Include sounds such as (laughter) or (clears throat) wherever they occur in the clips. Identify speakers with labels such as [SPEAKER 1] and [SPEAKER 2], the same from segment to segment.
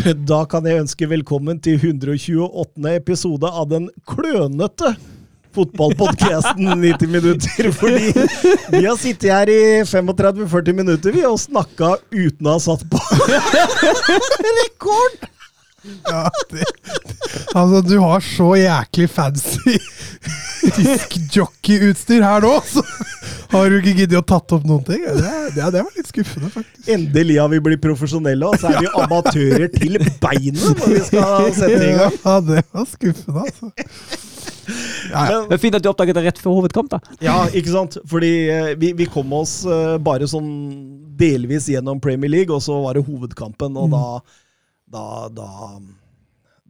[SPEAKER 1] Da kan jeg ønske velkommen til 128. episode av den klønete fotballpodkasten 90 (laughs) minutter. Fordi vi har sittet her i 35-40 minutter vi og snakka uten å ha satt på (laughs) rekord!
[SPEAKER 2] Ja, det, altså, du har så jæklig fancy diskjockeyutstyr her nå, så har du ikke giddet å tatt opp noen ting. Det, det, det var litt skuffende, faktisk.
[SPEAKER 1] Endelig har vi blitt profesjonelle, og så er vi amatører til beinet når vi skal sette i gang.
[SPEAKER 2] Ja, det var skuffende, altså. Ja, ja.
[SPEAKER 3] Er fint at du oppdaget det rett før hovedkamp, da.
[SPEAKER 1] Ja, ikke sant? Fordi eh, vi, vi kom oss eh, bare sånn delvis gjennom Premier League, og så var det hovedkampen, og da da, da,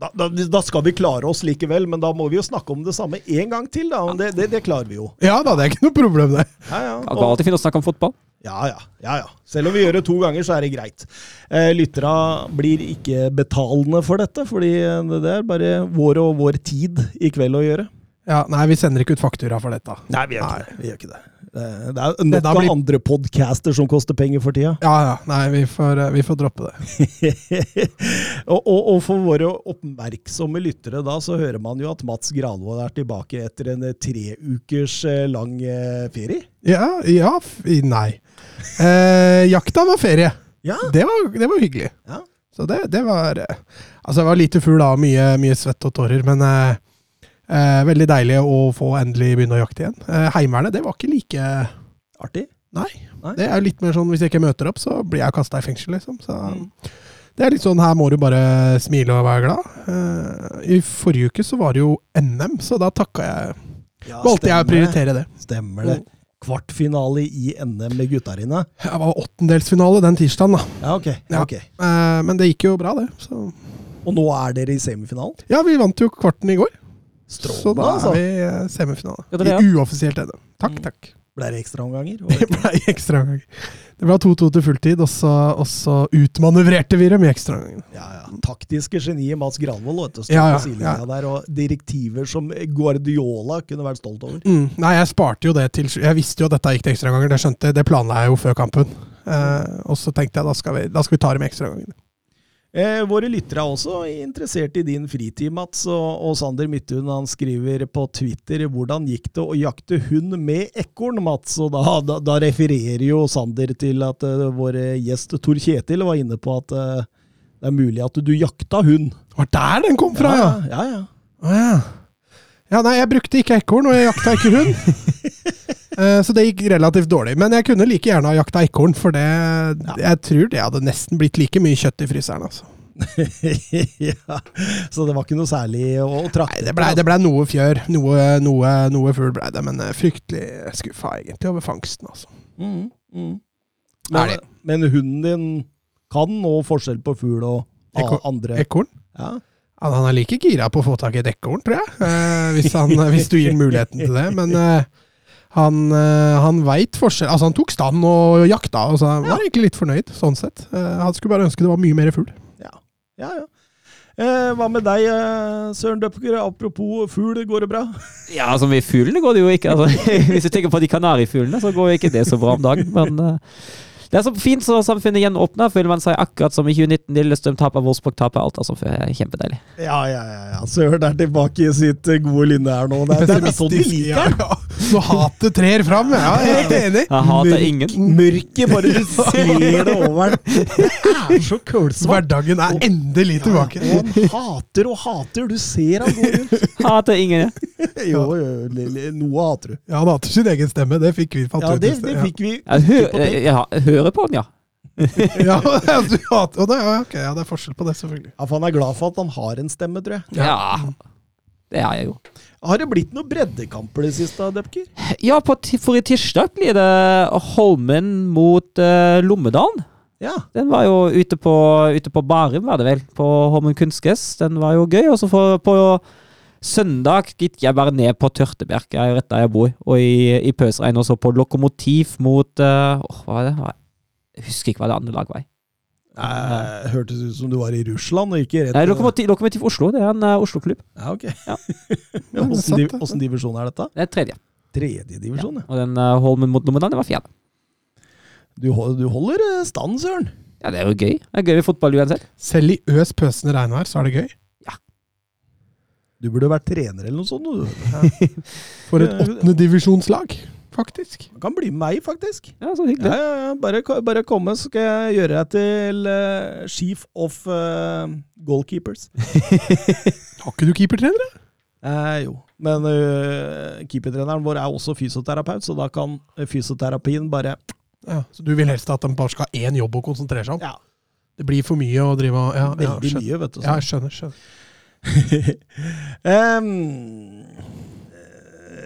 [SPEAKER 1] da, da, da skal vi klare oss likevel, men da må vi jo snakke om det samme en gang til, da. og Det, det, det klarer vi jo.
[SPEAKER 2] ja da, det er ikke noe problem, det.
[SPEAKER 1] Ja, ja.
[SPEAKER 3] Det går alltid fint å snakke om fotball.
[SPEAKER 1] Ja, ja, ja, ja. Selv om vi gjør det to ganger, så er det greit. Eh, lyttera blir ikke betalende for dette, fordi det er bare vår og vår tid i kveld å gjøre.
[SPEAKER 2] Ja, Nei, vi sender ikke ut faktura for dette.
[SPEAKER 1] Nei, vi gjør ikke det. Vi gjør ikke det. Det er nok av
[SPEAKER 2] blir-
[SPEAKER 1] andre podcaster som koster penger for tida.
[SPEAKER 2] Ja, ja. Nei, vi får, eh, vi får droppe det. (laughs)
[SPEAKER 1] og, og, og for våre oppmerksomme lyttere da, så hører man jo at Mats Granvold er tilbake etter en eh, tre ukers eh, lang ferie.
[SPEAKER 2] Ja, ja Nei. Eh, jakta var ferie.
[SPEAKER 1] Ja.
[SPEAKER 2] Det var, det var hyggelig.
[SPEAKER 1] Ja.
[SPEAKER 2] Så det, det var Altså, jeg var lite fugl da, mye, mye svett og tårer, men eh, eh, veldig deilig å få endelig begynne å jakte igjen. Eh, Heimevernet, det var ikke like
[SPEAKER 1] Artig.
[SPEAKER 2] Nei.
[SPEAKER 1] Nei.
[SPEAKER 2] Det er jo litt mer sånn hvis jeg ikke møter opp, så blir jeg kasta i fengsel, liksom. Så
[SPEAKER 1] Mm.
[SPEAKER 2] det er litt sånn her må du bare smile og være glad. Eh, I forrige uke så var det jo NM, så da takka jeg
[SPEAKER 1] Ja,
[SPEAKER 2] Valgte jeg å prioritere det.
[SPEAKER 1] Stemmer det. Kvartfinale i NM med gutta dine.
[SPEAKER 2] Det var åttendelsfinale den tirsdagen, da.
[SPEAKER 1] Ja, ok. Ja,
[SPEAKER 2] Ja.
[SPEAKER 1] ok.
[SPEAKER 2] Eh, men det gikk jo bra, det. Så
[SPEAKER 1] Og nå er dere i semifinalen?
[SPEAKER 2] Ja, vi vant jo kvarten i går. Så
[SPEAKER 1] Strålende,
[SPEAKER 2] da er
[SPEAKER 1] altså.
[SPEAKER 2] vi eh, semifinale.
[SPEAKER 3] ja.
[SPEAKER 2] I uoffisielt NM. Takk,
[SPEAKER 1] Mm.
[SPEAKER 2] takk.
[SPEAKER 1] Ble det ekstraomganger? (laughs)
[SPEAKER 2] Det ble ekstraomganger. Det ble 2-2 til fulltid, og så, og så utmanøvrerte vi dem i ekstraomgangene.
[SPEAKER 1] Ja, ja. Taktiske geniet Mats Granvold vet du,
[SPEAKER 2] Ja, ja, ja.
[SPEAKER 1] der, og direktiver som Guardiola kunne vært stolt over.
[SPEAKER 2] Mm. Nei, jeg sparte jo det til Jeg visste jo at dette gikk til ekstraomganger, det skjønte jeg. Det planla jeg jo før kampen. Eh, og så tenkte jeg da skal vi, da skal vi ta dem i ekstraomgangene.
[SPEAKER 1] Eh, våre lyttere er også interessert i din fritid, Mats. Og, og Sander Midthun han skriver på Twitter 'Hvordan gikk det å jakte hund med ekorn', Mats? Og da, da, da refererer jo Sander til at uh, vår gjest Tor Kjetil var inne på at uh, det er mulig at du jakta hund.
[SPEAKER 2] Det var der den kom fra, ja!
[SPEAKER 1] ja, ja.
[SPEAKER 2] Å, ja. Ja, nei, jeg brukte ikke ekorn, og jeg jakta ikke hund. (laughs) Eh, så det gikk relativt dårlig. Men jeg kunne like gjerne ha jakta ekorn, for det, jeg tror det hadde nesten blitt like mye kjøtt i fryseren. altså. (laughs)
[SPEAKER 1] ja. Så det var ikke noe særlig å, å trakte
[SPEAKER 2] Nei, det blei ble noe fjør. Noe, noe, noe fugl blei det, men eh, fryktelig skuffa egentlig over fangsten. altså.
[SPEAKER 1] Mm, mm. Men, men hunden din kan nå forskjell på fugl og andre
[SPEAKER 2] Ekorn?
[SPEAKER 1] ja.
[SPEAKER 2] Han han er like gira på å få tak i et ekorn, tror jeg. Eh, hvis, han, hvis du gir muligheten til det. Men eh, han, uh, han veit forskjell. Altså, han tok stand og jakta, og så han var egentlig litt fornøyd, sånn sett. Eh, han skulle bare ønske det var mye mer fugl.
[SPEAKER 1] Ja, ja. Eh, hva med deg, eh, Søren Døpker? Apropos fugl, går det bra? (laughs)
[SPEAKER 3] Ja, altså med fuglene går det jo ikke. Altså, (laughs) hvis du tenker på de kanarifuglene, så går jo ikke det så bra om dagen. Men eh, det er så fint så samfunnet gjenåpna, føler man seg akkurat som i 2019. Lillestrøm taper, Wolfsburg taper, alt. altså, det Kjempedeilig.
[SPEAKER 1] Ja, ja, ja. ja. Søren er tilbake i sitt eh, gode lynne her nå. Det er, det er (laughs) sånn de liker
[SPEAKER 2] Ja, ja. Så hatet trer fram. Ja, jeg er helt enig.
[SPEAKER 3] Jeg hater ingen.
[SPEAKER 1] Mørket, bare (laughs) du ser det over den. (laughs) Det er så kølsvart.
[SPEAKER 2] Hverdagen er endelig tilbake.
[SPEAKER 1] Og han hater og hater. Du ser han går rundt.
[SPEAKER 3] Hater ingen. ja. (laughs)
[SPEAKER 1] Jo, jo, noe hater du.
[SPEAKER 2] Ja, han hater sin egen stemme. Det fikk vi fant
[SPEAKER 1] Ja, det, det fikk vi
[SPEAKER 3] Jeg, hø jeg, jeg hører på den, (laughs) ja.
[SPEAKER 2] Ja, du hater, det, okay, ja, det er forskjell på det, selvfølgelig.
[SPEAKER 1] Ja, for han er glad for at han har en stemme, tror jeg.
[SPEAKER 3] Ja, det har jeg jo.
[SPEAKER 1] Har det blitt noen breddekamper det siste, Depker?
[SPEAKER 3] Ja, for i tirsdag blir det Holmen mot uh, Lommedalen.
[SPEAKER 1] Ja.
[SPEAKER 3] Den var jo ute på, ute på Barum, var det vel, på Holmen kunstgress. Den var jo gøy. Og så på søndag gikk jeg bare ned på Tørteberg, jeg er rett der jeg bor, og i, i pøsregn og så på Lokomotiv mot uh, åh, Hva var det? Jeg husker ikke hva det andre laget var.
[SPEAKER 1] Det hørtes ut som du var i Russland og ikke rett
[SPEAKER 3] Nei, Lokomotiv, Lokomotiv Oslo. Det er en uh, Oslo-klubb.
[SPEAKER 1] Ja, ok.
[SPEAKER 3] Ja. (laughs)
[SPEAKER 1] Ja, Åssen divisjon er dette?
[SPEAKER 3] Det er tredje.
[SPEAKER 1] Tredje divisjon, ja.
[SPEAKER 3] Og den uh, Holmen mot Lommedal, det var fjerde.
[SPEAKER 1] Du, du holder eh, stand, Søren.
[SPEAKER 3] Ja, det er jo gøy. Det er gøy med fotball uansett.
[SPEAKER 2] Selv i øs pøsende regnvær, så er det gøy.
[SPEAKER 1] Du burde vært trener eller noe sånt. Du. (laughs)
[SPEAKER 2] For et
[SPEAKER 1] Ja,
[SPEAKER 2] åttendedivisjonslag, faktisk.
[SPEAKER 1] Du kan bli meg, faktisk.
[SPEAKER 3] Ja, så
[SPEAKER 1] Ja,
[SPEAKER 3] hyggelig.
[SPEAKER 1] ja, ja. Bare, bare komme, så skal jeg gjøre deg til uh, chief of uh, goalkeepers. (laughs)
[SPEAKER 2] Har ikke du keepertrenere?
[SPEAKER 1] Eh, jo, men uh, keepertreneren vår er også fysioterapeut, så da kan fysioterapien bare
[SPEAKER 2] Ja, så du vil helst at de bare skal ha én jobb å konsentrere seg om?
[SPEAKER 1] Ja,
[SPEAKER 2] Det blir for mye å drive og ja, ja,
[SPEAKER 1] veldig mye, vet du.
[SPEAKER 2] Ja, jeg skjønner. skjønner. (laughs)
[SPEAKER 1] Eh,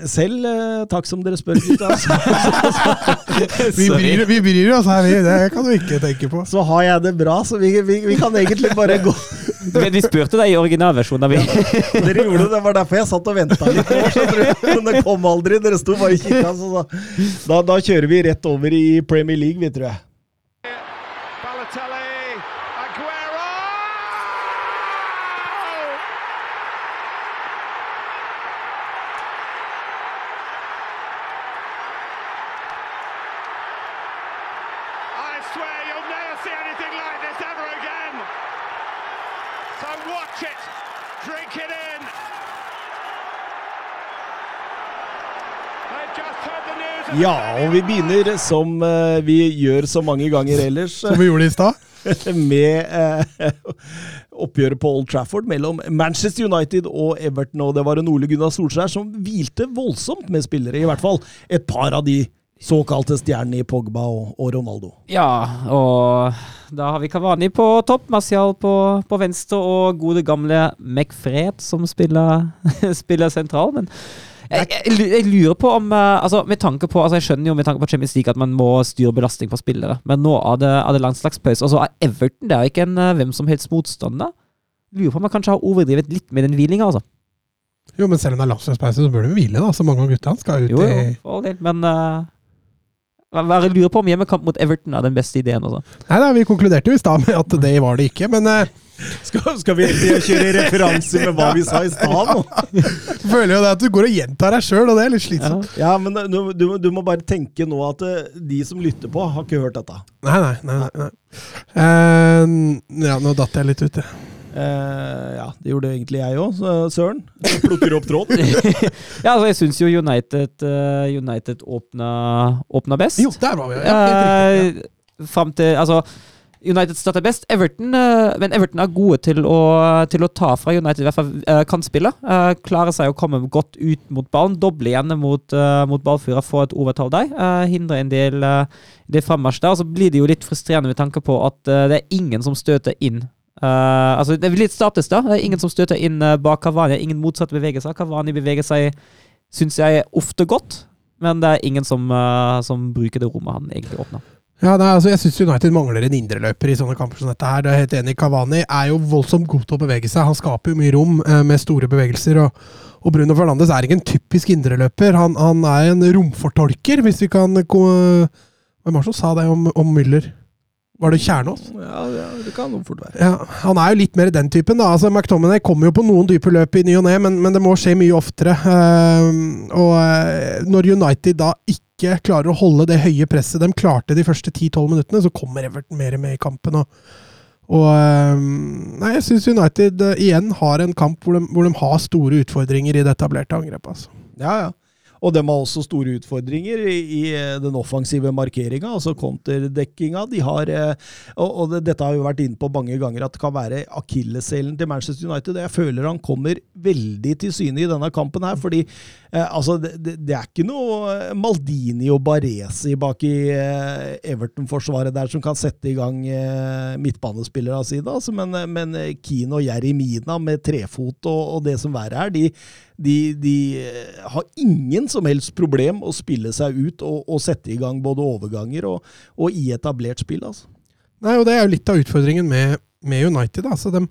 [SPEAKER 1] selv, eh, takk som dere spør, gutta, (laughs)
[SPEAKER 2] Vi bryr, vi bryr oss her, vi. Det kan du ikke tenke på.
[SPEAKER 1] så har jeg det bra, så vi, vi, vi kan egentlig bare gå (laughs)
[SPEAKER 3] Men vi spurte deg i originalversjonen. vi
[SPEAKER 1] Dere gjorde det, det var derfor jeg satt og venta litt. Men det kom aldri. Dere sto bare og kikka. Da, da kjører vi rett over i Premier League, vi, tror jeg. Ja, og vi begynner som eh, vi gjør så mange ganger ellers,
[SPEAKER 2] Som vi gjorde i stad. (laughs)
[SPEAKER 1] med eh, oppgjøret på Old Trafford mellom Manchester United og Everton. Og det var en Ole Gunnar Solskjær som hvilte voldsomt med spillere, i hvert fall et par av de såkalte stjernene i Pogba og, og Ronaldo.
[SPEAKER 3] Ja, og da har vi Kavani på topp, Martial på, på venstre og gode gamle McFred som spiller, (laughs) spiller sentral. Men jeg, jeg, jeg lurer på om eh, altså med tanke på, altså Jeg skjønner jo med tanke på Champions League at man må styre belastning på spillere, men nå er det, er det landslagspause. Og så er Everton det er jo ikke en eh, hvem som helst motstander. Lurer på om man kanskje har overdrevet litt med den hvilinga, altså.
[SPEAKER 2] Jo, men selv om det er landslagspause, så bør de hvile, da. Så mange av gutta skal ut
[SPEAKER 3] Jo, jo,
[SPEAKER 2] i
[SPEAKER 3] for all del. Men uh, jeg lurer på om hjemmekamp mot Everton er den beste ideen. altså.
[SPEAKER 2] Nei da, vi konkluderte jo i stad med at det var det ikke, men eh,
[SPEAKER 1] Skal, skal vi kjøre referanser med hva vi sa i stad nå?
[SPEAKER 2] føler jo det at du går og gjentar deg sjøl, og det er litt slitsomt.
[SPEAKER 1] Ja, men du, du, du må bare tenke nå at eh, de som lytter på, har ikke hørt dette.
[SPEAKER 2] Nei, nei, nei. nei. Eh, ja, nå datt jeg litt ut, jeg.
[SPEAKER 1] Uh, ja, det gjorde egentlig jeg òg, Søren. Jeg Plukker opp tråden. (laughs)
[SPEAKER 3] Ja, altså Jeg syns jo United, uh, United åpna, åpna best.
[SPEAKER 2] Jo, der var vi. Ja, helt riktig.
[SPEAKER 3] Eh, Fram til Altså, United starter best. Everton, eh, men Everton er gode til å, til å ta fra United, i hvert fall uh, kantspillet. Uh, klarer seg å komme godt ut mot ballen. Doble igjen mot, mot ballfyra, få et overtall der. Hindre en del, del frammarsj der. Og så blir det jo litt frustrerende med tanke på at det er ingen som støter inn. Uh, altså Det er litt status, da. Det er ingen som støter inn uh, bak Kavani. Ingen motsatte bevegelser. Kavani beveger seg, syns jeg, ofte godt. Men det er ingen som, uh, som bruker det rommet han egentlig åpner.
[SPEAKER 2] Ja, nei, altså, jeg syns United mangler en indreløper i sånne kamper som dette. her. Det er helt enig. Kavani er jo voldsomt god til å bevege seg. Han skaper jo mye rom eh, med store bevegelser. Og, og Bruno Fernandes er ikke en typisk indreløper. Han, han er en romfortolker, hvis vi kan gå Hvem var det som sa det om, om Müller? Var det Kjernås?
[SPEAKER 1] Ja, ja, det kan jo fort være.
[SPEAKER 2] Ja, Han er jo litt mer den typen. da. Altså, McTominay kommer jo på noen dype løp i ny og ne, men, men det må skje mye oftere. Uh, og uh, når United da ikke klarer å holde det høye presset de klarte de første 10-12 minuttene, så kommer Everton mer med i kampen. Og, og ehm, nei, jeg syns United eh, igjen har en kamp hvor de, hvor de har store utfordringer i det etablerte angrepet. Altså.
[SPEAKER 1] Ja, ja. Og de har også store utfordringer i, eh, den offensive markeringa, altså konterdekkinga. De har, eh, og, og det, dette har vi vært inne på mange ganger, at det kan være akilleshælen til Manchester United. Jeg føler han kommer veldig til syne i denne kampen her, fordi eh, altså, det, er ikke noe Maldini og Baresi bak i Everton-forsvaret der som kan sette i gang midtbanespillere midtbanespillerne sine, altså, men, men og Jerry Mina med trefot og, og det som verre er, de, de, de eh, har ingen som helst problem å spille seg ut og, og sette i gang både overganger og, og i etablert spill. altså.
[SPEAKER 2] Nei, og Det er jo litt av utfordringen med, med United. Altså de,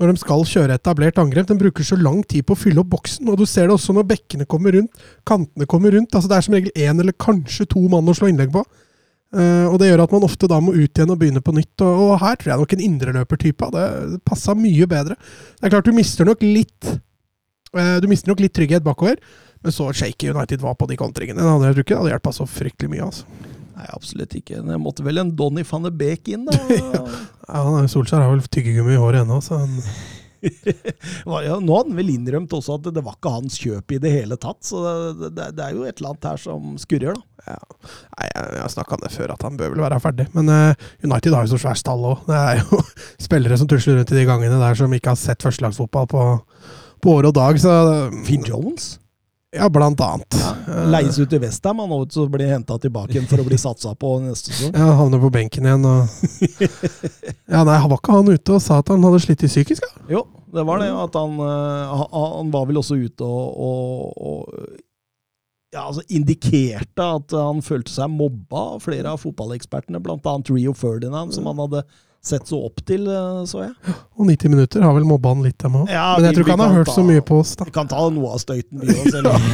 [SPEAKER 2] når de skal kjøre etablert angrep, de bruker så lang tid på å fylle opp boksen. og Du ser det også når bekkene kommer rundt, kantene kommer rundt. altså Det er som regel én eller kanskje to mann å slå innlegg på. Uh, og Det gjør at man ofte da må ut igjen og begynne på nytt. Og, og her tror jeg nok en indreløpertype hadde passa mye bedre. Det er klart du mister nok litt Du mister nok litt trygghet bakover, men så shaky United var på de kontringene. Det hadde, jeg tror ikke det hadde hjulpet så fryktelig mye. altså.
[SPEAKER 1] Nei, absolutt ikke. Det måtte vel en Donny van de Beek inn, da. (laughs)
[SPEAKER 2] Ja, Solskjær har vel tyggegummi i håret ennå, så han (laughs)
[SPEAKER 1] ja, Nå har han vel innrømt også at det var ikke hans kjøp i det hele tatt, så det, det, det er jo et eller annet her som skurrer, da.
[SPEAKER 2] Nei, jeg, jeg har snakka om det før, at han bør vel være ferdig. Men uh, United har jo så svær stall òg. Det er jo (laughs) spillere som tusler rundt i de gangene der som ikke har sett førstelagsfotball på, på år og dag. Så
[SPEAKER 1] Finn Jones
[SPEAKER 2] ja, blant annet. Ja,
[SPEAKER 1] leies ut til Westham, han også blir henta tilbake igjen for å bli satsa på neste sesong.
[SPEAKER 2] Ja, havner på benken igjen og (laughs) Ja, nei, var ikke han ute og sa at han hadde slitt i psykisk? Ja?
[SPEAKER 1] Jo, det var det. At han, eh, han- han var vel også ute og, og, og ja, altså indikerte at han følte seg mobba av flere av fotballekspertene, bl.a. Rio Ferdinand, som han hadde sett så opp til, eh, så jeg.
[SPEAKER 2] Og 90 minutter har vel mobba han litt, dem òg.
[SPEAKER 1] Ja,
[SPEAKER 2] Men jeg
[SPEAKER 1] vi-
[SPEAKER 2] tror ikke han har hørt
[SPEAKER 1] ta-
[SPEAKER 2] så mye på oss, da.
[SPEAKER 1] Vi kan ta noe av støyten, vi òg, selv om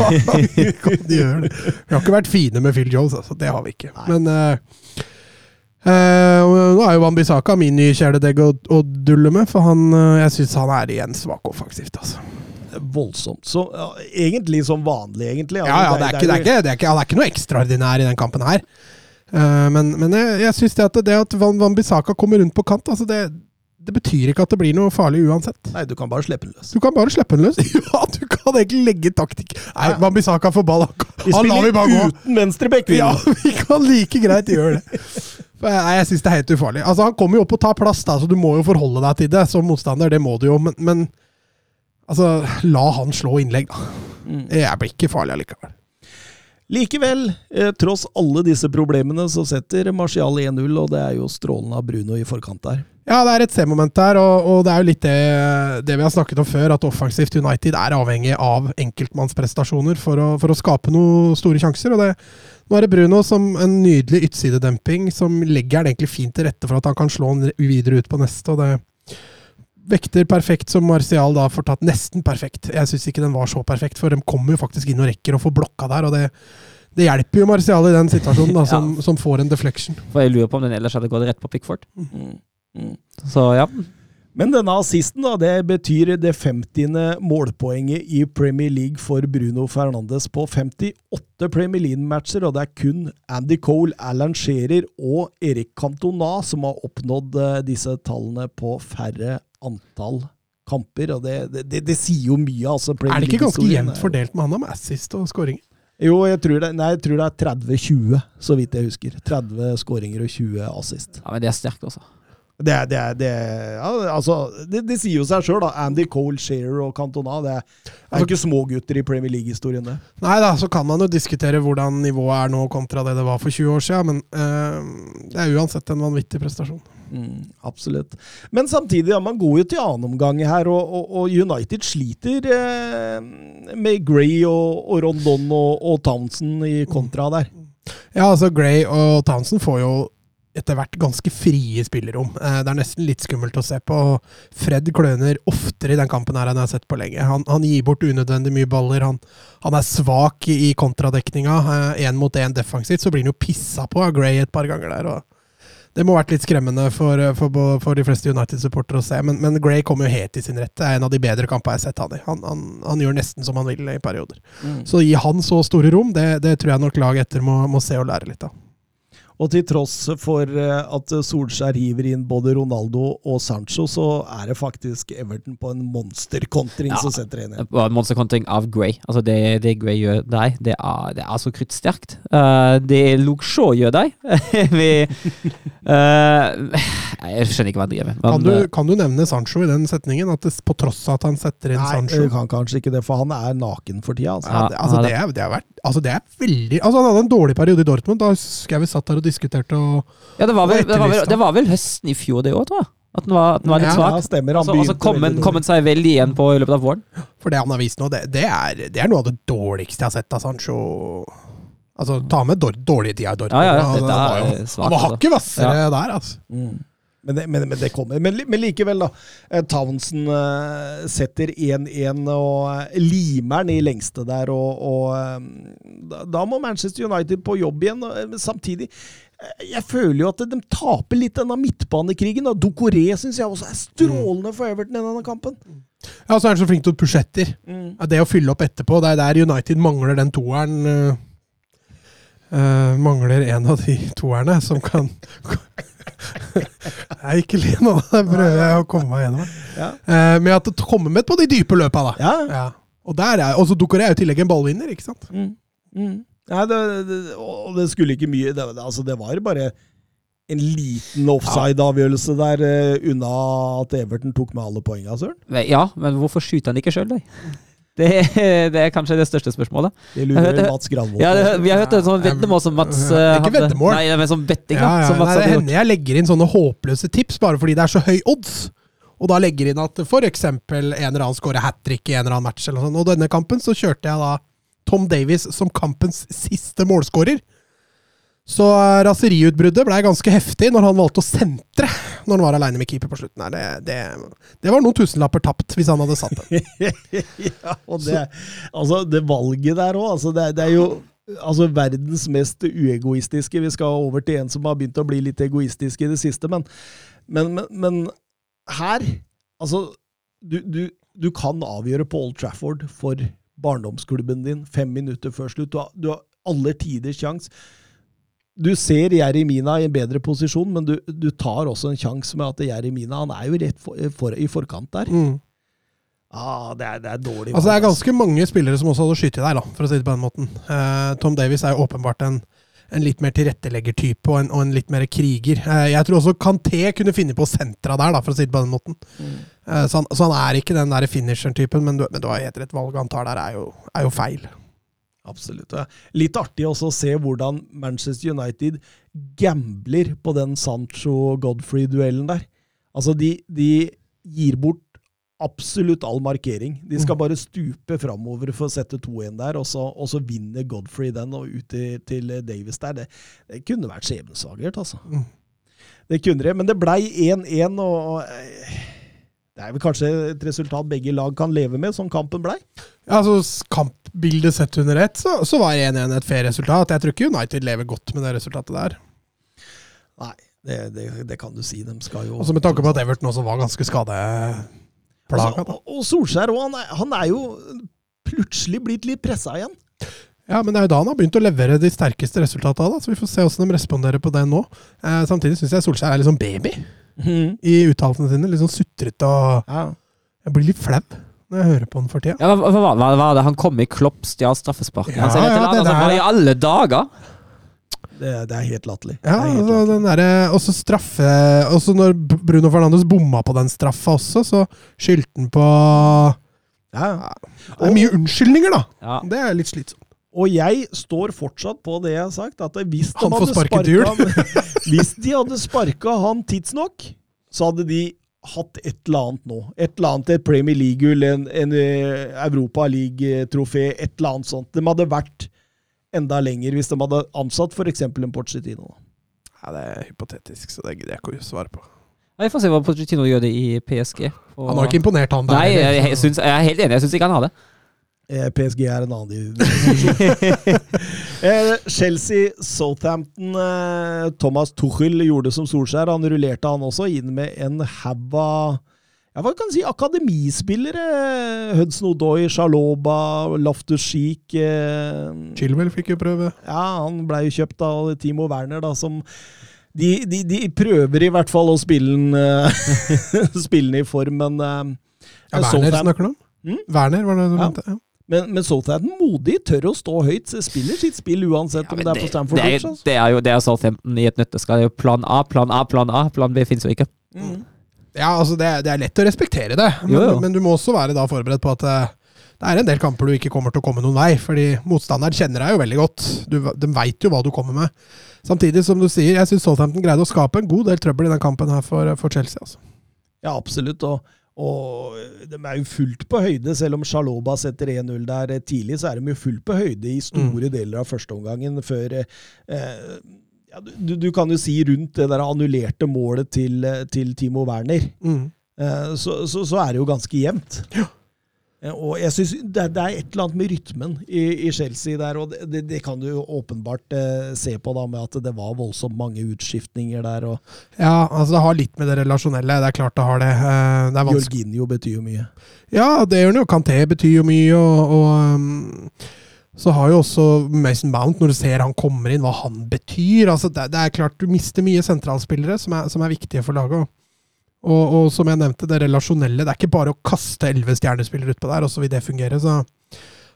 [SPEAKER 1] (laughs)
[SPEAKER 2] De gjør det. Vi har ikke vært fine med Phil Jones, altså. Det har vi ikke.
[SPEAKER 1] Nei.
[SPEAKER 2] Men uh, Uh, nå er jo Wambisaka min nye kjæledegg å, å dulle med, for han, uh, jeg syns han er igjen svak offensivt, altså.
[SPEAKER 1] voldsomt. Så ja, egentlig som vanlig, egentlig.
[SPEAKER 2] Ja, ja, det er ikke, det er ikke, det er ikke, han er ikke noe ekstraordinær i den kampen her. Eh, men, men jeg, jeg syns det at, det at Van Wambisaka kommer rundt på kant, altså det, det betyr ikke at det blir noe farlig uansett.
[SPEAKER 1] Nei, du kan bare slippe den løs.
[SPEAKER 2] Du kan bare slippe den løs. (laughs) Ja, du kan egentlig legge taktikk Nei, Wanbisaka får ball.
[SPEAKER 1] Vi
[SPEAKER 2] gå.
[SPEAKER 1] uten venstrebekk. vi.
[SPEAKER 2] Ja, (laughs) vi kan like greit gjøre det. (laughs) Nei, jeg syns det er helt ufarlig. Altså, Han kommer jo opp og tar plass, da, så du må jo forholde deg til det som motstander. Det må du jo, men, men altså, la han slå innlegg, da.
[SPEAKER 1] Mm.
[SPEAKER 2] Jeg blir ikke farlig allikevel.
[SPEAKER 1] Likevel, eh, tross alle disse problemene, så setter Martial 1-0, og det er jo strålende av Bruno i forkant der.
[SPEAKER 2] Ja, det er et C-moment der, og, og det er jo litt det, det vi har snakket om før, at offensivt United er avhengig av enkeltmannsprestasjoner for å, for å skape noen store sjanser. og det nå er det Bruno som en nydelig yttersidedemping som legger den egentlig fint til rette for at han kan slå den videre ut på neste. og det Vekter perfekt som Martial da får tatt nesten perfekt. Jeg syns ikke den var så perfekt, for de kommer jo faktisk inn og rekker å få blokka der. og det, det hjelper jo Martial i den situasjonen, da, (laughs) som, som får en deflection.
[SPEAKER 3] For jeg lurer på om den ellers hadde gått rett på Pickford.
[SPEAKER 1] Mm. Mm.
[SPEAKER 3] Så ja.
[SPEAKER 1] Men denne assisten da, det betyr det 50. målpoenget i Premier League for Bruno Fernandes på 58 Premier League-matcher, og det er kun Andy Cole, Alan Shearer og Erik Cantona som har oppnådd eh, disse tallene på færre antall kamper. og Det, det, det, sier jo mye. altså.
[SPEAKER 2] Er det ikke ganske jevnt fordelt med han om assist og skåringer?
[SPEAKER 1] Jo, jeg tror det, nei, jeg tror det er 30-20, så vidt jeg husker. 30 skåringer og 20 assist.
[SPEAKER 3] ja, men det er sterkt, altså.
[SPEAKER 1] Det, det, det, ja, altså, det, det sier jo seg sjøl, da. Andy Cole, Shearer og Cantona. Det er, er
[SPEAKER 2] Altså-
[SPEAKER 1] ikke smågutter i Premier League-historien, det.
[SPEAKER 2] Nei da, så kan man jo diskutere hvordan nivået er nå kontra det det var for 20 år siden, men øh, det er uansett en vanvittig prestasjon.
[SPEAKER 1] Mm, absolutt. Men samtidig, ja, man går jo til annen omgang her, og, og, og United sliter eh, med Gray og, og Rondon og, Townsend i kontra der.
[SPEAKER 2] Ja, altså Gray og Townsend får jo etter hvert ganske frie spillerom. Eh, Det er nesten litt skummelt å se på. Fred kløner oftere i den kampen her enn jeg har sett på lenge. Han, han gir bort unødvendig mye baller. Han, han er svak i, kontradekninga. Én mot én defensivt, så blir han jo pissa på av Gray et par ganger der. og det må ha vært litt skremmende for, for, for de fleste United-supportere å se, men, men Gray kommer jo helt i sin rett. Det er en av de bedre kampene jeg har sett han i. Han, han, han gjør nesten som han vil i perioder.
[SPEAKER 1] Mm.
[SPEAKER 2] Så gi han så store rom, det, det tror jeg nok laget etter må, må se og lære litt av.
[SPEAKER 1] Og til tross for eh, at Solskjær hiver inn både Ronaldo og Sancho, så er det faktisk Everton på en monsterkontring
[SPEAKER 3] Ja.
[SPEAKER 1] som setter
[SPEAKER 3] inn. Ja, monsterkontring av Gray. Altså det, det Gray gjør deg, det er, det er så kruttsterkt. Uh, det Luxo gjør deg (laughs) Vi, uh, Jeg skjønner ikke hva han driver med.
[SPEAKER 2] Kan du, kan du nevne Sancho i den setningen? At det, på tross av at han setter inn
[SPEAKER 1] Nei,
[SPEAKER 2] Sancho
[SPEAKER 1] Nei, kan kanskje ikke det, for han er naken for tida. Altså.
[SPEAKER 2] ja, det, altså, det, er, det, er vært, altså, det er veldig Altså Han hadde en dårlig periode i Dortmund. Da husker jeg vi satt der og diskuterte. Og,
[SPEAKER 3] ja, det, var vel, det, var vel, det var vel høsten i fjor, det òg, tror jeg. At den var, at den var litt
[SPEAKER 2] Ja,
[SPEAKER 3] svak.
[SPEAKER 1] Ja, stemmer. Han
[SPEAKER 3] Altså, altså
[SPEAKER 1] begynte
[SPEAKER 3] kom han kom seg veldig igjen på i løpet av våren.
[SPEAKER 2] for det han har vist nå, det, det, er, det er noe av det dårligste jeg har sett av Sancho. Altså, Ta med dår, dårlige tida i Dortmund.
[SPEAKER 3] Ja, ja, ja,
[SPEAKER 2] altså, han var jo han var
[SPEAKER 3] altså.
[SPEAKER 2] hakket hvassere der, altså.
[SPEAKER 1] Mm. Men det, men, men det kommer. Men, men likevel, da. Eh, Townsend uh, setter 1-1 og eh, limer den i lengste der, og, og da, da må Manchester United på jobb igjen. og, Men samtidig jeg føler jo at de taper litt denne midtbanekrigen. Og Dokoré syns jeg også er strålende for Everton i denne kampen.
[SPEAKER 2] Ja, så er han så flink til å pushe etter. Ja, Det å fylle opp etterpå, det er der United mangler den toeren. Uh, mangler en av de toerne som kan Nei, ikke le nå, det prøver jeg å komme meg gjennom.
[SPEAKER 1] Ja.
[SPEAKER 2] Eh, men at det kommer med på de dype løpa, da.
[SPEAKER 1] Ja.
[SPEAKER 2] Ja. Og der er, og så er jo i tillegg en ballvinner, ikke sant?
[SPEAKER 1] Mm. Mm. Nei, det, det, og det skulle ikke mye det, det- altså, det var bare en liten offside-avgjørelse der uh, unna at Everton tok med alle poengene, Søren.
[SPEAKER 3] Ja, men hvorfor skyter han ikke sjøl, da? Det, (laughs) det er kanskje det største spørsmålet.
[SPEAKER 1] Det lurer vel Mats Granvold
[SPEAKER 3] Ja, det, vi har hørt en sånn veddemål som Mats
[SPEAKER 2] Det
[SPEAKER 3] eh,
[SPEAKER 2] ikke
[SPEAKER 3] hadde.
[SPEAKER 2] veddemål.
[SPEAKER 3] Nei, men betting,
[SPEAKER 2] Ja, ja,
[SPEAKER 3] Som
[SPEAKER 2] nei, det hender jeg legger inn sånne håpløse tips bare fordi det er så høy odds. Og da legger inn at f.eks. en eller annen scorer hat trick i en eller annen match. Eller. Og denne kampen så kjørte jeg da Tom Davies som kampens siste målskårer. Så eh, raseriutbruddet ble ganske heftig når han valgte å sentre når han var aleine med keeper på slutten. Det, det, det var noen tusenlapper tapt hvis han hadde satt den. (laughs)
[SPEAKER 1] ja, og det, altså, det valget der òg, altså, det, det er jo altså, verdens mest uegoistiske. Vi skal over til en som har begynt å bli litt egoistisk i det siste, men, men, men, men her Altså, du, du, du kan avgjøre på Old Trafford for barndomsklubben din fem minutter før slutt. Du har, du har aller tiders sjanse. Du ser Jeremina i en bedre posisjon, men du, du tar også en sjanse med at Jeremina han er jo rett for, for, i forkant der.
[SPEAKER 2] Mm.
[SPEAKER 1] Ah, det, er, det er dårlig.
[SPEAKER 2] Altså Det er ganske mange spillere som også hadde skutt der, da, for å si det på den måten. Uh, Tom Davies er jo åpenbart en, en litt mer tilretteleggertype og en, og en litt mer kriger. Eh, jeg tror også Kanté kunne finne på sentra der, da, for å si det på den måten. Eh, så, han, så han er ikke den der finisheren-typen, men, men du har helt rett. Valget han tar der, er jo, er jo feil.
[SPEAKER 1] Absolutt. ja. Litt artig også å se hvordan Manchester United gambler på den Sancho-Godfrey-duellen der. Altså, de, de gir bort absolutt all markering. De skal bare stupe framover for å sette 2-1 der, og så, og så vinner Godfrey den og ut til, til Davis der. Det, det kunne vært skjebnesvangert, altså.
[SPEAKER 2] Mm.
[SPEAKER 1] Det kunne det, men det blei 1-1, og, og eh, det er vel kanskje et resultat begge lag kan leve med, som kampen blei.
[SPEAKER 2] Ja, altså Kampbildet sett under ett, så, så var 1-1 et fair resultat. Jeg tror ikke United lever godt med det resultatet der.
[SPEAKER 1] Nei, det, det, det kan du si. De skal jo
[SPEAKER 2] Også med tanke på at Everton også var ganske skadeplaga.
[SPEAKER 1] Altså, og, Solskjær òg. han, han er jo plutselig blitt litt pressa igjen.
[SPEAKER 2] Ja, men det er jo da han har begynt å levere de sterkeste resultatene. Så vi får se hvordan de responderer på det nå. Eh, samtidig syns jeg Solskjær er litt sånn baby i uttalelsene sine. Litt sånn sutrete og
[SPEAKER 1] Ja.
[SPEAKER 2] Jeg blir litt flau når jeg hører på han for tida.
[SPEAKER 3] Ja, hva, hva, hva var det? Han kom i Klopp, stjal straffesparket.
[SPEAKER 2] Ja,
[SPEAKER 3] han sier det til
[SPEAKER 2] ja,
[SPEAKER 3] alle,
[SPEAKER 2] det
[SPEAKER 3] altså, i alle dager?
[SPEAKER 1] Det, det er helt latterlig.
[SPEAKER 2] Ja,
[SPEAKER 1] og så
[SPEAKER 2] altså, Også straffe Også når Bruno Fernandes bomma på den straffa også, så skyldte han på
[SPEAKER 1] Ja.
[SPEAKER 2] Det er mye unnskyldninger, da!
[SPEAKER 3] Ja.
[SPEAKER 2] Det er litt slitsomt.
[SPEAKER 1] Og jeg står fortsatt på det jeg har sagt, at hvis de
[SPEAKER 2] Han får sparket
[SPEAKER 1] hjul! (laughs) Hvis de hadde sparka han tidsnok, så hadde de hatt et eller annet nå. Et eller annet, et Premier League-gull, en, en eh, Europa League-trofé, et eller annet sånt. De hadde vært enda lenger hvis de hadde ansatt f.eks. en Pochettino.
[SPEAKER 2] Ja, det er hypotetisk, så det gidder jeg ikke å svare på.
[SPEAKER 3] Vi får se hva Pochettino gjør det i PSG. Og-
[SPEAKER 2] Han har ikke imponert, han der.
[SPEAKER 3] Nei, jeg, jeg, synes, jeg er helt enig. Jeg syns ikke han har det.
[SPEAKER 1] Eh, PSG er en annen. (laughs) Eh, Chelsea, Southampton eh, Thomas Tuchel gjorde som Solskjær. Han rullerte han også inn med en haug av ja, hva kan si, akademispillere. Hudson Odoi, Shaloba, Loftus eh,
[SPEAKER 2] Chilwell fikk jo prøve.
[SPEAKER 1] Ja, han ble jo kjøpt av Timo Werner, da, som de, de, de prøver i hvert fall å spille den, (laughs) i form, men eh,
[SPEAKER 2] Ja, Werner snakker du om?
[SPEAKER 1] Mm?
[SPEAKER 2] Werner, var det du
[SPEAKER 1] Ja.
[SPEAKER 2] mente? Ja.
[SPEAKER 1] Men, men Southampton modig, tør å stå høyt, spiller sitt spill uansett
[SPEAKER 3] Ja,
[SPEAKER 1] om det er på Stamford Bridge. Altså.
[SPEAKER 3] det er jo det er Southampton i et nøtteskall. Det er jo plan A, plan A, plan A. Plan B fins jo ikke.
[SPEAKER 1] Mm.
[SPEAKER 2] Ja, altså det, det er lett å respektere det, men,
[SPEAKER 3] Jo, jo.
[SPEAKER 2] men du må også være da forberedt på at eh, det er en del kamper du ikke kommer til å komme noen vei, fordi motstanderen kjenner deg jo veldig godt. Du, de veit jo hva du kommer med. Samtidig, som du sier, jeg syns Southampton greide å skape en god del trøbbel i den kampen her for, for Chelsea. Altså.
[SPEAKER 1] Ja, absolutt. Og, og de er jo fullt på høyde, selv om Sjaloba setter 1-0 der tidlig, så er de jo fullt på høyde i store
[SPEAKER 2] Mm.
[SPEAKER 1] deler av førsteomgangen før eh, ja, du, du kan jo si rundt det der annullerte målet til, eh, til Timo Werner,
[SPEAKER 2] Mm.
[SPEAKER 1] eh, så, så, så er det jo ganske jevnt. Eh, Og jeg synes det, det er et eller annet med rytmen i, i Chelsea der, og det, det, kan du jo åpenbart eh, se på da med at det var voldsomt mange utskiftninger der, og
[SPEAKER 2] Ja, altså det har litt med det relasjonelle. Det er klart det har det. Eh, Det.
[SPEAKER 1] Jorginho betyr jo mye.
[SPEAKER 2] Ja, det gjør han jo. Kanté betyr jo mye, og, og um, så har jo også Mason Mount, når du ser han kommer inn, hva han betyr. Altså, det, det er klart du mister mye sentralspillere som er, som er viktige for laget. Og, og som jeg nevnte, det relasjonelle. Det er ikke bare å kaste elleve stjernespillere utpå der, og så vil det fungere. Så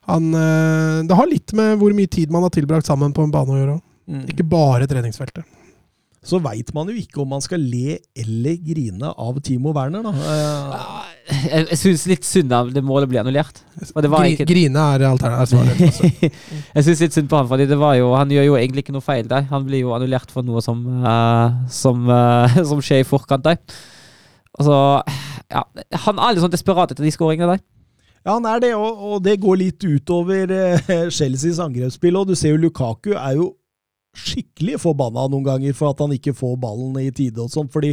[SPEAKER 2] han eh, Det har litt med hvor mye tid man har tilbrakt sammen på en bane å gjøre. Ikke bare treningsfeltet.
[SPEAKER 1] Så veit man jo ikke om man skal le eller grine av Timo Werner, da. Eh,
[SPEAKER 3] Jeg, jeg syns litt synd av det målet bli annullert. Og det var
[SPEAKER 2] Gri,
[SPEAKER 3] ikke
[SPEAKER 2] Grine er alternativet. Altså. (laughs)
[SPEAKER 3] Jeg syns litt synd på han, fordi det var jo, han gjør jo egentlig ikke noe feil der. Han blir jo annullert for noe som, uh, som, uh, (laughs) som skjer i forkant der. Altså, ja, Han er litt sånn desperat etter de skåringene der.
[SPEAKER 1] Ja, han er det, og, og det går litt utover eh, Chelseas angrepsspill. Og du ser jo Lukaku er jo skikkelig forbanna noen ganger for at han ikke får ballen i tide og sånn, fordi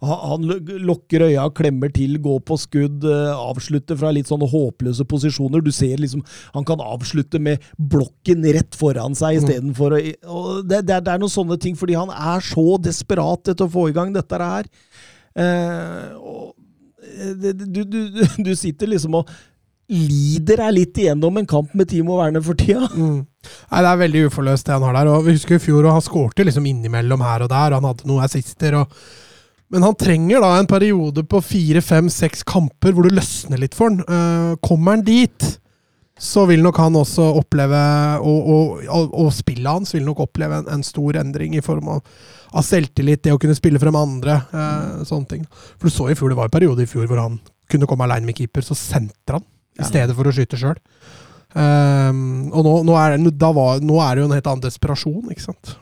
[SPEAKER 1] han, lokker øya, klemmer til, går på skudd, eh, avslutter fra litt sånne håpløse posisjoner. Du ser liksom Han kan avslutte med blokken rett foran seg istedenfor å og det, det, er- det er noen sånne ting, fordi han er så desperat etter å få i gang dette her. Eh, eh, du, du, du sitter liksom og lider deg litt igjennom en kamp med Timo Werner for tida.
[SPEAKER 2] Mm. Nei, Det er veldig uforløst, det han har der. Og vi husker i fjor, og han skårte liksom innimellom her og der. og Han hadde noen assister. Og... Men han trenger da en periode på fire, fem, seks kamper hvor det løsner litt for han. Uh, kommer han dit, så vil nok han også oppleve Og, og, og, og spillet hans vil nok oppleve en, en stor endring i form av, av selvtillit, det å kunne spille frem andre. eh, sånne ting. For du så i fjor, det var en periode i fjor hvor han kunne komme aleine med keeper, så sentra han i
[SPEAKER 1] Ja.
[SPEAKER 2] stedet for å skyte sjøl. Um, og nå, nå, er det, da var, nå er det jo en helt annen desperasjon, ikke sant.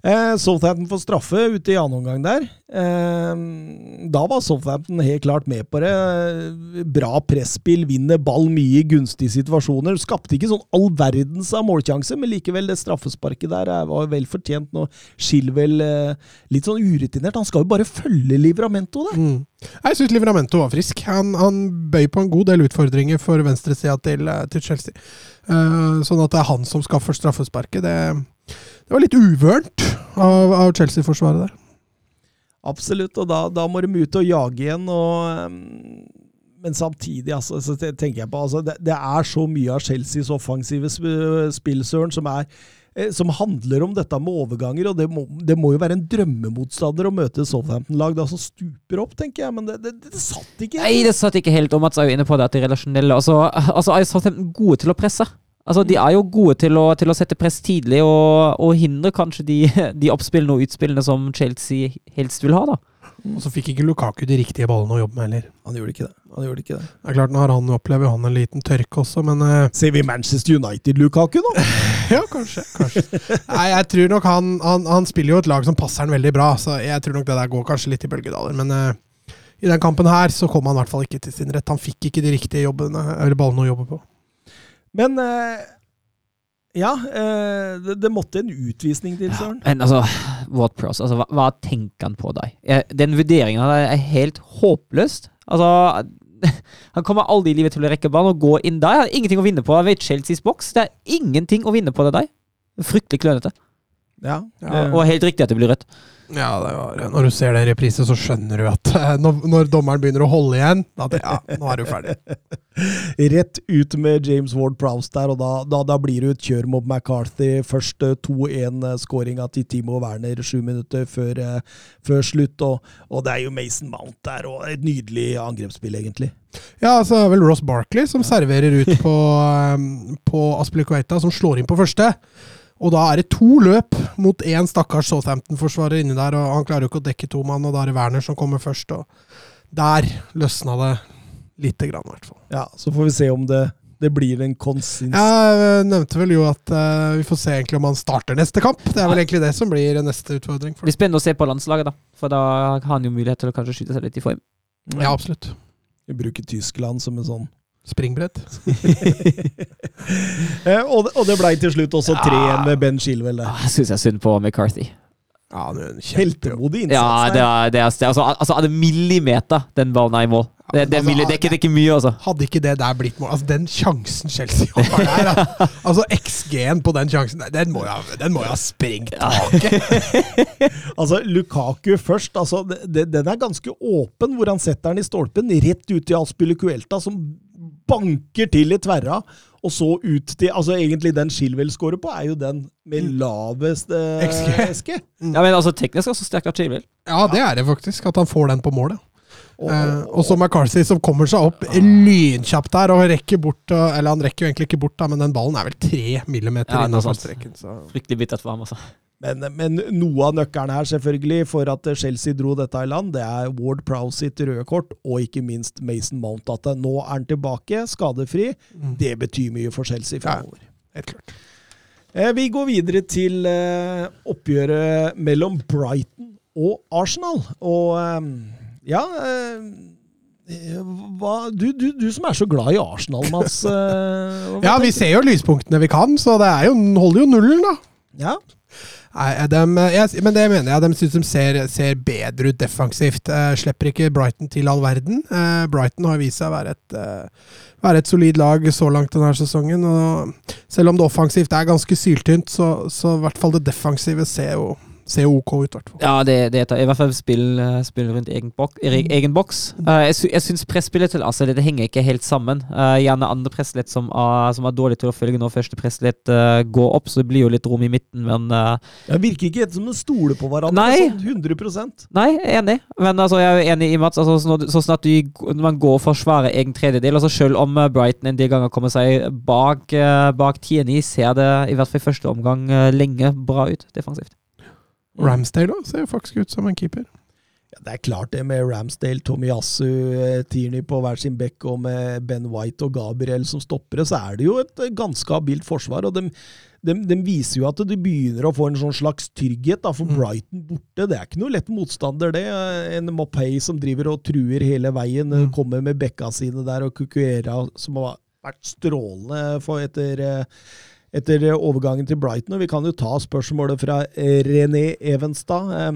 [SPEAKER 1] Eh, Southampton får straffe ute i annen omgang der. Eh, da var Southampton helt klart med på det. Bra presspill, vinner ball mye i gunstige situasjoner. Skapte ikke sånn all verdens av målsjanse, men likevel, det straffesparket der er- var vel fortjent. Nå Chilwell eh, litt sånn urutinert. Han skal jo bare følge Livramento der.
[SPEAKER 2] Mm. Jeg syns Livramento var frisk. Han, han bøy på en god del utfordringer for venstresida til, eh, til Chelsea. Uh, sånn at det er han som skaffer straffesparket, det, det var litt uvørent av, av Chelsea-forsvaret der.
[SPEAKER 1] Absolutt, og da, da må de ut og jage igjen. Og, um, men samtidig altså, så tenker jeg på altså, det, det er så mye av Chelseas offensive sp- spill, Søren, som, er, eh, som handler om dette med overganger. og Det må, det må jo være en drømmemotstander å møte Southampton-lag da, som stuper opp, tenker jeg. Men det, det, det satt ikke.
[SPEAKER 3] Nei, det satt ikke helt. Og Mats er jo inne på det at det relasjonelle Altså, altså er Southampton gode til å presse. Altså, De er jo gode til å, til å sette press tidlig og, og hindre kanskje de, (laughs) de oppspillene og utspillene som Chelsea helst vil ha. da.
[SPEAKER 2] Og så fikk ikke Lukaku de riktige ballene å jobbe med heller.
[SPEAKER 1] Han gjorde ikke det. Han gjorde ikke det.
[SPEAKER 2] Det er klart, Nå har han opplever han en liten tørke også, men uh...
[SPEAKER 1] Ser vi Manchester United-Lukaku nå? (laughs)
[SPEAKER 2] Ja, kanskje. kanskje. Nei, jeg tror nok han, han, han spiller jo et lag som passer han veldig bra, så jeg tror nok det der går kanskje litt i bølgedaler. Men Uh i den kampen her så kom han i hvert fall ikke til sin rett. Han fikk ikke de riktige jobbene, eller ballene å jobbe på.
[SPEAKER 1] Men eh, ja, eh, det, det måtte en utvisning til, Søren.
[SPEAKER 3] Men altså, what Prowse, altså, hva, hva tenker han på deg? Den vurderingen av deg er helt håpløst. Altså, (laughs) han kommer aldri i livet til å rekke ballen og gå inn der. Han har ingenting å vinne på ved Chelseas boks. Det er ingenting å vinne på det der. Fryktelig klønete.
[SPEAKER 1] Ja,
[SPEAKER 2] Ja,
[SPEAKER 1] eh,
[SPEAKER 3] Og helt riktig at det blir rødt.
[SPEAKER 2] Ja, det var, Når du ser det i reprise, så skjønner du at eh, når, når dommeren begynner å holde igjen, da ja, nå er du ferdig. (laughs)
[SPEAKER 1] Rett ut med James Ward Prowse der, og da, da, da blir det et kjør mot McCarthy. Først eh, 2-1-skåringa til Timo Werner sju minutter før, eh, før slutt, og, og det er jo Mason Mount der, og et nydelig angrepsspill, egentlig.
[SPEAKER 2] Ja, altså det er vel Ross Barkley som serverer ut (laughs) på, på Aspilicueta, som slår inn på første. Og da er det to løp mot én stakkars Southampton-forsvarer inni der, og han klarer jo ikke å dekke to mann, og da er det Werner som kommer først, og der løsna det lite grann, i hvert fall.
[SPEAKER 1] Ja, Så får vi se om det, det blir en konsins...
[SPEAKER 2] Jeg nevnte vel jo at uh, vi får se egentlig om han starter neste kamp. Det er vel egentlig det som blir neste utfordring.
[SPEAKER 3] Det blir spennende å se på landslaget, da. For da har han jo mulighet til å kanskje skyte seg litt i form.
[SPEAKER 2] Ja, absolutt.
[SPEAKER 1] Vi bruker Tyskland som en sånn
[SPEAKER 2] Springbrett. (laughs)
[SPEAKER 1] Eh, og, det- og det blei til slutt også 3-1 med Ben Shilwell. der.
[SPEAKER 3] Ah, Jeg syns jeg er synd på McCarthy.
[SPEAKER 2] Ja, det er en.
[SPEAKER 1] Heltemodig innsats
[SPEAKER 3] Ja, det er, det er, altså, altså, er det millimeter den ballen er i mål? Det, det,
[SPEAKER 2] Altså,
[SPEAKER 3] det, er ikke, det er ikke mye, altså.
[SPEAKER 2] Hadde ikke det der blitt mål Altså, den sjansen Chelsea har der da. (laughs) Altså, XG-en på den sjansen den må jo ha- sprengt taket. (laughs)
[SPEAKER 1] Altså, Lukaku først. altså, det, det, Den er ganske åpen, hvor han setter den i stolpen. Rett ut til Aspilicuelta, som banker til i tverra. Og så ut til altså Egentlig den Chilwell scorer på, er jo den med lavest eh,
[SPEAKER 2] XG.
[SPEAKER 3] Ja, men altså, Teknisk er så sterk av Chilwell.
[SPEAKER 2] Ja, det er det faktisk, at han får den på målet.
[SPEAKER 1] Og,
[SPEAKER 2] Eh, og så McCarthy som kommer seg opp lynkjapt der og rekker bort Eller han rekker jo egentlig ikke bort, da, men den ballen er vel tre millimeter
[SPEAKER 3] Ja,
[SPEAKER 2] innafor streken. Så.
[SPEAKER 3] Fryktelig bittert for ham, altså.
[SPEAKER 1] Men, men noe av nøkkelen her selvfølgelig for at Chelsea dro dette i land, det er Ward Prowse sitt røde kort, og ikke minst Mason Mount. At nå er han tilbake, skadefri. Det betyr mye for Chelsea framover.
[SPEAKER 2] Helt klart.
[SPEAKER 1] Eh, Vi går videre til eh, oppgjøret mellom Brighton og Arsenal. Og eh, ja eh, du, du, du som er så glad i Arsenal, Mats. eh, (laughs)
[SPEAKER 2] Ja, vi ser jo lyspunktene vi kan, så det er jo, holder jo nullen, da.
[SPEAKER 1] Ja.
[SPEAKER 2] Nei, dem, jeg, men det mener jeg. De syns de ser, ser bedre ut defensivt. Eh, slipper ikke Brighton til all verden. Eh, Brighton har vist seg å være et, eh, være et solid lag så langt denne sesongen. Og selv om det offensivt er ganske syltynt, så, så i hvert fall det defensive ser jo, ser ok ut. hvert fall.
[SPEAKER 3] Ja, det, det i hvert fall spill, eh, spill rundt egen, bok, egen, egen boks. Uh, jeg, sy jeg syns presspillet til Arsenal det henger ikke helt sammen. Uh, gjerne andre presslett som, er- som er dårlig til å følge når første presslett uh, går opp, så det blir jo litt rom i midten, men
[SPEAKER 1] Det virker ikke helt som de stoler på hverandre.
[SPEAKER 3] Nei.
[SPEAKER 1] Sånn 100
[SPEAKER 3] Nei, enig. Men altså, jeg er jo enig i Mats. Altså, så, når, sånn at du, man går for forsvare egen tredjedel, altså selv om Brighton en del ganger kommer seg bak, bak Tierney, ser det i hvert fall i første omgang lenge bra ut defensivt.
[SPEAKER 2] Ramsdale også, ser faktisk ut som en keeper.
[SPEAKER 1] Ja, det er klart det med Ramsdale, Tomiyasu, eh, Tierney på hver sin bekk og med Ben White og Gabriel som stoppere, så er det jo et eh, ganske habilt forsvar. og de, de, de viser jo at du begynner å få en sånn slags trygghet. da, For
[SPEAKER 2] Mm.
[SPEAKER 1] Brighton borte, det er ikke noe lett motstander, det. Eh, En Mopay som driver og truer hele veien,
[SPEAKER 2] Mm.
[SPEAKER 1] kommer med bekka sine der, og Kukuera som har vært strålende etter etter overgangen til Brighton. Og vi kan jo ta spørsmålet fra eh, René Evenstad. Eh,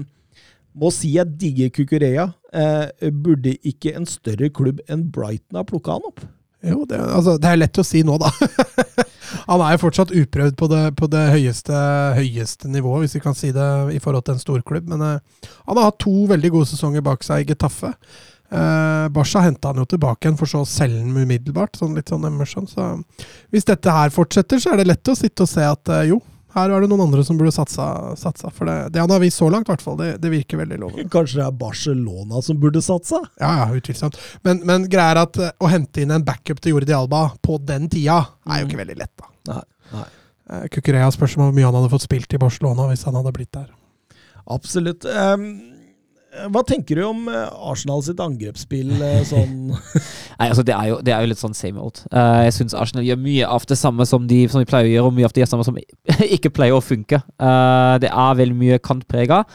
[SPEAKER 1] må si jeg digger Kukureya. Eh, burde ikke en større klubb enn Brighton ha plukka han opp?
[SPEAKER 2] Jo, det, altså, det er lett å si nå, da. (laughs) han er jo fortsatt uprøvd på det, på det høyeste, høyeste nivået, hvis vi kan si det, i forhold til en storklubb. Men uh, han har hatt to veldig gode sesonger bak seg i Getafe. Uh, Barca henta han jo tilbake igjen, for så å selge den umiddelbart. Sånn litt sånn Emerson. Så hvis dette her fortsetter, så er det lett å sitte og se at eh, jo, her er det noen andre som burde satsa. satsa. For det, det han har vist så langt, hvert fall, det, det virker veldig lovende. (laughs)
[SPEAKER 1] Kanskje det er Barcelona som burde satsa?
[SPEAKER 2] Ja, ja, utvilsomt. Men, men greia er at eh, å hente inn en backup til Jordi Alba på den tida, er jo ikke veldig lett, da.
[SPEAKER 1] Nei. nei.
[SPEAKER 2] Kukurea spørs om hvor mye han hadde fått spilt i Barcelona hvis han hadde blitt der.
[SPEAKER 1] Absolutt. Um, hva tenker du om eh, Arsenal sitt angrepsspill eh, (laughs) sånn
[SPEAKER 3] Nei, altså det er jo, det er jo litt sånn same old. Uh, jeg syns Arsenal gjør mye av det samme som de, som de pleier å gjøre, og mye av det samme som (laughs) ikke pleier å funke. Uh, det er veldig mye kantprega.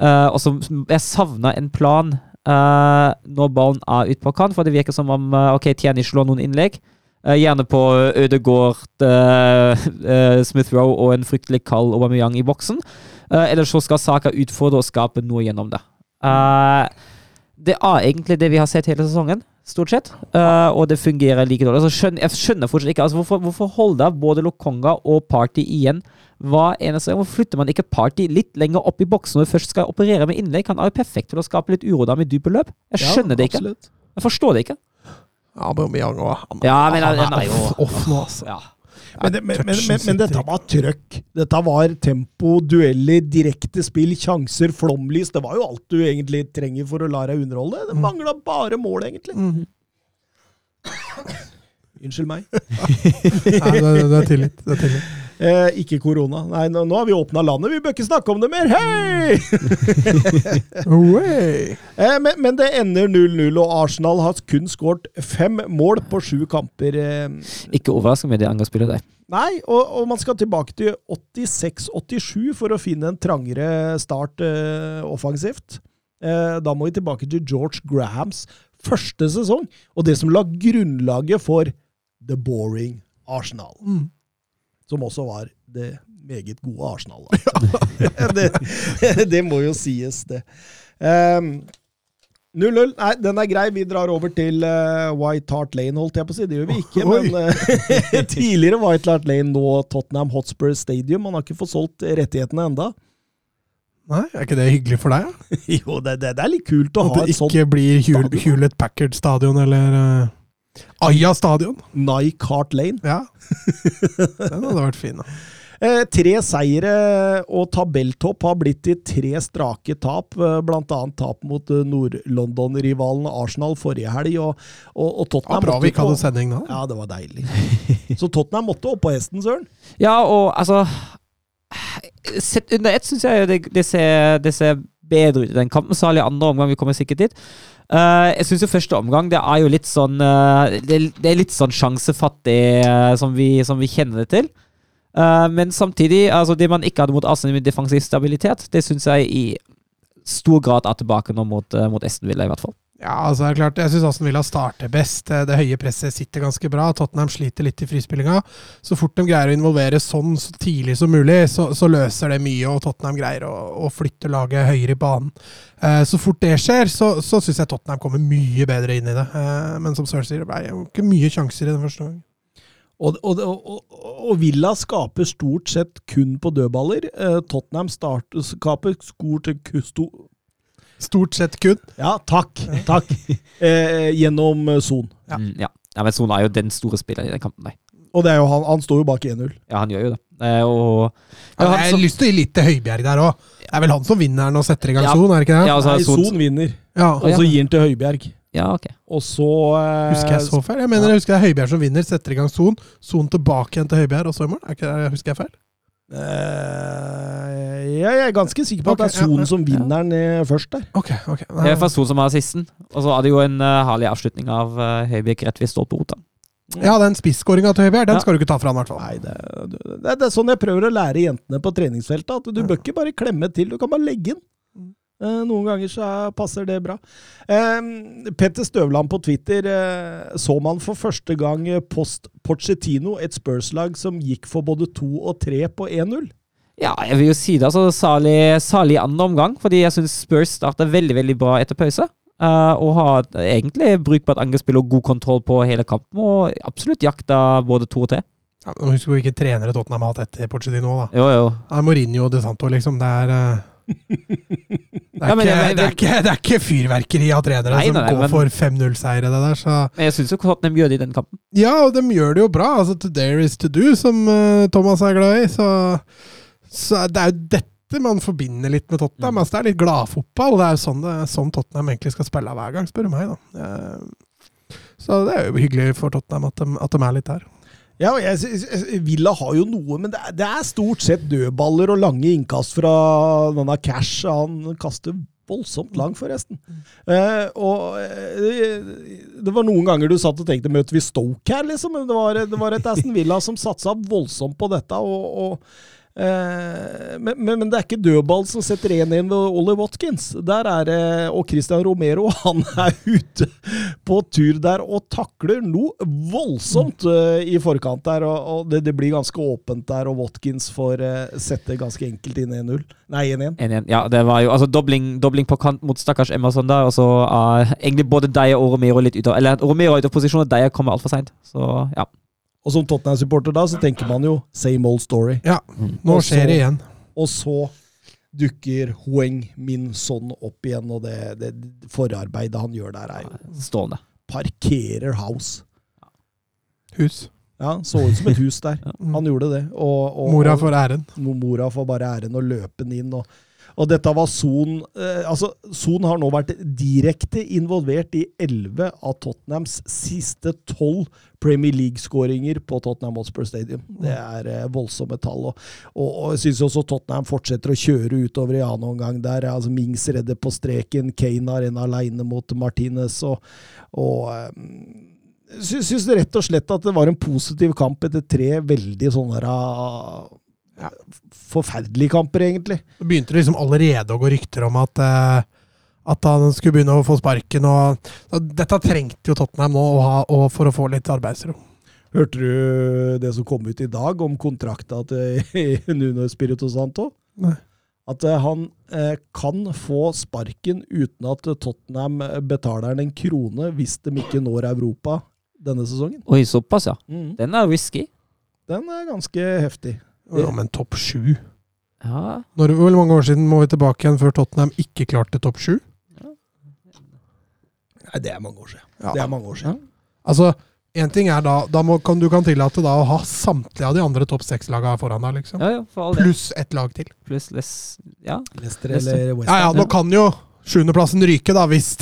[SPEAKER 3] Uh, og som, Jeg savner en plan eh, når ballen er ute på kant, for det virker som om ok, Tierney slår noen innlegg. Eh, gjerne på Ødegaard, uh, (laughs) Smith Rowe og en fryktelig kald Aubameyang i boksen. Eller så skal Saka utfordre og skape noe gjennom det. Eh, det er egentlig det vi har sett hele sesongen, stort sett. Uh, og det fungerer like dårlig. Altså, skjønner, jeg skjønner fortsatt ikke altså, hvorfor, hvorfor holder både Lokonga og Party igjen hva eneste gang? Hvorfor flytter man ikke Party litt lenger opp i boksen når du først skal operere med innlegg? Han er jo perfekt til å skape litt uro da med dype løp. Jeg skjønner det ikke. Jeg forstår det ikke.
[SPEAKER 2] Ja, Aubameyang òg. Han,
[SPEAKER 3] Ja, men
[SPEAKER 2] han
[SPEAKER 3] han er
[SPEAKER 2] off nå, altså.
[SPEAKER 3] Ja.
[SPEAKER 1] Men, men, men, men, dette var trøkk. Dette var tempo, dueller, direkte spill, sjanser, flomlys. Det var jo alt du egentlig trenger for å la deg underholde. Det mangla bare mål, egentlig.
[SPEAKER 2] Mhm.
[SPEAKER 1] Unnskyld meg. (laughs)
[SPEAKER 2] Nei, det, det er tillit. Det er tillit.
[SPEAKER 1] Eh, ikke korona. Nei, nå, nå har vi åpna landet, vi bør ikke snakke om det mer! Hei! (laughs) Eh, men, men det ender 0-0, og Arsenal har kun skåret fem mål på sju kamper. Eh,
[SPEAKER 3] Ikke overraskende med det angrepsspillet der.
[SPEAKER 1] Nei, og, og man skal tilbake til 86-87 for å finne en trangere start eh, offensivt. Eh, da må vi tilbake til George Grahams første sesong, og det som la grunnlaget for The Boring Arsenal.
[SPEAKER 2] Mm.
[SPEAKER 1] Som også var det meget gode Arsenal. Da. (laughs) det, det må jo sies, det. Um, 0-0. Nei, den er grei. Vi drar over til uh, White Hart Lane, holdt jeg på å si. Det gjør vi ikke,
[SPEAKER 2] Oi.
[SPEAKER 1] men uh, (laughs) tidligere White Hart Lane, nå Tottenham Hotspur Stadium. Man har ikke fått solgt rettighetene enda.
[SPEAKER 2] Nei, er ikke det hyggelig for deg? Ja? (laughs)
[SPEAKER 1] Jo, det, det, det er litt kult å
[SPEAKER 2] At
[SPEAKER 1] ha et sånt
[SPEAKER 2] ikke blir Hul
[SPEAKER 1] stadion.
[SPEAKER 2] Hewlett Packard stadion eller uh, Aya stadion.
[SPEAKER 1] Nike Hart Lane.
[SPEAKER 2] Ja. Den hadde vært fin, da.
[SPEAKER 1] Eh, tre seire og tabelltopp har blitt til tre strake tap, bl.a. blant annet tap mot eh, Nord-London-rivalen Arsenal forrige helg. Og, og, og
[SPEAKER 2] Ja, bra
[SPEAKER 1] måtte
[SPEAKER 2] vi ikke
[SPEAKER 1] på-
[SPEAKER 2] hadde sending da.
[SPEAKER 1] Ja, det var deilig. (laughs) Så Tottenham måtte opp på hesten, Søren.
[SPEAKER 3] Ja, og altså Sett under ett syns jeg det, det, ser, det ser bedre ut i den kampen. Særlig i andre omgang, vi kommer sikkert dit. Eh, jeg syns jo første omgang det er jo litt sånn uh, det, det er litt sånn sjansefattig uh, som, vi, som vi kjenner det til. Men samtidig, altså det man ikke hadde mot Arsenal med defensiv stabilitet, det syns jeg i stor grad er tilbake nå mot, uh, mot Esten Villa, i hvert fall.
[SPEAKER 2] Ja, altså det er klart, Jeg syns Aston Villa starter best. Eh, Det høye presset sitter ganske bra. Tottenham sliter litt i frispillinga. Så fort de greier å involvere sånn så tidlig som mulig, så, så løser det mye, og Tottenham greier å, å flytte laget høyere i banen. Eh, Så fort det skjer, så, så syns jeg Tottenham kommer mye bedre inn i det. Eh, Men som Sir sier, det ble ikke mye sjanser i den første gangen.
[SPEAKER 1] Og, og, og, og Villa skaper stort sett kun på dødballer. Eh, Tottenham start, skaper stort sto,
[SPEAKER 2] Stort sett kun.
[SPEAKER 1] Ja, takk. Takk. (laughs) Eh, gjennom eh, Son.
[SPEAKER 2] Ja.
[SPEAKER 3] Mm, ja. ja, men Son er jo den store spilleren i den kampen, nei.
[SPEAKER 1] Og det er jo han, han står jo bak 1-0.
[SPEAKER 3] Ja, han gjør jo det. Eh, og
[SPEAKER 2] Ja,
[SPEAKER 3] han
[SPEAKER 2] jeg har
[SPEAKER 3] som-
[SPEAKER 2] lyst til å gi litt til Høibjerg der òg. Det er vel han som vinner den og setter i gang
[SPEAKER 3] Ja.
[SPEAKER 2] Son, er det ikke det?
[SPEAKER 3] Ja, altså,
[SPEAKER 1] Nei,
[SPEAKER 3] Son-
[SPEAKER 1] Son vinner,
[SPEAKER 2] Ja.
[SPEAKER 1] og så gir han til Høibjerg.
[SPEAKER 3] Ja, ok.
[SPEAKER 1] Og så eh,
[SPEAKER 2] Husker jeg så feil? Jeg mener jeg husker det er Høibjerg som vinner, setter i gang Son. Son tilbake igjen til Høibjerg, og så i morgen. Er ikke det, husker jeg feil?
[SPEAKER 1] Eh, Jeg er ganske sikker på at det er Son
[SPEAKER 2] ja, ja.
[SPEAKER 1] som vinner den eh, først der.
[SPEAKER 2] Ok, ok.
[SPEAKER 3] Det er Son som har assisten. Og så hadde jo en uh, herlig avslutning av uh, Høibjerg rett ved stolperota.
[SPEAKER 2] Ja, den spisskåringa til Høibjerg, den
[SPEAKER 3] Ja.
[SPEAKER 2] skal du ikke ta fra han, i hvert fall.
[SPEAKER 1] Nei, det, det, det er sånn jeg prøver å lære jentene på treningsfeltet. At du bør ikke bare klemme til, du kan bare legge den. Eh, Noen ganger så er- passer det bra. Petter Støvland på Twitter eh, så man for første gang eh, post Porcetino, et Spurs-lag som gikk for både to og tre på 1-0.
[SPEAKER 3] Ja, jeg vil jo si det. altså Salig, salig andre omgang, fordi jeg syns Spurs starta veldig veldig bra etter pause. Uh, og har egentlig brukbart angrepsspill og god kontroll på hele kampen. Og absolutt jakta både to og tre.
[SPEAKER 2] Ja, husker Husk hvor hvilke trenere Tottenham har hatt etter Porcedino. da.
[SPEAKER 3] Jo, jo.
[SPEAKER 2] Det er Mourinho og De Santo, liksom. Det er eh, det er,
[SPEAKER 3] Ja, men
[SPEAKER 2] ikke, det, er ikke, det er ikke fyrverkeri av trenere
[SPEAKER 3] Nei,
[SPEAKER 2] som
[SPEAKER 3] nei,
[SPEAKER 2] går
[SPEAKER 3] men-
[SPEAKER 2] for 5-0-seire, det der. Så
[SPEAKER 3] Men jeg syns jo Tottenham gjør det i den kampen.
[SPEAKER 2] Ja, og de gjør det jo bra. Altså, to dare is to do, som uh, Thomas er glad i. Så, så det er jo dette man forbinder litt med Tottenham.
[SPEAKER 3] Mm.
[SPEAKER 2] Altså, det er litt gladfotball. Det er jo sånn, det, sånn Tottenham egentlig skal spille hver gang, spør du meg. da. Uh, Så det er jo hyggelig for Tottenham at de, at de er litt der.
[SPEAKER 1] Ja, jeg, jeg- Villa har jo noe, men det er, det er stort sett dødballer og lange innkast fra denne Cash. Han kaster voldsomt langt, forresten. Eh, og eh, Det var noen ganger du satt og tenkte møter vi Stoke her, liksom? Men det var, det var et Aston Villa som satsa voldsomt på dette. og, og men, men, men det er ikke dødball som setter 1-1 ved Ollie Watkins. Der er det, Og Christian Romero (laughs) han er ute på tur der og takler noe voldsomt eh, i forkant der. og, det, det blir ganske åpent der, og Watkins får eh, sette ganske enkelt inn 1-0. Nei, 1-1.
[SPEAKER 3] 1-1. Ja, det var jo altså dobling, dobling på kant mot stakkars Emerson der, og så er egentlig både Deia og Romero litt ute av Eller Romero er ute av posisjon, og Deia kommer altfor seint. Så ja.
[SPEAKER 1] Og som Tottenham-supporter da, så tenker man jo same old story.
[SPEAKER 2] Ja, nå
[SPEAKER 1] Og så-
[SPEAKER 2] skjer det igjen.
[SPEAKER 1] Og så dukker Hoeng Min Son opp igjen, og det, det forarbeidet han gjør der, er jo
[SPEAKER 3] Stående.
[SPEAKER 1] parkerer house.
[SPEAKER 2] Hus.
[SPEAKER 1] Ja, så ut som et hus der. Han gjorde det. Og, og,
[SPEAKER 2] Mora får æren.
[SPEAKER 1] Mora får bare æren og løpe den inn. Og, og dette var Son eh, altså Son har nå vært direkte involvert i 11 av Tottenhams siste 12 Premier League-skåringer på Tottenham Hotspur Stadium. Det er eh, voldsomme tall. Og, og, og jeg syns også Tottenham fortsetter å kjøre utover i annen omgang der. altså Mings redder på streken, Kane har en aleine mot Martinez. og, og eh, syns rett og slett at det var en positiv kamp etter tre veldig sånne ah, forferdelige kamper, egentlig.
[SPEAKER 2] Det begynte liksom allerede å gå rykter om at, eh, at han skulle begynne å få sparken. og så Dette trengte jo Tottenham nå å ha, og for å få litt arbeidsro.
[SPEAKER 1] Hørte du det som kom ut i dag om kontrakta til (laughs) Nuno Spirito Santo?
[SPEAKER 2] Nei.
[SPEAKER 1] At eh, han eh, kan få sparken uten at Tottenham betaler han en krone hvis de ikke når Europa denne sesongen.
[SPEAKER 3] Oi, såpass, ja.
[SPEAKER 1] Mm.
[SPEAKER 3] Den er risky.
[SPEAKER 1] Den er ganske heftig.
[SPEAKER 2] Ja, men topp sju
[SPEAKER 3] Ja.
[SPEAKER 2] Når, Hvor mange år siden må vi tilbake igjen før Tottenham ikke klarte topp sju?
[SPEAKER 1] Nei, det er mange år siden.
[SPEAKER 2] Ja.
[SPEAKER 1] Det er mange år siden.
[SPEAKER 2] Altså, en ting er da, da må, kan, Du kan tillate da å ha samtlige av de andre topp seks-lagene foran deg, liksom.
[SPEAKER 3] ja, ja, for all.
[SPEAKER 2] Pluss ett lag til.
[SPEAKER 3] Pluss less Ja.
[SPEAKER 1] Leicester
[SPEAKER 3] Leicester.
[SPEAKER 1] eller West
[SPEAKER 2] Ja, ja, nå kan jo sjuendeplassen ryke, da, hvis,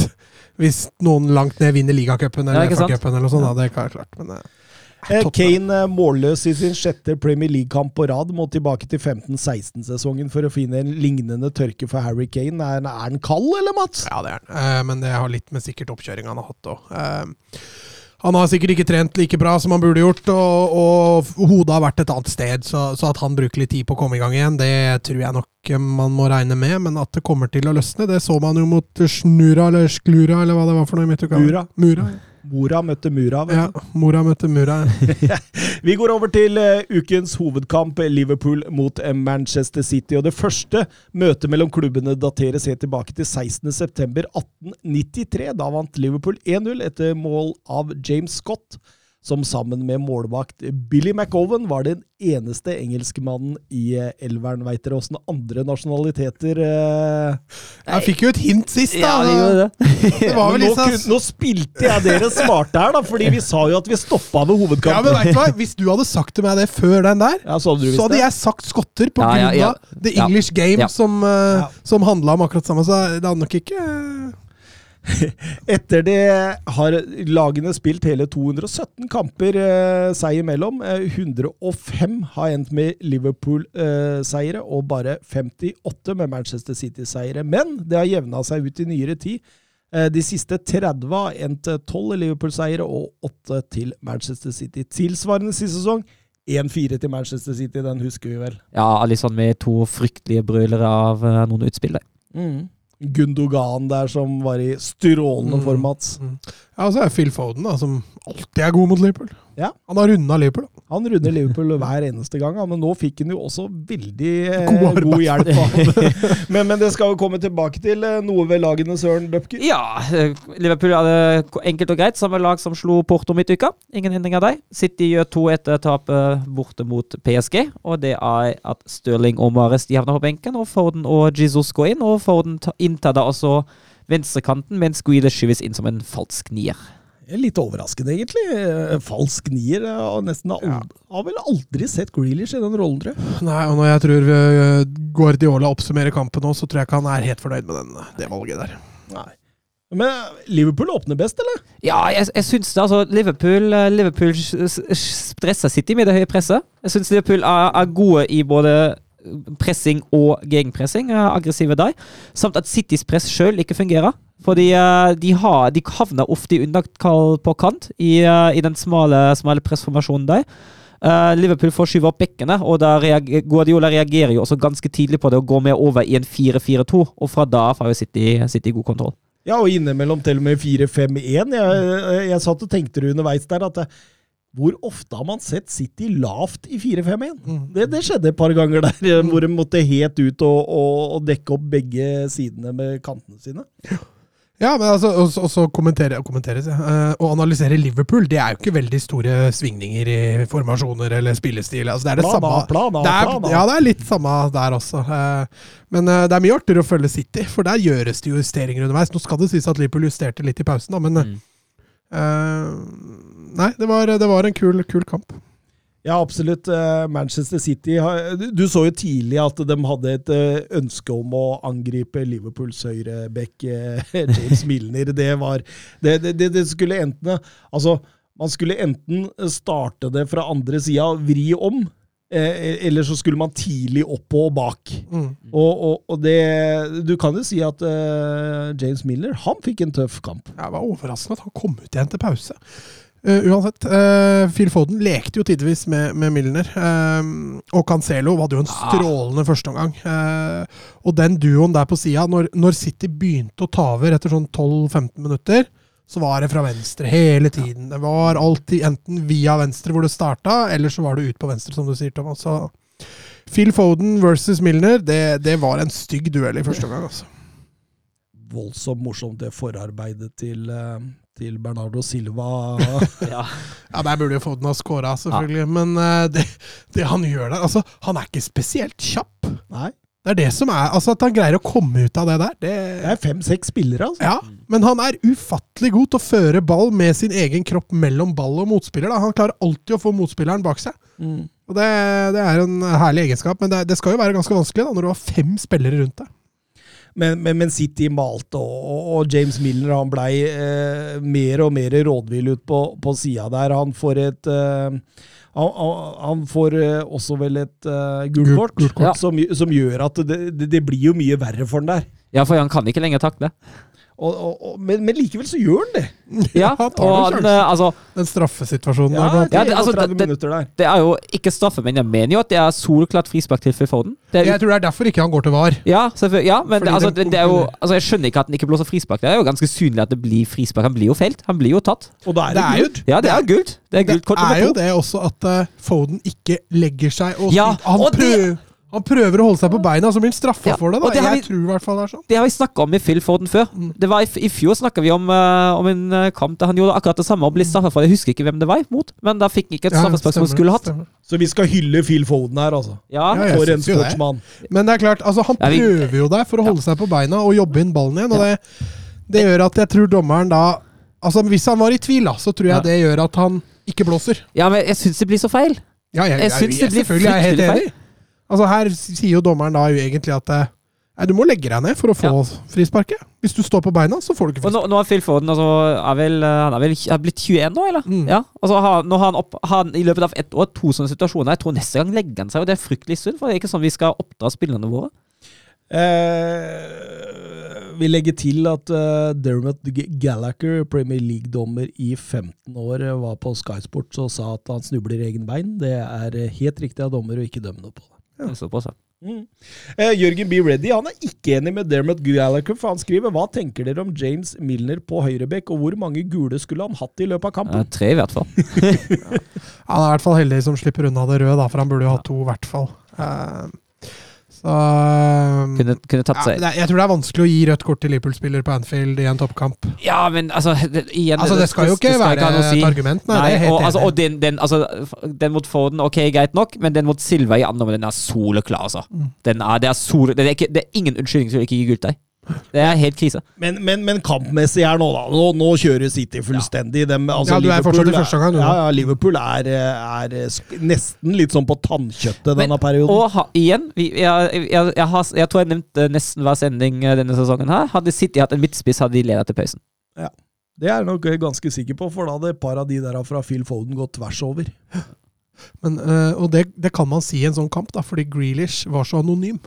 [SPEAKER 2] hvis noen langt ned vinner ligacupen
[SPEAKER 3] Ja,
[SPEAKER 2] eller? FA-cupen eller noe sånt. Da, det er klart, men eh,
[SPEAKER 1] Eh. Kane eh, målløs i sin sjette Premier League-kamp på rad. Må tilbake til 15-16-sesongen for å finne en lignende tørke for Harry Kane. Er, er han kald, eller, Mats?
[SPEAKER 2] Ja, det er han. Eh, men det har litt med sikkert oppkjøringa han har hatt òg. han har sikkert ikke trent like bra som han burde gjort, og, og hodet har vært et annet sted. Så, så at han bruker litt tid på å komme i gang igjen, det tror jeg nok eh, man må regne med. Men at det kommer til å løsne, det så man jo mot Snura eller Sklura, eller hva det var for noe.
[SPEAKER 1] Mura.
[SPEAKER 2] Mura.
[SPEAKER 1] Mora møtte Mura. vet du.
[SPEAKER 2] Ja, mora møtte Mura. (laughs)
[SPEAKER 1] Vi går over til eh, ukens hovedkamp, Liverpool mot eh, Manchester City. og Det første møtet mellom klubbene dateres helt tilbake til 16.9.1893. Da vant Liverpool 1-0 etter mål av James Scott, som sammen med målvakt Billy McOwen var den eneste engelskmannen i eh, elveren. Veit dere åssen andre nasjonaliteter eh,
[SPEAKER 2] Jeg fikk jo et hint sist, da!
[SPEAKER 3] Ja, det det. (laughs)
[SPEAKER 2] Det var vel
[SPEAKER 1] nå,
[SPEAKER 2] litt sånn
[SPEAKER 1] nå spilte jeg dere smarte her, da, fordi vi sa jo at vi stoppa ved
[SPEAKER 2] Ja, men vet du hva? Hvis du hadde sagt til meg det før den der,
[SPEAKER 1] Ja, så hadde
[SPEAKER 2] så hadde jeg sagt skotter på
[SPEAKER 3] Ja, ja,
[SPEAKER 2] grunn
[SPEAKER 3] ja.
[SPEAKER 2] av The
[SPEAKER 3] Ja.
[SPEAKER 2] English Game,
[SPEAKER 3] Ja.
[SPEAKER 2] som, uh,
[SPEAKER 1] Ja.
[SPEAKER 2] som handla om akkurat samme. Så det hadde nok ikke (laughs)
[SPEAKER 1] Etter det har lagene spilt hele 217 kamper eh, seg imellom. Eh, 105 har endt med Liverpool-seiere, og bare 58 med Manchester City-seiere. Men det har jevna seg ut i nyere tid. Eh, de siste 30 har endt eh, 12 Liverpool-seiere og 8 til Manchester City. Tilsvarende siste sesong 1-4 til Manchester City, den husker vi vel.
[SPEAKER 3] Ja, liksom med to fryktelige brølere av eh, noen utspill der.
[SPEAKER 1] Gundogan der som var i strålende
[SPEAKER 2] Mm.
[SPEAKER 1] form, Mats.
[SPEAKER 2] Ja, og så er Phil Foden, da, som alltid er god mot Liverpool.
[SPEAKER 1] Ja.
[SPEAKER 2] Han har runda Liverpool. da.
[SPEAKER 1] Han runder Liverpool hver eneste gang, men nå fikk han jo også veldig eh,
[SPEAKER 2] God
[SPEAKER 1] god, hjelp av (laughs) men, men det skal jo komme tilbake til eh, noe ved lagene, Søren Dupker?
[SPEAKER 3] Ja, eh, Liverpool hadde enkelt og greit samme lag som slo Porto midt i uka. Ingen hindring av dem. City gjør to etter tapet borte mot PSG. Og det er at Stirling og Mares de havner på benken, og Foden og Jesus går inn. Og Foden inntar da også venstrekanten, mens Grealish skyves inn som en falsk nier.
[SPEAKER 1] Litt overraskende, egentlig. Eh, Falsk nier. eh, Og nesten aldri, Har vel aldri sett Grealish i den rollen, tror jeg.
[SPEAKER 2] Nei, og når jeg tror uh, Guardiola oppsummerer kampen nå, så tror jeg ikke han er helt fornøyd med den, det valget der.
[SPEAKER 1] Nei. Men eh, Liverpool åpner best, eller?
[SPEAKER 3] Ja, jeg, jeg syns det. altså Liverpool, eh, Liverpool stresser City med det høye presset. Jeg syns Liverpool er, er gode i både pressing og gegenpressing. er Aggressive der. Samt at Citys press sjøl ikke fungerer. Fordi eh, de, har, de havner ofte i underkall på kant i, eh, i den smale, smale pressformasjonen der. Uh, Liverpool får skyve opp bekkene, og reager, Guardiola reagerer jo også ganske tidlig på det og går med over i en 4-4-2. Og fra da får jo City, City god kontroll.
[SPEAKER 1] Ja, og innimellom til og med 4-5-1. Jeg, jeg, satt og tenkte underveis der at eh, hvor ofte har man sett City lavt i 4-5-1? Det, det skjedde et par ganger der, eh, hvor de måtte helt ut og, og, og dekke opp begge sidene med kantene sine.
[SPEAKER 2] Ja, men altså, og så- kommentere, kommentere seg. jeg. Eh, Å analysere Liverpool, det er jo ikke veldig store svingninger i formasjoner eller spillestil. Altså, det er det
[SPEAKER 1] Plan
[SPEAKER 2] samme.
[SPEAKER 1] plan
[SPEAKER 2] det er,
[SPEAKER 1] plan
[SPEAKER 2] Ja, det er litt samme der også. Uh, Men uh, det er mye artigere å følge City, for der gjøres det justeringer underveis. Nå skal det sies at Liverpool justerte litt i pausen, da, men
[SPEAKER 3] Mm.
[SPEAKER 2] Nei, det var, det var en kul, kul kamp.
[SPEAKER 1] Ja, absolutt. Eh, Manchester City du, så jo tidlig at de hadde et eh, ønske om å angripe Liverpools høyreback eh, (laughs) James Milner. Det var det, det, det, skulle enten Altså, man skulle enten starte det fra andre sida, vri om, eller så skulle man tidlig opp og bak.
[SPEAKER 2] Mm.
[SPEAKER 1] Og, og, og det Du kan jo si at James Milner, han fikk en tøff kamp.
[SPEAKER 2] Det var overraskende at han kom ut igjen til pause. Eh, uansett, uh, Phil Foden lekte jo tidvis med, med Milner. Uh, og Cancelo hadde jo en strålende førsteomgang. Uh, og den duoen der på sida, når, når City begynte å ta over etter sånn 12-15 minutter, så var det fra venstre hele tiden. Det var alltid enten via venstre hvor det starta, eller så var det ut på venstre, som du sier, Thomas. Så Phil Foden versus Milner, det, det var en stygg duell i første omgang. Altså.
[SPEAKER 1] Voldsomt morsomt, det forarbeidet til, til Bernardo Silva. (laughs)
[SPEAKER 3] Ja.
[SPEAKER 2] Ja, Der burde jo Foden ha scora, selvfølgelig. Men uh, det, det han gjør der altså, Han er ikke spesielt kjapp.
[SPEAKER 1] Nei,
[SPEAKER 2] Det er det som er altså At han greier å komme ut av det der, det
[SPEAKER 1] det er fem-seks spillere, altså.
[SPEAKER 2] Ja, men han er ufattelig god til å føre ball med sin egen kropp mellom ball og motspiller. Da. Han klarer alltid å få motspilleren bak seg.
[SPEAKER 1] Mm.
[SPEAKER 2] Og det, det er en herlig egenskap, men det, det skal jo være ganske vanskelig da, når du har fem spillere rundt deg.
[SPEAKER 1] Men, men, men City malte, og, og, James Milner han blei eh, mer og mer rådvill ut på, på sida der. Han får et eh, han, han- får eh, også vel et uh, gult kort,
[SPEAKER 2] gult
[SPEAKER 3] kort.
[SPEAKER 1] som, som gjør at det, det, det blir jo mye verre for han der.
[SPEAKER 3] ja, for han kan ikke lenger takle.
[SPEAKER 1] Og, og, og, men, men likevel så gjør han det. (laughs)
[SPEAKER 3] Ja,
[SPEAKER 2] Han tar
[SPEAKER 3] og han, eh, altså,
[SPEAKER 2] Den straffesituasjonen
[SPEAKER 1] Ja,
[SPEAKER 2] der. blant-
[SPEAKER 3] Ja, det- altså,
[SPEAKER 1] 31
[SPEAKER 3] det-
[SPEAKER 1] der.
[SPEAKER 3] det er jo ikke straffe, men jeg mener jo at det er solklart frispark til Forden. Foden. Det er,
[SPEAKER 2] Jeg tror det er derfor ikke han går til VAR.
[SPEAKER 3] ja, ja, men det, altså, det, det er jo, altså, jeg skjønner ikke at han ikke blåser frispark. Det er jo ganske synlig at det blir frispark. Han blir jo felt. Han blir jo tatt.
[SPEAKER 1] Og da er det,
[SPEAKER 2] Det
[SPEAKER 1] gult.
[SPEAKER 3] Ja, det er gult. Det er gult kort
[SPEAKER 2] er jo det også at uh, Foden ikke legger seg og
[SPEAKER 3] Ja,
[SPEAKER 2] han,
[SPEAKER 3] og det-
[SPEAKER 2] prøver, han prøver å holde seg på beina, så blir han straffa
[SPEAKER 3] Ja,
[SPEAKER 2] for det. Da.
[SPEAKER 3] det
[SPEAKER 2] Jeg
[SPEAKER 3] vi-
[SPEAKER 2] tror i hvert fall det er sånn.
[SPEAKER 3] Det har vi snakka om i Phil Foden før.
[SPEAKER 2] Mm.
[SPEAKER 3] Det var I, i fjor snakka vi om, uh, om en eh, kamp der han gjorde akkurat det samme og ble straffa for det. Jeg husker ikke hvem det var mot, men da fikk han ikke et straffespark som han skulle hatt.
[SPEAKER 2] stemmer.
[SPEAKER 1] Så vi skal hylle Phil Foden her, altså.
[SPEAKER 3] Ja,
[SPEAKER 2] Ja,
[SPEAKER 1] For en sportsmann.
[SPEAKER 2] Men det er klart, altså han prøver jo der for å holde seg på beina og jobbe inn ballen igjen. Og det, det gjør at jeg tror dommeren da Altså Hvis han var i tvil, da, så tror jeg
[SPEAKER 3] Ja.
[SPEAKER 2] det gjør at han ikke blåser.
[SPEAKER 3] ja men jeg syns det blir så feil.
[SPEAKER 2] Ja, jeg,
[SPEAKER 3] Jeg jeg, jeg, jeg
[SPEAKER 2] selvfølgelig er helt enig. Altså Her sier jo dommeren da jo egentlig at eh, nei, du må legge deg ned for å få frisparket. Hvis du står på beina, så får du ikke
[SPEAKER 3] frispark. nå, nå er Phil Foden altså, er vel, eh, Han er vel er blitt 21 nå, eller?
[SPEAKER 2] Mm.
[SPEAKER 3] Ja, altså han, Nå har han, opp, han i løpet av ett år to sånne situasjoner. Jeg tror neste gang legger han seg, og det er fryktelig synd. For det er ikke sånn vi skal oppdra spillerne våre.
[SPEAKER 1] Eh, vi legger til at uh, Dermot Gallacher, Gallagher, Premier League-dommer i 15 år, var på Sky Sports og sa at han snubler i egen bein. Det er helt riktig av dommer å ikke dømme noe på det.
[SPEAKER 3] Det er såpass, ja.
[SPEAKER 1] Mm. Eh, Jørgen B. Reddy han er ikke enig med Dermot Gallagher, for han skriver Hva tenker dere om James Milner på høyrebekk, og hvor mange gule skulle han hatt i løpet av
[SPEAKER 3] Eh,
[SPEAKER 1] kampen?
[SPEAKER 3] Tre, i hvert fall. (laughs)
[SPEAKER 2] Han er i hvert fall heldig som slipper unna det røde, da, for han burde jo ha to, i hvert fall. Eh, så eh,
[SPEAKER 3] Kunne, kunne tatt seg
[SPEAKER 2] er- Jeg tror det er vanskelig å gi rødt kort til Liverpool-spiller på Anfield i en toppkamp.
[SPEAKER 3] Ja, men altså det, igjen,
[SPEAKER 2] Altså, det skal jo ikke
[SPEAKER 3] skal
[SPEAKER 2] være
[SPEAKER 3] ikke si.
[SPEAKER 2] et argument, nei.
[SPEAKER 3] Nei,
[SPEAKER 2] det helt
[SPEAKER 3] og, altså, og den, den, altså, den mot Forden, ok, greit nok, men den mot Silva i andre, den er soleklar, altså.
[SPEAKER 2] Mm.
[SPEAKER 3] Den er, det, er sol, det, er ikke, det er ingen unnskyldning til å ikke gi gult der. Det er helt krise.
[SPEAKER 1] Men, men, men kampmessig her nå, da. Nå, nå kjører City fullstendig. De, altså,
[SPEAKER 2] Ja, du er
[SPEAKER 1] Liverpool
[SPEAKER 2] fortsatt i første gang, du,
[SPEAKER 1] Ja, ja, Liverpool er, er nesten litt sånn på tannkjøttet
[SPEAKER 3] Men-
[SPEAKER 1] denne perioden.
[SPEAKER 3] Og ha, igjen, vi, jeg, jeg, jeg, har, jeg tror jeg nevnte nesten hver sending eh, denne sesongen her. Hadde City hatt en midtspiss, hadde de ledet til pausen.
[SPEAKER 1] Det er jeg nok ganske sikker på, for da hadde et par av de der fra Phil Foden gått tvers over. (gasps)
[SPEAKER 2] Men, eh, og det, det kan man si i en sånn kamp, da, fordi Grealish var så anonym.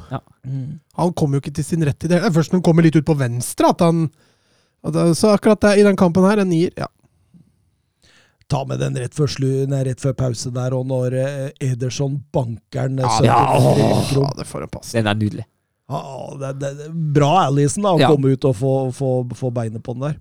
[SPEAKER 2] Han kom jo ikke til sin rett i det. Det er først når han kommer litt ut på venstre at han at Så akkurat det, i den kampen her, en nier. Ja.
[SPEAKER 1] Ta med den rett før, slu, nei, rett før pause der, og når eh, Ederson banker den.
[SPEAKER 2] Ja,
[SPEAKER 3] ja,
[SPEAKER 2] Ja, det får en pass.
[SPEAKER 3] Den er nydelig.
[SPEAKER 1] Ja, det, det, bra Alison da, å
[SPEAKER 3] Ja.
[SPEAKER 1] komme ut og få, få, få beinet på den der.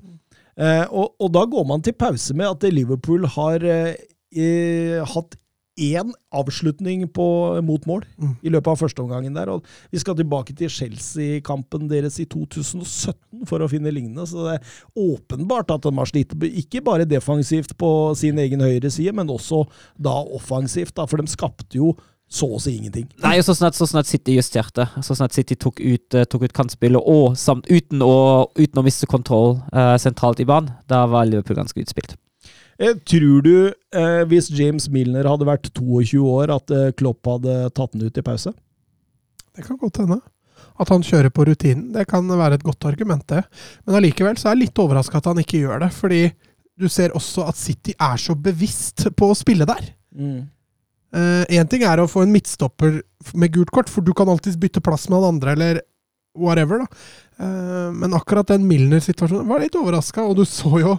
[SPEAKER 1] Eh, og, og da går man til pause med at Liverpool har eh, hatt én avslutning på, mot mål
[SPEAKER 2] Mm.
[SPEAKER 1] i løpet av førsteomgangen der. Og vi skal tilbake til Chelsea-kampen deres i 2017 for å finne lignende. Så det er åpenbart at de har slitt, ikke bare defensivt på sin egen høyre side, men også da offensivt. Da, for de skapte jo så å si ingenting.
[SPEAKER 3] Nei, så snart, så snart City justerte. Så snart City tok ut, eh, tok ut kantspillet, og samt, uten, å, uten å miste kontroll eh, sentralt i banen, da var Liverpool ganske utspilt.
[SPEAKER 1] Eh, tror du, eh, hvis James Milner hadde vært 22 år, at eh, Klopp hadde tatt den ut i pause?
[SPEAKER 2] Det kan godt hende. At han kjører på rutinen. Det kan være et godt argument, det. Men allikevel så er jeg litt overraska at han ikke gjør det. Fordi du ser også at City er så bevisst på å spille der. Én ting er å få en midtstopper med gult kort, for du kan alltids bytte plass med han andre, eller whatever. da. Eh, men akkurat den Milner-situasjonen var litt overraska, og du så jo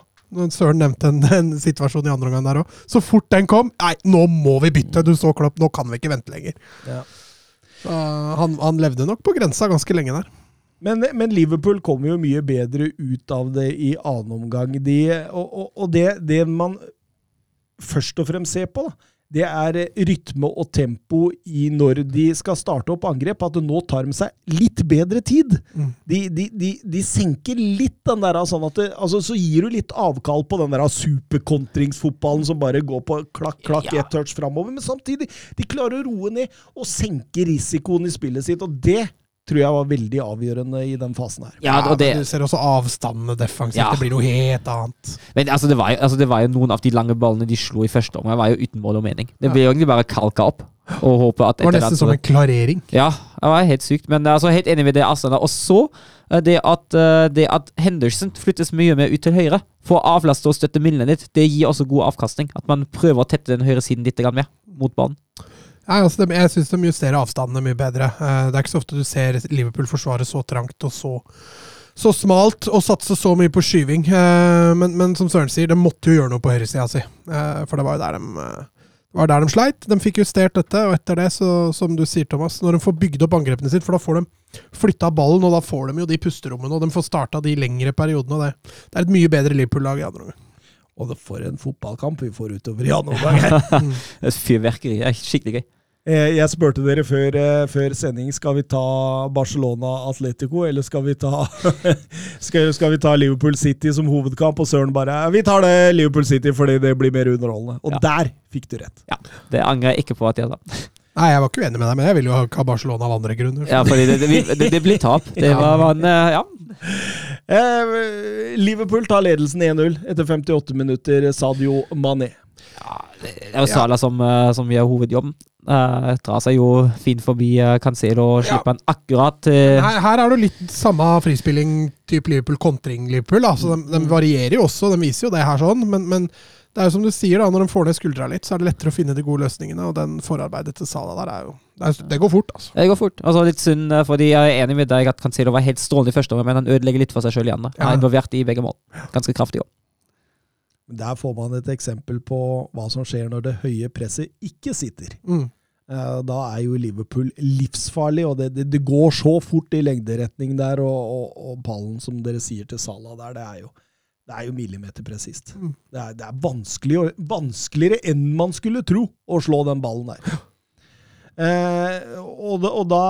[SPEAKER 2] Søren nevnte en, en situasjon i andre omgang der òg. Så fort den kom Nei, nå må vi bytte! Du så Klopp, nå kan vi ikke vente lenger.
[SPEAKER 1] Ja.
[SPEAKER 2] Så han, han levde nok på grensa ganske lenge der.
[SPEAKER 1] Men, men Liverpool kom jo mye bedre ut av det i annen omgang. De, og og, og det, det man først og fremst ser på, da, det er rytme og tempo i når de skal starte opp angrep. At nå tar de seg litt bedre tid.
[SPEAKER 2] Mm.
[SPEAKER 1] De, de, de, de senker litt den der sånn at det, altså, Så gir du litt avkall på den der superkontringsfotballen som bare går på klakk, klakk,
[SPEAKER 3] Ja.
[SPEAKER 1] ett touch framover. Men samtidig, de klarer å roe ned og senke risikoen i spillet sitt. Og det tror jeg var veldig avgjørende i den fasen her.
[SPEAKER 3] Ja, og det,
[SPEAKER 2] men Du ser også avstandene defensivt.
[SPEAKER 3] Ja.
[SPEAKER 2] Det blir noe helt annet.
[SPEAKER 3] men altså det, var, jo- altså det var jo noen av de lange ballene de slo i første omgang, var jo uten mål og mening. Det
[SPEAKER 2] Ja.
[SPEAKER 3] ble jo egentlig bare kalka opp. Og håpe at
[SPEAKER 2] Det var nesten som en klarering.
[SPEAKER 3] Ja, det var helt sykt. Men altså, helt enig med det Aslan Og så eh, det at, eh, det at Henderson flyttes mye mer ut til høyre for å avlaste og støtte midlene litt, det gir også god avkastning. At man prøver å tette den høyre siden litt grann mer mot banen.
[SPEAKER 2] Nei, altså, de, jeg syns de justerer avstandene mye bedre. Eh, det er ikke så ofte du ser Liverpool forsvare så trangt og så, så smalt og satse så mye på skyving. Eh, men, men som Søren sier, de måtte jo gjøre noe på høyresida si. Eh, for det var jo der de var der de sleit. De fikk justert dette, og etter det, så, som du sier, Thomas, når de får bygd opp angrepene sine, for da får de flytta ballen, og da får de jo de pusterommene, og de får starta de lengre periodene. og Det, det er et mye bedre Liverpool-lag i andre omgang.
[SPEAKER 1] Og det for en fotballkamp vi får utover (laughs)
[SPEAKER 3] er Fyrverkeri. Er skikkelig gøy.
[SPEAKER 1] Eh, Jeg spurte dere før, eh, før sending skal vi ta Barcelona Atletico, eller skal vi ta (laughs) skal, skal vi ta Liverpool City som hovedkamp? Og Søren bare Vi tar det Liverpool City fordi det blir mer underholdende. Og
[SPEAKER 3] Ja.
[SPEAKER 1] der fikk du rett.
[SPEAKER 3] Ja, Det angrer jeg ikke på at jeg sa.
[SPEAKER 2] Nei, jeg var ikke uenig med deg, men jeg ville jo ha Barcelona av andre grunner.
[SPEAKER 3] Ja, fordi det, det, det, det blir tap. Det
[SPEAKER 2] Ja.
[SPEAKER 3] var man, eh, Ja.
[SPEAKER 1] Eh, Liverpool tar ledelsen 1-0 etter 58 minutter. Sadio Mané.
[SPEAKER 3] Det er jo Sala som, eh, som gjør hovedjobben. Uh, drar seg jo fint forbi uh, Cancelo og
[SPEAKER 2] Ja.
[SPEAKER 3] slipper han akkurat uh,
[SPEAKER 2] Her, her er det litt samme frispilling-type Liverpool kontring Liverpool. Altså, de, de varierer jo også, de viser jo det her sånn, men, men det er jo som du sier, da, når de får ned skuldra litt, så er det lettere å finne de gode løsningene, og den forarbeidet til Sala der er jo Det, er, det går fort, altså.
[SPEAKER 3] Det går fort. Altså Litt synd, eh, fordi jeg er enig med deg at Cancelo var helt strålende i første omgang, men han ødelegger litt for seg sjøl i andre. Han er involvert i begge mål. Ganske kraftig òg.
[SPEAKER 1] Der får man et eksempel på hva som skjer når det høye presset ikke sitter.
[SPEAKER 2] Mm.
[SPEAKER 1] Eh, Da er jo Liverpool livsfarlig, og det, det, det går så fort i lengderetning der. Og, og, og ballen, som dere sier til Salah der, det er jo, det er jo millimeterpresist.
[SPEAKER 2] Mm.
[SPEAKER 1] Det, er, det er vanskelig, vanskeligere enn man skulle tro å slå den ballen der. Eh, og, da- og da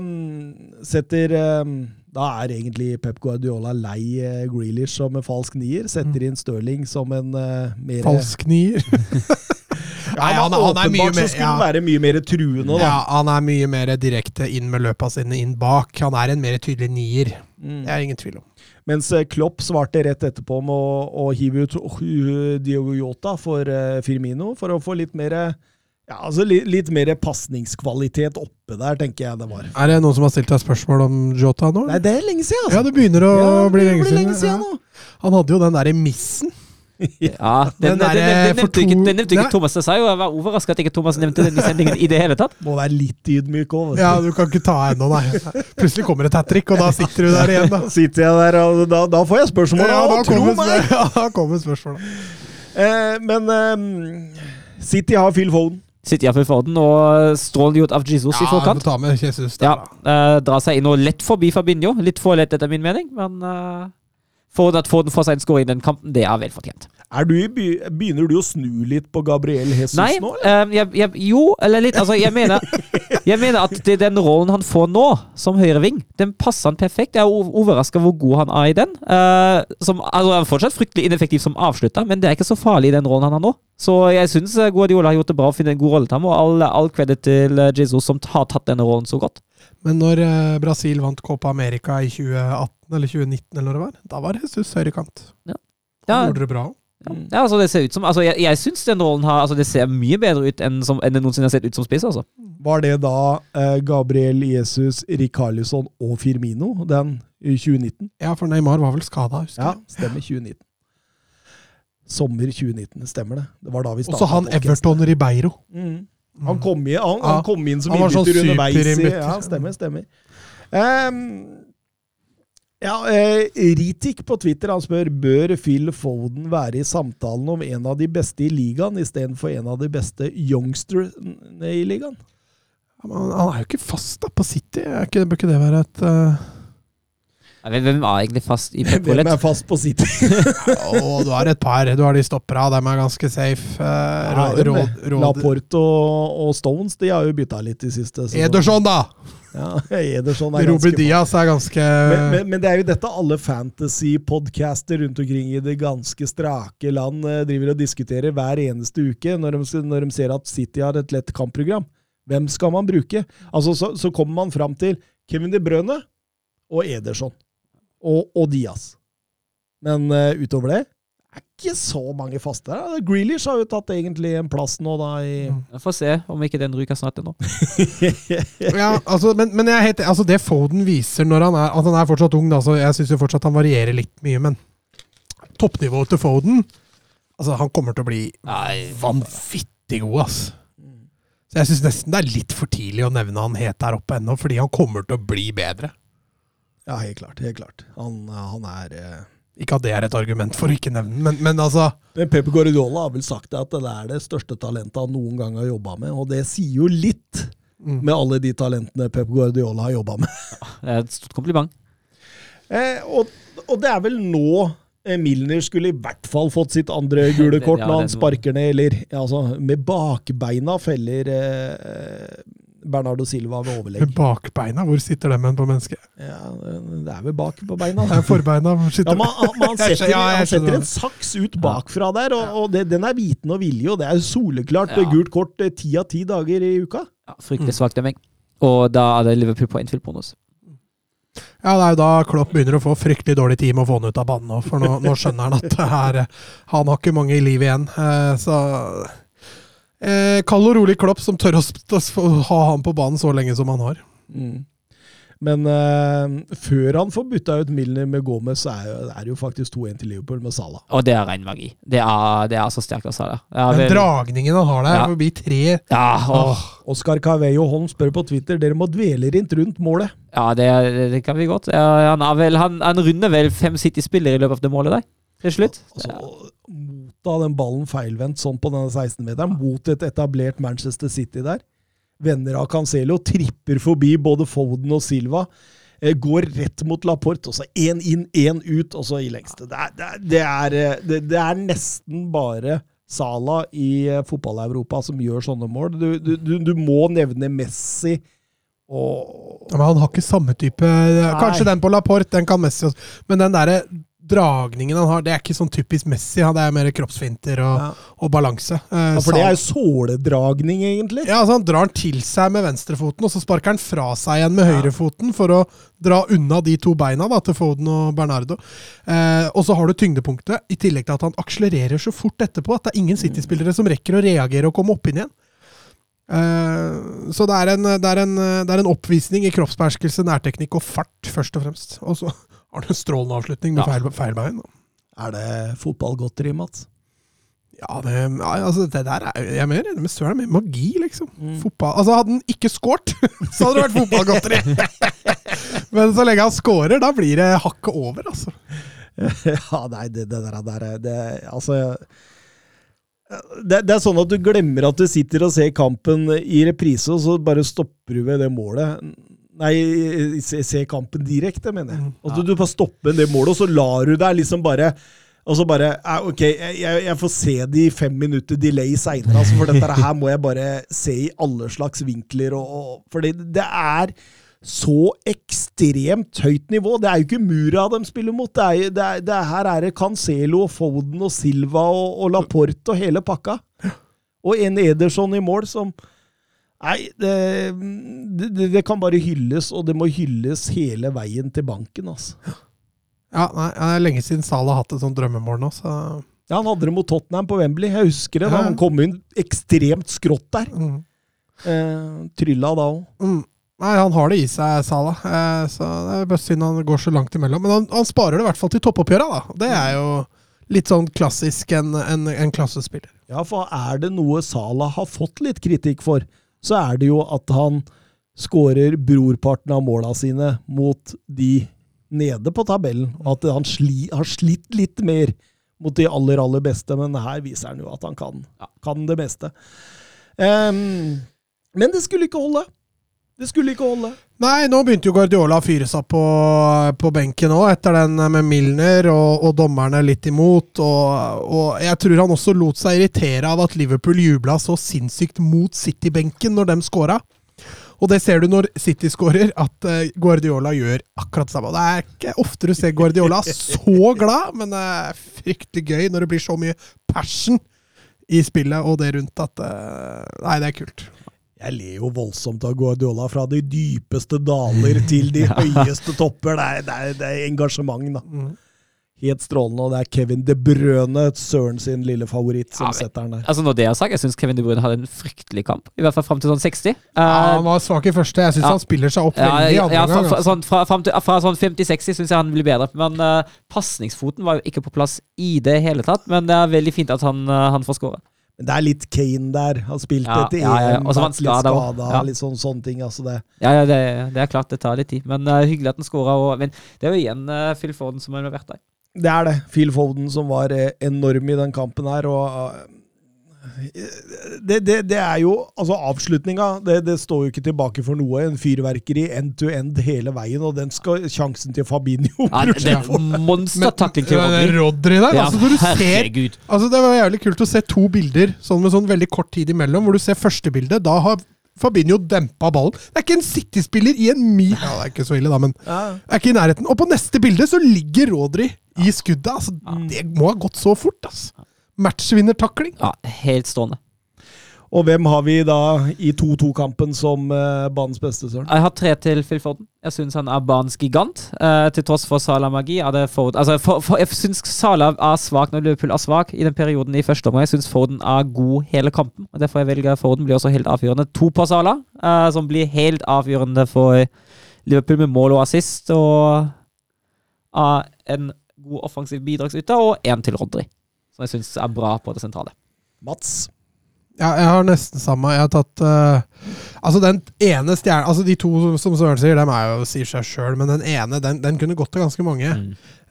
[SPEAKER 1] mm, setter eh, Da er egentlig Pep Guardiola lei eh, Grealish som en falsk nier. Setter inn Stirling som en eh, mer
[SPEAKER 2] Falsk nier. (laughs) Nei, han,
[SPEAKER 1] han,
[SPEAKER 2] han er mye mer ja.
[SPEAKER 1] være mye mer truende, da.
[SPEAKER 2] ja, Han er mye mer direkte inn med løpa sine inn bak. Han er en mer tydelig nier.
[SPEAKER 1] Mm.
[SPEAKER 2] Det er ingen tvil om.
[SPEAKER 1] Mens eh, Klopp svarte rett etterpå med å, å hive ut Diogo Jota for uh, Firmino, for å få litt mer ja, altså litt, litt mer pasningskvalitet oppe der, tenker jeg det var.
[SPEAKER 2] Er det noen som har stilt deg spørsmål om Jota nå?
[SPEAKER 1] Nei, det er lenge siden, altså.
[SPEAKER 2] Ja, det begynner å
[SPEAKER 1] Ja,
[SPEAKER 2] bli
[SPEAKER 1] det
[SPEAKER 2] lenge siden.
[SPEAKER 1] lenge siden
[SPEAKER 2] Ja.
[SPEAKER 1] nå.
[SPEAKER 2] Han hadde jo den derre missen.
[SPEAKER 3] Ja,
[SPEAKER 2] Den
[SPEAKER 3] den, den,
[SPEAKER 2] eh,
[SPEAKER 3] nevnte ikke, den nevnte ikke Thomas. Det sa jo jeg var overraska at ikke Thomas nevnte den i sendingen i det hele tatt.
[SPEAKER 1] Må være litt ydmyk òg,
[SPEAKER 2] Ja, du kan ikke ta ennå, nei. Plutselig kommer et hat trick, og da sitter du der igjen, da. (laughs)
[SPEAKER 1] Sitter jeg der, og da, da får jeg spørsmål.
[SPEAKER 2] Ja, da
[SPEAKER 1] tro meg! (laughs)
[SPEAKER 2] ja, da kommer spørsmålet.
[SPEAKER 1] Eh, men eh, City har Phil Foden.
[SPEAKER 3] City har Phil Foden, og strålende gjort av Jesus i
[SPEAKER 2] Ja,
[SPEAKER 3] forkant.
[SPEAKER 2] ta med Jesus der,
[SPEAKER 3] Ja, eh, Dra seg inn og lett forbi Fabinho. Litt for lett, etter min mening, men uh, for at Foden får seg en score i den kampen, det er velfortjent.
[SPEAKER 1] Du, begynner du å snu litt på Gabriel Jesus
[SPEAKER 3] Nei,
[SPEAKER 1] nå? Nei,
[SPEAKER 3] eh, jeg, jeg, jo, eller litt. Altså, jeg mener, (laughs) jeg mener at det, den rollen han får nå, som høyreving, den passer han perfekt. Jeg er overraska hvor god han er i den. Uh, som, altså, han er fortsatt fryktelig ineffektiv som avslutter, men det er ikke så farlig i den rollen han har nå. Så jeg syns Guardiola har gjort det bra å finne en god rolle til ham, og all, all credit til eh, Jesus som har tatt denne rollen så godt.
[SPEAKER 2] Men når eh, Brasil vant Copa America i 2018 eller 2019, eller hva, det var, da var Jesus høyrekant.
[SPEAKER 3] Ja.
[SPEAKER 2] Han
[SPEAKER 3] Ja,
[SPEAKER 2] gjorde det bra.
[SPEAKER 3] Ja, altså det ser ut som Altså Jeg, jeg syns den rollen har Altså det ser mye bedre ut enn, som, enn det noensinne har sett ut som spiss. Altså
[SPEAKER 1] Var det da eh, Gabriel Jesus, Rikarlison og Firmino, den i 2019?
[SPEAKER 2] Ja, for Neymar var vel skada, husker
[SPEAKER 1] Ja,
[SPEAKER 2] jeg.
[SPEAKER 1] stemmer 2019. Sommer 2019, stemmer det. Det var da vi starta.
[SPEAKER 2] Også han Everton Ribeiro.
[SPEAKER 1] Mm. Han, kom inn, han,
[SPEAKER 2] Ja.
[SPEAKER 1] han kom inn som
[SPEAKER 2] var sånn
[SPEAKER 1] innbytter underveis. i-. Ja, stemmer, stemmer. Um, ja, eh, Ritik på Twitter han spør bør Phil Foden være i samtalen om en av de beste i ligaen istedenfor en av de beste youngsterne i ligaen.
[SPEAKER 2] Ja, Han, er jo ikke fast da, på City. Er ikke, bør ikke det være et
[SPEAKER 3] men Hvem er egentlig fast i Pep
[SPEAKER 1] Hvem er fast på City? (laughs)
[SPEAKER 2] oh, du har et par. Du har de stoppera, dem er ganske safe. Uh,
[SPEAKER 1] Ja. Laporte og, og Stones de har jo bytta litt i siste. så-
[SPEAKER 2] Ederson, da!
[SPEAKER 1] Ja, (laughs) Ederson er ganske
[SPEAKER 2] Diaz er ganske
[SPEAKER 1] men, men, men det er jo dette alle fantasy-podcaster rundt omkring i det ganske strake land eh, driver og diskuterer hver eneste uke når de, når de ser at City har et lett kampprogram. Hvem skal man bruke? Altså, så, så kommer man fram til Kevin De Brøne og Ederson. Og, og Diaz. Men uh, utover det er ikke så mange faste Da. Grealish har jo tatt egentlig en plass nå, da, i
[SPEAKER 3] Vi får se om ikke den ryker snart ennå. (laughs) (laughs)
[SPEAKER 2] ja, altså, men, men jeg er altså det Foden viser når han er At Han er fortsatt ung, da, så jeg syns fortsatt han varierer litt mye, men toppnivået til Foden altså Han kommer til å bli
[SPEAKER 3] Nei,
[SPEAKER 2] vanvittig god, ass. Så jeg syns nesten det er litt for tidlig å nevne han het der oppe ennå, fordi han kommer til å bli bedre.
[SPEAKER 1] Ja, helt klart. Helt klart. Han, han er eh,
[SPEAKER 2] Ikke at det er et argument for å ikke nevne den, men, men altså
[SPEAKER 1] Men Pepe Guardiola har vel sagt at det er det største talentet han noen gang har jobba med, og det sier jo litt
[SPEAKER 2] Mm.
[SPEAKER 1] med alle de talentene Pepe Guardiola har jobba med.
[SPEAKER 3] det er et stort kompliment.
[SPEAKER 1] Eh, og, og det er vel nå eh, Milner skulle i hvert fall fått sitt andre (laughs) gule kort
[SPEAKER 3] Ja,
[SPEAKER 1] når han sparker ned, eller ja, altså, med bakbeina feller eh, Bernardo Silva ved overlegg. (laughs)
[SPEAKER 2] Bakbeina, hvor sitter dem hen på mennesket?
[SPEAKER 1] Ja, det er vel bak på beina.
[SPEAKER 2] Det er forbeina. hvor
[SPEAKER 1] Ja,
[SPEAKER 2] man, (laughs) skjønner-
[SPEAKER 1] setter,
[SPEAKER 2] ja,
[SPEAKER 1] han setter en saks ut bakfra der, og, og det, den er viten og vilje, og det er soleklart
[SPEAKER 3] Ja.
[SPEAKER 1] gult kort eh, ti av ti dager i uka.
[SPEAKER 3] Ja, fryktelig svak dømming. Og da er det Liverpool på innfield-bonus.
[SPEAKER 2] Ja, det er jo da Klopp begynner å få fryktelig dårlig tid med å få han ut av banen nå, for nå, nå skjønner han at det her, eh, han har ikke mange i livet igjen. Eh, så eh, Kald og rolig Klopp som tør å ha han på banen så lenge som han har.
[SPEAKER 1] Men eh, før han får bytta ut Milner med Gomez, så er, er det jo faktisk 2-1 til Liverpool med Salah.
[SPEAKER 3] Og det er ren magi. Det er, det er så sterkt av Salah.
[SPEAKER 2] Den
[SPEAKER 3] vel-
[SPEAKER 2] dragningen han har der,
[SPEAKER 3] Ja.
[SPEAKER 2] forbi tre
[SPEAKER 3] ja, og...
[SPEAKER 2] Oscar
[SPEAKER 1] Oskar Cavello Holm spør på Twitter dere må dvele rundt rundt målet.
[SPEAKER 3] ja det, det kan vi godt. Ja, han, er vel, han, han runder vel fem City-spillere i løpet av det målet der, til slutt.
[SPEAKER 1] Altså, Motta den ballen feilvendt sånn på denne 16-meteren mot et etablert Manchester City der. Venner av Cancelo tripper forbi både Foden og Silva. eh, Går rett mot Laporte, og så én inn, én ut, og så i lengste. Det er, det er, det er, eh, det, er nesten bare Sala i eh, fotball-Europa som gjør sånne mål. Du, du, du, må nevne Messi og
[SPEAKER 2] Ja, men han har ikke samme type Kanskje den på Laporte, den kan Messi også. Men den derre dragningen han har, det er ikke sånn typisk Messi. Han- Det er mer kroppsfinter og,
[SPEAKER 1] Ja.
[SPEAKER 2] og balanse. Eh,
[SPEAKER 1] ja, For det er jo såledragning, egentlig.
[SPEAKER 2] Ja, altså Han drar den til seg med venstrefoten, og så sparker han fra seg igjen med høyrefoten for å dra unna de to beina da, til Foden og Bernardo. Eh, og så har du tyngdepunktet, i tillegg til at han akselererer så fort etterpå at det er ingen City-spillere som rekker å reagere og komme opp inn igjen. Uh, så det er, en, det, er en, det er en oppvisning i kroppsbeherskelse, nærteknikk og fart, først og fremst. Og så har en strålende avslutning med
[SPEAKER 3] Ja.
[SPEAKER 2] feil, feil bein.
[SPEAKER 1] Er det fotballgodteri, Mats?
[SPEAKER 2] Ja, det, altså, det der er Jeg er mer enig med Søren, med magi, liksom.
[SPEAKER 1] Mm.
[SPEAKER 2] Fotball, altså Hadde han ikke scoret, (laughs) så hadde det vært fotballgodteri! (laughs) Men så lenge han scorer, da blir det hakket over, altså. (laughs)
[SPEAKER 1] Ja, nei, det, det der, der er- det, Altså det, det er sånn at du glemmer at du sitter og ser kampen i reprise, og så bare stopper du ved det målet. Nei, se, se kampen direkte, mener jeg. Altså, Du bare stopper det målet, og så lar du deg liksom bare og så bare Ok, jeg, jeg får se det i fem minutter delay seinere, altså, for dette her må jeg bare se i alle slags vinkler. Og, og, fordi det er så ekstremt høyt nivå. Det er jo ikke Mura de spiller mot. Det er, det er, det er, her er det Cancelo og Foden og Silva og, og Laporte og hele pakka. Og en Ederson i mål som Nei, det, det, det kan bare hylles, og det må hylles hele veien til banken, altså.
[SPEAKER 2] Ja, nei, Det er lenge siden Salah har hatt et sånt drømmemål nå, så
[SPEAKER 1] Ja, Han hadde det mot Tottenham på Wembley. Jeg husker det. da Han kom inn ekstremt skrått der.
[SPEAKER 2] mm.
[SPEAKER 1] Eh, trylla da òg.
[SPEAKER 2] Mm. Nei, han har det i seg, Salah. Eh, så det er bare synd han går så langt imellom. Men han, han sparer det i hvert fall til toppoppgjøra, da. Det er jo litt sånn klassisk en, en, en klassespiller.
[SPEAKER 1] Ja, for er det noe Salah har fått litt kritikk for, så er det jo at han skårer brorparten av måla sine mot de nede på tabellen. Og at han sli, har slitt litt mer mot de aller, aller beste, men her viser han jo at han kan, kan det meste. Um, men det skulle ikke holde. Det skulle ikke holde.
[SPEAKER 2] Nei, nå begynte jo Guardiola å fyre seg på, på benken òg, etter den med Milner og, og dommerne litt imot. Og, og jeg tror han også lot seg irritere av at Liverpool jubla så sinnssykt mot City-benken når de scora. Og det ser du når City scorer, at eh, Guardiola gjør akkurat det samme. Det er ikke ofte du ser Guardiola så glad, men det er fryktelig gøy når det blir så mye passion i spillet og det rundt at eh, Nei, det er kult.
[SPEAKER 1] Jeg ler jo voldsomt av Guardiola, fra de dypeste daler til de (laughs) høyeste topper. Det er, det er, det er engasjement, da.
[SPEAKER 2] Mm.
[SPEAKER 1] Helt strålende. Og det er Kevin De Brøne, Søren sin lille favoritt, som
[SPEAKER 3] Ja, men-
[SPEAKER 1] setter den der.
[SPEAKER 3] Altså Når det er sagt, jeg syns Kevin De Bruyne hadde en fryktelig kamp. I hvert fall fram til sånn 60.
[SPEAKER 2] Ja,
[SPEAKER 3] Eh,
[SPEAKER 2] han var svak i første. Jeg syns
[SPEAKER 3] Ja.
[SPEAKER 2] han spiller seg opp
[SPEAKER 3] Ja,
[SPEAKER 2] veldig
[SPEAKER 3] ja,
[SPEAKER 2] andre
[SPEAKER 3] ja, fra,
[SPEAKER 2] gang.
[SPEAKER 3] fra,
[SPEAKER 2] altså.
[SPEAKER 3] sånn, fra, til, fra sånn 50-60 syns jeg han blir bedre. Men uh, pasningsfoten var jo ikke på plass i det hele tatt. Men det er veldig fint at han, uh, han får skåre.
[SPEAKER 1] Men det er litt Kane der. Han spilte
[SPEAKER 3] Ja,
[SPEAKER 1] etter EM,
[SPEAKER 3] ja, han
[SPEAKER 1] vært litt skada,
[SPEAKER 3] Ja.
[SPEAKER 1] litt sånn, sånne ting. Altså det.
[SPEAKER 3] Ja, ja det, det er klart det tar litt tid. Men uh, hyggelig at han skåra. Men det er jo igjen uh, Phil Forden som har vært der.
[SPEAKER 1] det er det. Phil Foden som var eh, enorm i den kampen her. og det, det, det er jo Altså, avslutninga det, det står jo ikke tilbake for noe. En fyrverkeri end to end hele veien, og den skal sjansen til Fabinho
[SPEAKER 3] Ja, det er monstertakling til Rodri.
[SPEAKER 2] Rodri der,
[SPEAKER 3] Ja,
[SPEAKER 2] altså du ser. Altså Det var jævlig kult å se to bilder sånn med sånn veldig kort tid imellom. Hvor du ser første bildet. Da har Fabinho dempa ballen. Det er ikke en City-spiller i en mil Ja, det er ikke så ille, da, men
[SPEAKER 1] Ja.
[SPEAKER 2] er ikke i nærheten. Og på neste bilde så ligger Rodri i skuddet. Altså, Det må ha gått så fort, altså. Matchvinnertakling.
[SPEAKER 3] Ja, helt stående.
[SPEAKER 1] Og hvem har vi da i 2-2-kampen som uh, banens beste, Søren?
[SPEAKER 3] Jeg har tre til Phil Forden. Jeg syns han er banens gigant. Uh, til tross for Salah-magi. er det Foden- Altså, for, for, jeg syns Salah er svak når Liverpool er svak i den perioden i første omgang. Jeg syns Forden er god hele kampen. og Derfor jeg velger Forden. Blir også helt avgjørende. To på Salah, uh, som blir helt avgjørende for Liverpool med mål og assist. Og er en god offensiv bidragsyter. Og én til Rodri, som jeg syns er bra på det sentrale.
[SPEAKER 1] Mats.
[SPEAKER 2] Ja, jeg har nesten samme. Jeg har tatt uh, Altså, den ene stjerna Altså, de to som- Søren sier, dem er jo sier seg sjøl, men den ene, den, den kunne gått til ganske mange.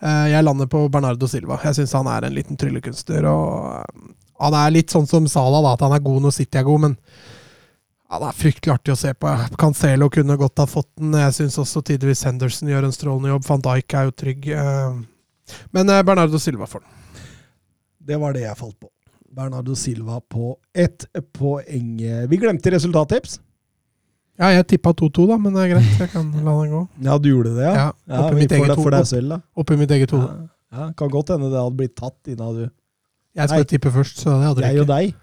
[SPEAKER 2] Eh, jeg lander på Bernardo Silva. Jeg syns han er en liten tryllekunstner. Og uh, han er litt sånn som Salah, da, at han er god når City er god, men han er fryktelig artig å se på. Cancelo kunne godt ha fått den. Jeg syns også tidvis Henderson gjør en strålende jobb. Van Dijk er jo trygg. men Bernardo Silva får den.
[SPEAKER 1] Det var det jeg falt på. Bernardo Silva på ett poeng. Vi glemte resultattips.
[SPEAKER 2] Ja, jeg tippa 2-2, da, men det er greit. Jeg kan la den gå.
[SPEAKER 1] Ja, du gjorde det, ja?
[SPEAKER 2] Ja,
[SPEAKER 1] ja
[SPEAKER 2] oppi
[SPEAKER 1] vi
[SPEAKER 2] mitt eget
[SPEAKER 1] det for deg
[SPEAKER 2] hode.
[SPEAKER 1] selv, da.
[SPEAKER 2] Oppi mitt eget hode.
[SPEAKER 1] Ja, ja, kan godt hende det hadde blitt tatt innan du
[SPEAKER 2] Jeg skulle
[SPEAKER 1] Nei.
[SPEAKER 2] tippe først, så det hadde
[SPEAKER 1] Jeg
[SPEAKER 2] dere
[SPEAKER 1] og deg.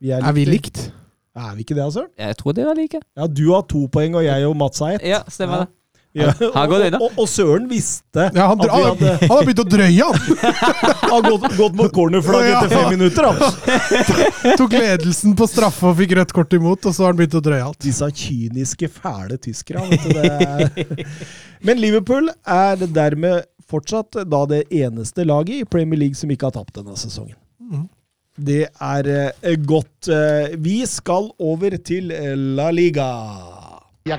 [SPEAKER 1] Vi
[SPEAKER 2] Er vi
[SPEAKER 1] likt.
[SPEAKER 2] likt?
[SPEAKER 1] Er vi ikke det, altså?
[SPEAKER 3] Jeg tror dere er like.
[SPEAKER 1] Ja, du har to poeng, og jeg og Mats har ett.
[SPEAKER 3] Ja, stemmer det.
[SPEAKER 1] Ja. (laughs)
[SPEAKER 3] Her går det unna.
[SPEAKER 1] Og, og, og Søren visste
[SPEAKER 2] Ja, han,
[SPEAKER 1] at vi hadde
[SPEAKER 2] han har begynt å drøye, han! (laughs)
[SPEAKER 1] har gått, gått mot cornerflagget
[SPEAKER 2] Ja.
[SPEAKER 1] etter fem minutter. Han. (laughs)
[SPEAKER 2] Tok ledelsen på straffe og fikk rødt kort imot, og så har han begynt å drøye alt.
[SPEAKER 1] Disse kyniske, fæle tyskere. Vet du, det er. Men Liverpool er dermed fortsatt da det eneste laget i Premier League som ikke har tapt denne sesongen.
[SPEAKER 2] Mm.
[SPEAKER 1] Det er eh, godt. Eh, vi skal over til La Liga.
[SPEAKER 4] Ja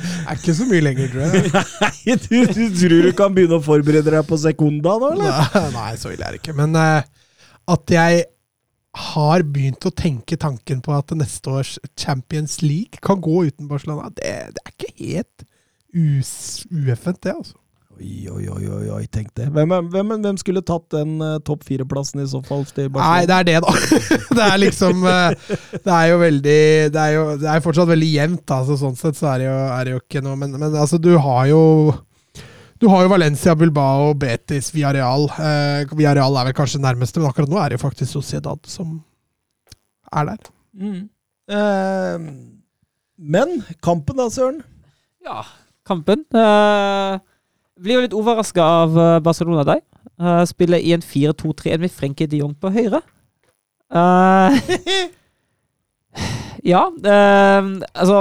[SPEAKER 1] er ikke
[SPEAKER 2] så mye lenger, tror jeg.
[SPEAKER 1] Nei, du, du tror du kan begynne å forberede deg på Sekunda nå, eller?
[SPEAKER 2] Nei, Nei, så ille er det ikke. Men uh, at jeg har begynt å tenke tanken på at neste års Champions League kan gå uten Barcelona, det, det er ikke helt ueffent, det, altså.
[SPEAKER 1] Oi, oi, oi, oi, oi tenk det. Hvem, hvem, hvem skulle tatt den uh, topp fire-plassen i så fall
[SPEAKER 2] Nei, det er det, da. (laughs) det er liksom uh, Det er jo veldig Det er jo det er fortsatt veldig jevnt, da, sånn sett så er det jo, er det jo ikke noe Men, men altså, du har jo du har jo Valencia, Bilbao, Betis, Villarreal. Eh, Villarreal er vel kanskje nærmeste, men akkurat nå er det jo faktisk Sociedad som er der.
[SPEAKER 1] Mm. Eh, men kampen da, Søren?
[SPEAKER 3] Ja, kampen. Uh, blir jo litt overraska av eh, Barcelona deg Uh, spiller i en 4-2-3 med Frenkie de Jong på høyre. Uh, (laughs) ja, uh, altså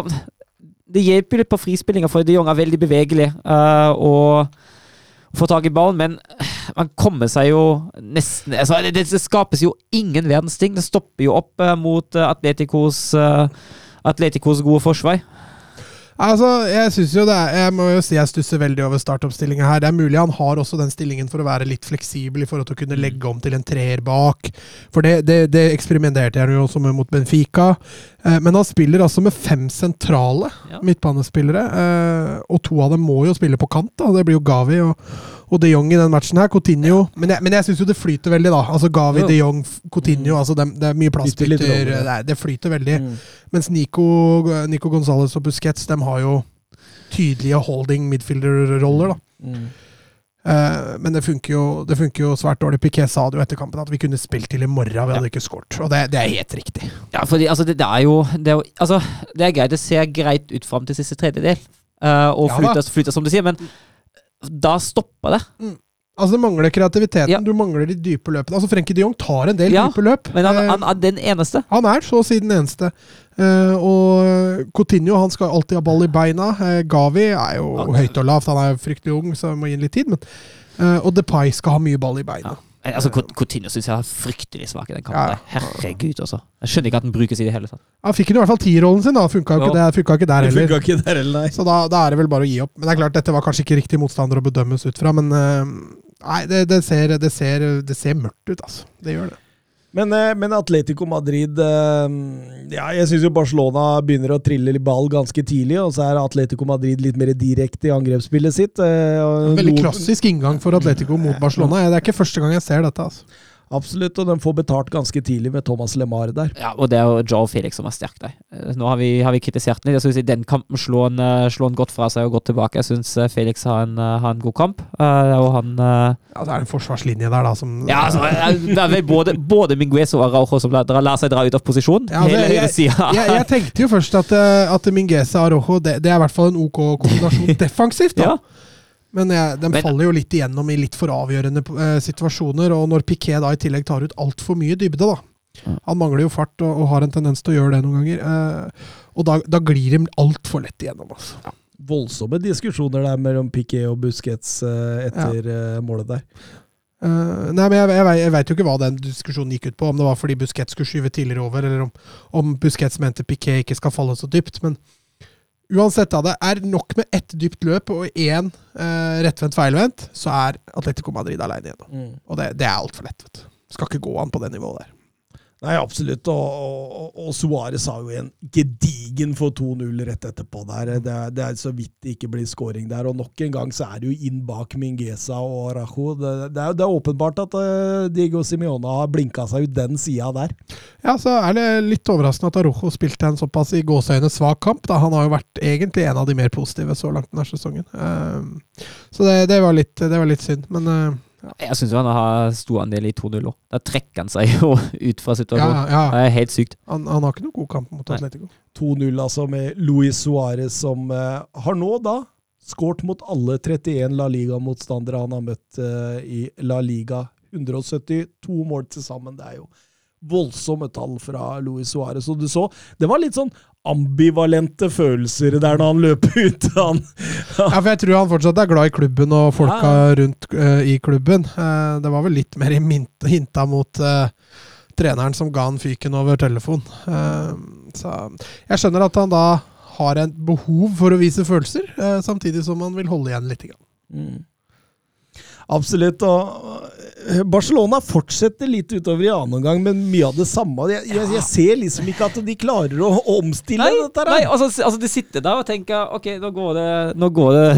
[SPEAKER 3] det hjelper jo litt på frispillinga, for de Jong er veldig bevegelig og får tak i ballen, men man kommer seg jo nesten altså, det, det, skapes jo ingen verdens ting. Det stopper jo opp mot Atleticos, Atleticos gode forsvar.
[SPEAKER 2] Altså, jeg synes jo det er, jeg må jo si jeg stusser veldig over startoppstillinga her. Det er mulig han har også den stillingen for å være litt fleksibel i forhold til å kunne legge om til en treer bak. For det, det, det eksperimenterte jeg jo også med mot Benfica. Eh, men han spiller altså med fem sentrale ja. midtbanespillere. Eh, og to av dem må jo spille på kant. da, Det blir jo Gavi og, og de Jong i den matchen her. Coutinho. Ja. Men jeg, men jeg syns jo det flyter veldig, da. Altså Gavi, de Jong, Coutinho. Mm. altså Det, det er mye plassbytter. Det, det, flyter veldig. Mm. Mens Nico, Nico Gonzales og Busquets de har jo tydelige holding midfielder-roller. da. Mm. Uh, men det funker, jo, det funker, jo, svært dårlig. Piquet sa det jo etter kampen at vi kunne spilt til i morgen, vi hadde ja. ikke skåret. Og det, det, er helt riktig.
[SPEAKER 3] Ja, fordi altså, det, det, er jo, det, er jo altså, det er greit, det ser greit ut fram til siste tredjedel. Uh, og ja, flyter, flyter, som du sier, men da stopper det. Mm.
[SPEAKER 2] Altså Det mangler kreativiteten. Ja. Du mangler de dype løpene. Altså Frenkie de Jong tar en del ja, dype løp.
[SPEAKER 3] Men han, eh, han, er den eneste.
[SPEAKER 2] Han er så å si den eneste. Uh, og Coutinho han skal alltid ha ball i beina. Uh, Gavi er jo okay. høyt og lavt. Han er fryktelig ung, så må gi ham litt tid. Men, uh, og Depay skal ha mye ball i beina. Ja.
[SPEAKER 3] Altså, Coutinho syns jeg er fryktelig svak i den kampen. Ja. Herregud, altså. Jeg skjønner ikke at den brukes i det hele tatt.
[SPEAKER 2] Han fikk i hvert fall tierrollen sin, da. Funka jo ikke, det, funka ikke der heller.
[SPEAKER 1] Ikke der heller
[SPEAKER 2] Så da, da, er det vel bare å gi opp. Men det er klart, dette var kanskje ikke riktig motstander å bedømmes ut fra, men Nei, det, det, ser, det, ser, det, ser, mørkt ut, altså. Det gjør det.
[SPEAKER 1] Men, eh, men Atletico Madrid eh, ja, Jeg syns Barcelona begynner å trille ball ganske tidlig, og så er Atletico Madrid litt mer direkte i angrepsspillet sitt.
[SPEAKER 2] Eh, Veldig klassisk inngang for Atletico mot Barcelona. Det er ikke første gang jeg ser dette. altså.
[SPEAKER 1] Absolutt, og de får betalt ganske tidlig med Thomas LeMar der.
[SPEAKER 3] Ja, og det er jo Joe Felix som er sterk der. Eh, nå har vi, har vi kritisert den litt. Jeg synes I den kampen slår han, eh, han godt fra seg og godt tilbake. Jeg syns eh, Felix har en, har en, god kamp. og han
[SPEAKER 2] Ja, Det er en forsvarslinje der, da, som
[SPEAKER 3] Ja, altså, det er vel både, både Minguez og Araujo som lar, lar seg dra ut av posisjon.
[SPEAKER 2] Ja, altså, hele jeg, sida. jeg, jeg, tenkte jo først at, at Minguez og Araujo det, det, er i hvert fall en OK kombinasjon (laughs) defensivt. da. Ja. Men jeg, den men, faller jo litt igjennom i litt for avgjørende eh, situasjoner. Og når Piquet da i tillegg tar ut altfor mye dybde, da Han mangler jo fart og, og, har en tendens til å gjøre det noen ganger. Eh, og da, da, glir de altfor lett igjennom. Altså. Ja.
[SPEAKER 1] Voldsomme diskusjoner der mellom Piquet og Busquets eh, etter ja. målet der.
[SPEAKER 2] Uh, nei, men Jeg, jeg, jeg veit jo ikke hva den diskusjonen gikk ut på. Om det var fordi Busquets skulle skyve tidligere over, eller om, om Busquets mente Piquet ikke skal falle så dypt. Men Uansett, da, det er nok med ett dypt løp og én eh, rettvendt feilvendt, så er Atletico Madrid aleine igjen. Mm. Og det, det er altfor lett. vet du. Skal ikke gå an på det nivået der.
[SPEAKER 1] Nei, absolutt. Og, og, og Suárez har jo en gedigen for 2-0 rett etterpå der. Det er, det er, så vidt det ikke blir scoring der. Og nok en gang så er det jo inn bak Mingesa og Rajo. Det, det, er, det er åpenbart at uh, Diego Simione har blinka seg ut den sida der.
[SPEAKER 2] Ja, så er det litt overraskende at Arojo spilte en såpass i gåseøyne svak kamp. Da. Han har jo vært egentlig en av de mer positive så langt denne sesongen. Uh, så det, var litt, det, var litt, synd. Men
[SPEAKER 3] ja. Jeg syns han har stor andel i 2-0 òg. Da trekker han seg jo (laughs) ut fra situasjonen. Ja, ja. Det er helt sykt.
[SPEAKER 2] Han, han, har ikke noen god kamp mot Atletico.
[SPEAKER 1] 2-0 altså med Luis Suárez, som uh, har nå da skåret mot alle 31 La Liga-motstandere han har møtt uh, i La Liga. 172 mål til sammen. Det er jo voldsomme tall fra Luis Suárez. Og du så, det var litt sånn ambivalente følelser der når han løper ut. Han,
[SPEAKER 2] ja, for Jeg tror han fortsatt er glad i klubben og folka ja. rundt uh, i klubben. Uh, det var vel litt mer hinta mot uh, treneren som ga han fyken over telefon. så jeg skjønner at han da har et behov for å vise følelser, samtidig som han vil holde igjen litt. Mm.
[SPEAKER 1] Absolutt. og eh, Barcelona fortsetter litt utover i annen omgang, men mye av det samme. Jeg, jeg, jeg, ser liksom ikke at de klarer å, omstille
[SPEAKER 3] nei,
[SPEAKER 1] dette.
[SPEAKER 3] Nei, altså, altså, De sitter der og tenker ok, nå går det, nå går det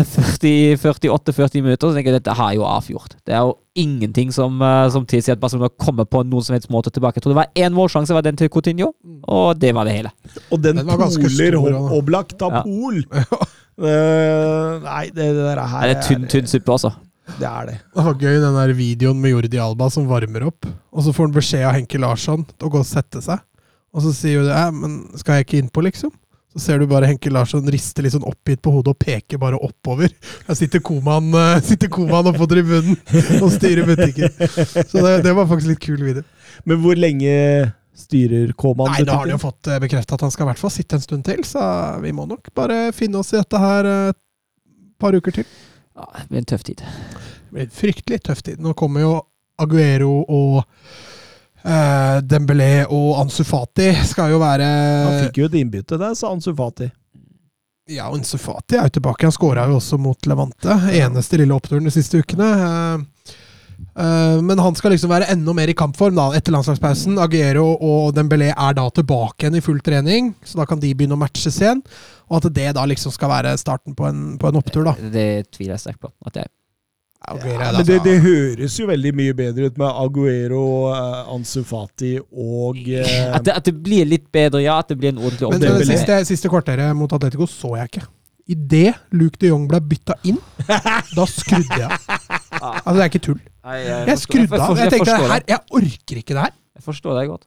[SPEAKER 3] 48-40 minutter, og så tenker jeg dette har jo avgjort. Det er jo ingenting som, uh, som tilsier at Barcelona kommer på noen som helst måte tilbake. Jeg tror det var én målsjanse, var den til Coutinho, og det var det hele.
[SPEAKER 1] Og den, den poler Oblak tar pol! Uh, nei, det, det der her
[SPEAKER 3] Det er tynn, tynn suppe, altså.
[SPEAKER 1] Det er det.
[SPEAKER 2] Det var gøy, den der videoen med Jordi Alba som varmer opp. Og så får han beskjed av Henke Larsson til å gå og sette seg. Og så sier hun det, men skal jeg ikke innpå, liksom? Så ser du bare Henke Larsson riste litt sånn oppgitt på hodet og peker bare oppover. Der sitter komaen, uh, sitter komaen oppå tribunen og styrer butikken. Så det, det, var faktisk litt kul video.
[SPEAKER 1] Men hvor lenge Styrer Koman
[SPEAKER 2] Nei, da har de jo fått bekrefta at han skal i hvert fall sitte en stund til, så vi må nok bare finne oss i dette her eh, et par uker til.
[SPEAKER 3] Ja, det blir en tøff tid.
[SPEAKER 2] Det blir en fryktelig tøff tid. Nå kommer jo Aguero og eh, Dembélé og Ansu Fati skal jo være
[SPEAKER 1] Han fikk jo et innbytte der, sa Ansu Fati.
[SPEAKER 2] Ja, og Ansu Fati er jo tilbake. Han skåra jo også mot Levante. Eneste lille oppturen de siste ukene. Eh, eh, men han skal liksom være enda mer i kampform da, etter landslagspausen. Aguero og Dembélé er da tilbake igjen i full trening, så da kan de begynne å matches igjen. Og at det da liksom skal være starten på en, på en opptur, da.
[SPEAKER 3] Det tviler jeg sterkt på. At det er.
[SPEAKER 2] Aguero,
[SPEAKER 1] Ja,
[SPEAKER 2] er
[SPEAKER 1] men det,
[SPEAKER 2] altså-
[SPEAKER 1] det høres jo veldig mye bedre ut med Aguero, Ansufati og (laughs) eh,
[SPEAKER 3] At, det, at det blir litt bedre, ja. At det blir en ordentlig
[SPEAKER 2] Men
[SPEAKER 1] det
[SPEAKER 2] det, siste, siste kvarteret mot Atletico så jeg ikke. Idet Luke de Jong ble bytta inn, (laughs) da skrudde jeg. Altså, det er ikke tull. Jeg skrudde av. Jeg tenkte her, jeg orker ikke det her.
[SPEAKER 3] Jeg forstår deg godt.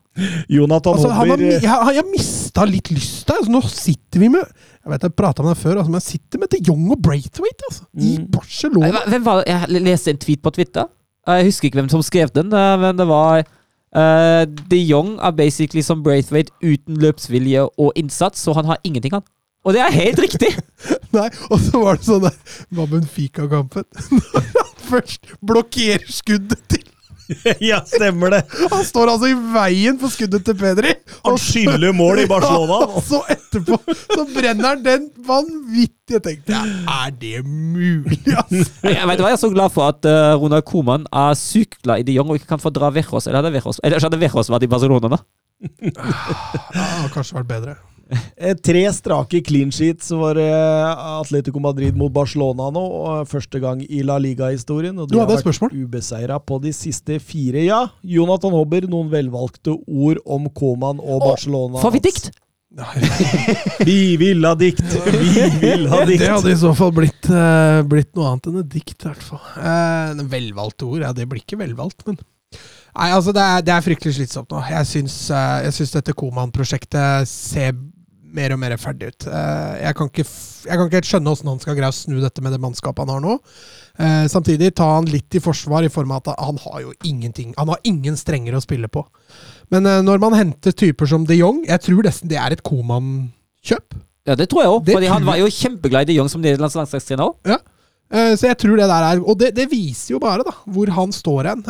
[SPEAKER 1] Jonathan
[SPEAKER 2] Altså, han
[SPEAKER 1] Hobber
[SPEAKER 2] jeg, jeg mista litt lyst der. Altså, nå sitter vi med Jeg vet jeg prata om det før, altså, men jeg sitter med de Jong og Braithwaite altså, i
[SPEAKER 1] Mm.
[SPEAKER 2] Barcelona.
[SPEAKER 3] Hvem var? Jeg leste en tweet på Twitter. Jeg husker ikke hvem som skrev den, eh, men det var uh, De Jong er basically som Braithwaite uten løpsvilje og innsats, så han har ingenting, han. Og det er helt riktig! (laughs)
[SPEAKER 2] Nei, og så var det sånn der Hva med Fika-kampen? (laughs) Når han først blokkerer skuddet til (laughs)
[SPEAKER 1] Ja, stemmer det!
[SPEAKER 2] Han står altså i veien for skuddet til Pedri!
[SPEAKER 1] Han skyller mål i (laughs) Barcelona.
[SPEAKER 2] Og så etterpå så brenner han den vanvittig. Jeg tenkte ja, er det mulig, (laughs) ass?
[SPEAKER 3] Jeg vet hva, jeg er så glad for at uh, Ronald Koeman er sykt glad i De Jong og ikke kan få dra Vejos. Eller hadde Vejos vært i Barcelona, da?
[SPEAKER 2] Ja, det hadde kanskje vært bedre.
[SPEAKER 1] Eh, Tre strake clean sheets var eh, Atletico Madrid mot Barcelona nå. og Første gang i La Liga-historien. Og
[SPEAKER 2] Du
[SPEAKER 1] de har vært ubeseira på de siste fire. Ja, Jonathan Hobber, noen velvalgte ord om Coman og Barcelona.
[SPEAKER 3] Får vi dikt? (laughs)
[SPEAKER 1] Vi vil ha dikt! (laughs) Vi vil ha dikt!
[SPEAKER 2] Det hadde i så fall blitt, uh, blitt noe annet enn et dikt, i hvert fall. Uh, velvalgte ord, ja, det blir ikke velvalgt, men Nei, altså, det er, det er fryktelig slitsomt nå. Jeg syns, uh, jeg syns dette Koman-prosjektet ser mer og mer ferdig ut. Eh, jeg, kan ikke, jeg kan ikke helt skjønne åssen han skal greie å snu dette med det mannskapet han har nå. Eh, samtidig ta han litt i forsvar i form av at han har jo ingenting Han har ingen strenger å spille på. Men eh, når man henter typer som de Jong Jeg tror nesten det er et Koman-kjøp.
[SPEAKER 3] Ja, det tror jeg òg. For han var jo kjempeglad i De Jong som nederlandsk landslagstrener òg.
[SPEAKER 2] Ja. Så jeg tror det der er Og det, det viser jo bare da hvor han står hen.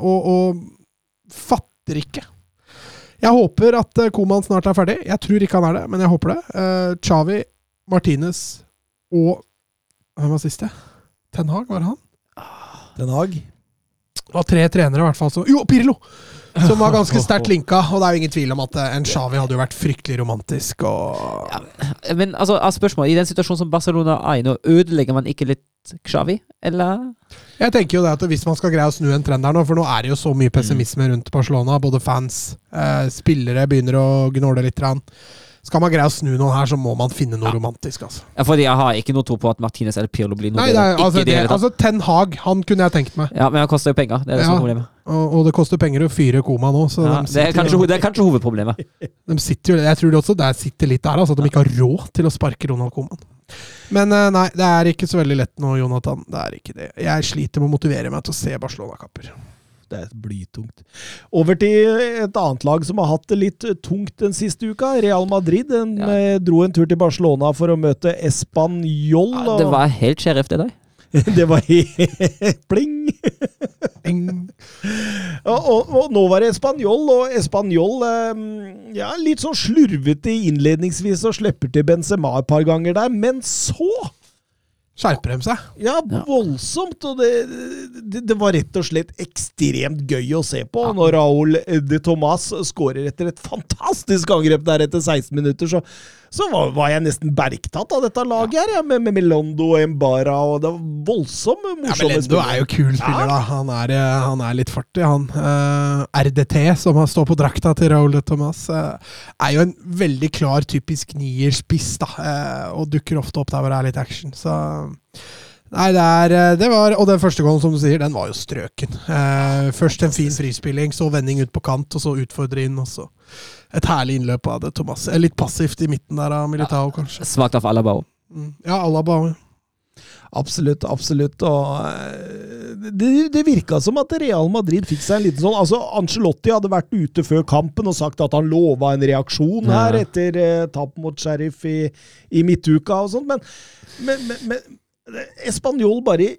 [SPEAKER 2] Og, og fatter ikke. Jeg håper at eh, Koman snart er ferdig. Jeg tror ikke han er det, men jeg håper det. Xavi, Martinez og Hvem var siste? Ten Hag, var han?
[SPEAKER 1] Ten Hag.
[SPEAKER 2] Det var tre trenere, i hvert fall. Så. jo, Pirlo! Som var ganske sterkt linka. Og det er jo ingen tvil om at eh, en Xavi hadde jo vært fryktelig romantisk. Og
[SPEAKER 3] Men altså, er spørsmålet, i den situasjonen som Barcelona er i nå, ødelegger man ikke litt Xavi, eller?
[SPEAKER 2] Jeg tenker jo det at hvis man skal greie å snu en trend her nå, for nå er det jo så mye pessimisme rundt Barcelona, både fans, eh, spillere begynner å gnåle litt. Grann. Skal man greie å snu noe her, så må man finne noe romantisk. altså.
[SPEAKER 3] Ja, fordi jeg har ikke noe tro på at Martinez eller Pirlo blir noe
[SPEAKER 2] Nei, er, altså,
[SPEAKER 3] Ikke det
[SPEAKER 2] altså Ten Hag, han kunne jeg tenkt meg.
[SPEAKER 3] Ja, men han koster jo penger. Det er det som
[SPEAKER 2] Ja.
[SPEAKER 3] er problemet.
[SPEAKER 2] Og, og det koster penger å fyre Koma nå, så
[SPEAKER 3] Ja,
[SPEAKER 2] de,
[SPEAKER 3] det, er kanskje,
[SPEAKER 2] jo,
[SPEAKER 3] det er kanskje hovedproblemet. (laughs)
[SPEAKER 2] de sitter jo Jeg tror det også der sitter litt der, altså, at de ikke har råd til å sparke Ronald Koman. Men eh, nei, det er ikke så veldig lett nå, Jonathan. Det er ikke det. Jeg sliter med å motivere meg til å se Barcelona-kamper.
[SPEAKER 1] Det er blytungt. Over til et annet lag som har hatt det litt tungt den siste uka. Real Madrid den,
[SPEAKER 3] Ja.
[SPEAKER 1] eh, dro en tur til Barcelona for å møte Español.
[SPEAKER 3] Ja, det var helt sheriff, det der.
[SPEAKER 1] det var (laughs) pling! Og, og, og nå var det Español, og Español eh, ja, litt sånn slurvete innledningsvis og slipper til Benzema et par ganger der, men så
[SPEAKER 2] Skjerper de seg?
[SPEAKER 1] Ja, voldsomt. Og det, det, det var rett og slett ekstremt gøy å se på når Raúl de Tomàs skårer etter et fantastisk angrep der etter 16 minutter. Så, så var, var jeg nesten bergtatt av dette laget her, ja, med, med Melondo og Embara. Og det var voldsomt
[SPEAKER 2] Ja,
[SPEAKER 1] morsomme
[SPEAKER 2] Melendo er jo kul spiller, da. Han er, eh, han er litt fartig, han. Uh, RDT, som har står på drakta til Raúl de Tomas, eh, er jo en veldig klar typisk nierspiss, da. Uh, og dukker ofte opp der hvor det er litt action. Så Nei, det er eh, det var, Og den første gålen, som du sier, den var jo strøken. Eh, først en fin frispilling, så vending ut på kant, og så utfordre inn, og så et herlig innløp av det, Thomas. Eh, Litt passivt i midten der av Militao, kanskje.
[SPEAKER 3] Svakt av Alaba òg.
[SPEAKER 2] Mm. Ja, Alaba
[SPEAKER 1] Absolutt, absolutt. Og eh, det, det virka som at Real Madrid fikk seg en liten sånn Altså, Angelotti hadde vært ute før kampen og sagt at han lova en reaksjon her
[SPEAKER 3] Ja.
[SPEAKER 1] etter eh, tap mot Sheriff i, i midtuka og sånt, men, men, men, men Espanol bare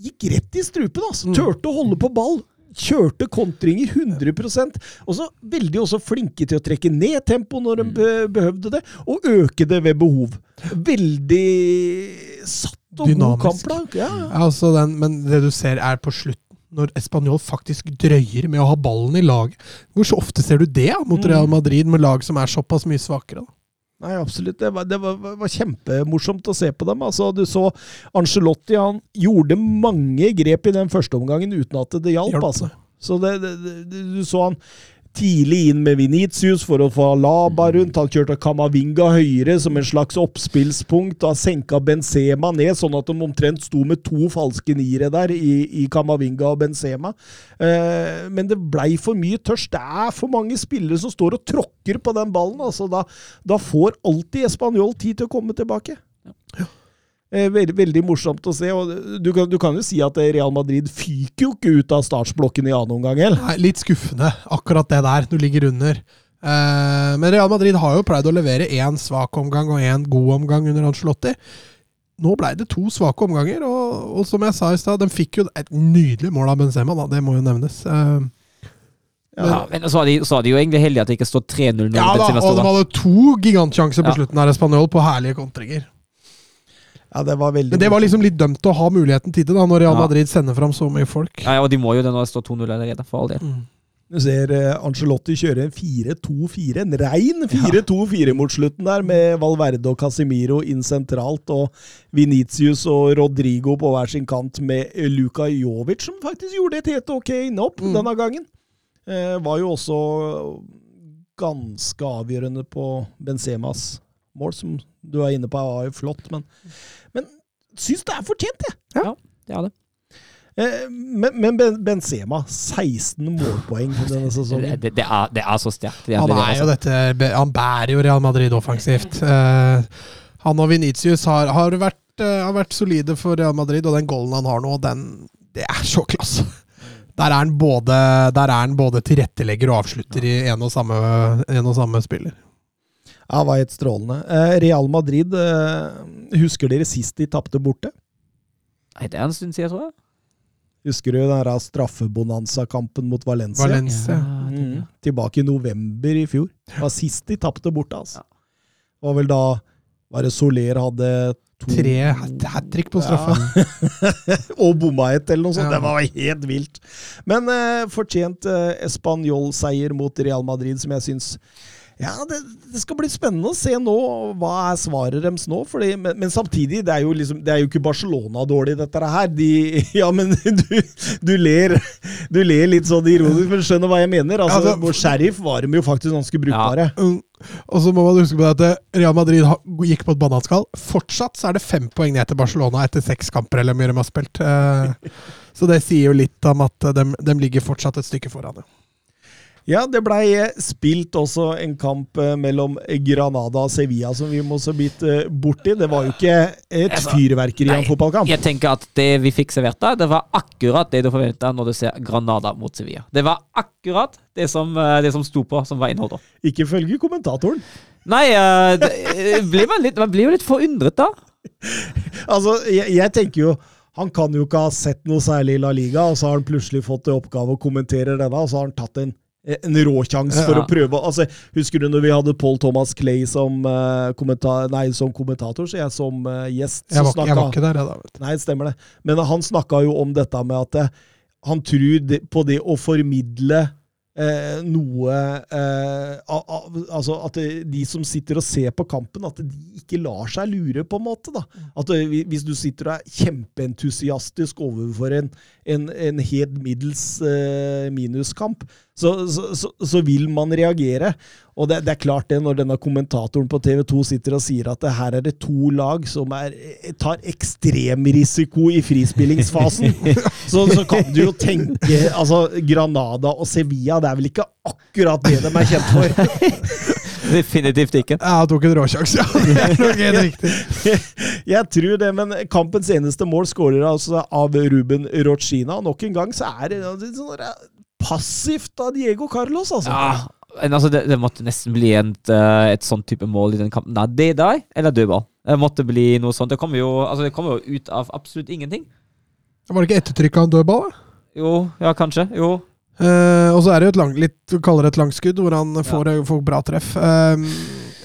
[SPEAKER 1] gikk rett i strupen. altså. Turte å holde på ball. Kjørte kontringer 100% Og så veldig også flinke til å trekke ned tempo når de be behøvde det, og øke det ved behov. Veldig satt og god kampplank. Ja.
[SPEAKER 2] Ja, altså den, men det du ser er på slutten, når Español faktisk drøyer med å ha ballen i laget. Hvor så ofte ser du det ja, mot
[SPEAKER 1] Mm.
[SPEAKER 2] Real Madrid, med lag som er såpass mye svakere? Da?
[SPEAKER 1] Nei, absolutt. Det var, det var, var kjempemorsomt å se på dem. Altså, du så Angelotti, han gjorde mange grep i den første omgangen uten at det hjalp. Altså. Så det, det, du så han tidlig inn med Venitius for å få Alaba rundt. Han kjørte Kamavinga høyre som en slags oppspillspunkt. Han senka Benzema ned, sånn at de omtrent sto med to falske niere der i, i Kamavinga og Benzema. Eh, men det blei for mye tørst. Det er for mange spillere som står og tråkker på den ballen. Altså, da, da får alltid Español tid til å komme tilbake. Eh, Veldig, veldig morsomt å se. og du kan, du kan jo si at Real Madrid fyker jo ikke ut av startsblokken i annen omgang.
[SPEAKER 2] Nei, litt skuffende, akkurat det der. Du ligger under. Eh, men Real Madrid har jo pleid å levere én svak omgang og én god omgang under Ancelotti. Nå blei det to svake omganger, og, og som jeg sa i stad, de fikk jo et nydelig mål av Benzema, da. det må jo nevnes. Eh,
[SPEAKER 3] Ja, men så var, de, så var de jo egentlig heldige at det ikke står 3-0 når
[SPEAKER 2] ja da, og de hadde to gigantsjanser på
[SPEAKER 3] Ja.
[SPEAKER 2] slutten av Spanjol, på herlige kontringer.
[SPEAKER 1] Ja, det var veldig
[SPEAKER 2] Men det var liksom litt dømt å ha muligheten til det, da, når Real
[SPEAKER 3] Ja.
[SPEAKER 2] Madrid sender fram så mye folk.
[SPEAKER 3] Ja, og de må jo det når det står 2-0 allerede, for all del.
[SPEAKER 2] Mm.
[SPEAKER 1] Du ser eh, Ancelotti kjøre en 4-2-4, en rein 4-2-4 mot slutten der, med Valverde og Casemiro inn sentralt, og Vinicius og Rodrigo på hver sin kant med eh, Luka Jovic, som faktisk gjorde et helt ok innhopp
[SPEAKER 2] Mm.
[SPEAKER 1] denne gangen. Eh, var jo også ganske avgjørende på Benzemas mål, som du er inne på, var jo flott, men, men syns det er fortjent, jeg.
[SPEAKER 3] Det er det.
[SPEAKER 1] Eh, men, men Benzema, 16 målpoeng denne sesongen.
[SPEAKER 3] det, det, er, det er så sterkt.
[SPEAKER 2] Han er
[SPEAKER 3] altså.
[SPEAKER 2] Han bærer jo Real Madrid offensivt. Eh, han og Vinicius har, har, vært, eh, har vært solide for Real Madrid, og den golden han har nå, den Det er så klasse! Der er han både, der er han både tilrettelegger og avslutter i en og samme, en og samme spiller.
[SPEAKER 1] Ja, var helt strålende. Eh, Real Madrid, eh, husker dere sist de tapte borte?
[SPEAKER 3] Nei, det er en stund siden, tror jeg.
[SPEAKER 1] Husker du den straffebonanza-kampen mot Valencia?
[SPEAKER 2] Valencia.
[SPEAKER 1] Mm. Tilbake i november i fjor. Det var sist de tapte borte, altså. Det var vel da var det Soler hadde to
[SPEAKER 2] Tre hat trick på straffe. (laughs)
[SPEAKER 1] og bomma et, eller noe sånt.
[SPEAKER 2] Ja.
[SPEAKER 1] Det var helt vilt. Men eh, fortjent eh, Español-seier mot Real Madrid, som jeg syns ja, det, det skal bli spennende å se nå. Hva er svaret deres nå? Fordi, men, men samtidig, det er, jo liksom, det er jo ikke Barcelona dårlig, dette her. De, (laughs) ja, men (laughs) du, du, ler, du ler litt sånn ironisk, men skjønner hva jeg mener. Altså,
[SPEAKER 2] ja,
[SPEAKER 1] På Sheriff var de jo faktisk ganske brukbare.
[SPEAKER 2] Ja. Og så må man huske på det at eh, Real Madrid gikk på et bananskall. Fortsatt så er det fem poeng ned til Barcelona etter seks kamper eller mye de har spilt. Eh, (laughs) Så det sier jo litt om at de, de ligger fortsatt et stykke foran. ja.
[SPEAKER 1] Ja, det blei spilt også en kamp eh, mellom Granada og Sevilla som vi må så vidt eh, borti. Det var jo ikke et
[SPEAKER 3] Altså,
[SPEAKER 1] fyrverkeri av en fotballkamp.
[SPEAKER 3] Jeg tenker at det vi fikk servert da, det var akkurat det du forventa når du ser Granada mot Sevilla. Det var akkurat det som, eh, det som sto på, som var innholdet.
[SPEAKER 1] Ikke ifølge kommentatoren.
[SPEAKER 3] Nei, eh, det, eh, blir man, litt, man blir jo litt forundret da. (laughs)
[SPEAKER 1] Altså, jeg, jeg tenker jo han kan jo ikke ha sett noe særlig i La Liga, og så har han plutselig fått i oppgave å kommentere denne, og så har han tatt en en råsjanse for
[SPEAKER 3] Ja.
[SPEAKER 1] å prøve altså, Husker du når vi hadde Paul Thomas Clay som, uh, kommenta nei, som kommentator, så jeg som uh, gjest?
[SPEAKER 2] Jeg var, snakka, jeg var ikke der, jeg, da.
[SPEAKER 1] Nei, stemmer det. Men han snakka jo om dette med at uh, han tror det, på det å formidle eh, noe eh, Altså at de som sitter og ser på kampen, at de ikke lar seg lure, på en måte. da. At eh, Hvis du sitter og er kjempeentusiastisk overfor en, en, en helt middels eh, minuskamp, så, så, så, så vil man reagere. Og det, det er klart det, når denne kommentatoren på TV 2 sitter og sier at det her er det to lag som er, tar ekstremrisiko i frispillingsfasen, (laughs) så, så kan du jo tenke altså Granada og Sevilla, det er vel ikke akkurat det de er kjent for? (laughs)
[SPEAKER 3] Definitivt ikke.
[SPEAKER 2] Ja, han tok en råsjanse, ja. Det er nok helt riktig. (laughs)
[SPEAKER 1] Jeg tror det, men kampens eneste mål skårer altså av Ruben Rochina. Nok en gang så er det sånn der passivt av Diego Carlos, altså.
[SPEAKER 3] Ja, men altså, det, det måtte nesten bli et, eh, et sånn type mål i den kampen. Nei, det der, eller dødball. Det måtte bli noe sånt. Det kommer jo, altså, kom jo ut av absolutt ingenting.
[SPEAKER 2] Var det ikke ettertrykk av en dødball? da?
[SPEAKER 3] Jo, ja, kanskje. Jo.
[SPEAKER 2] Eh, og så er det jo et lang, litt, du kaller det et langskudd, hvor han får, får bra treff. Eh,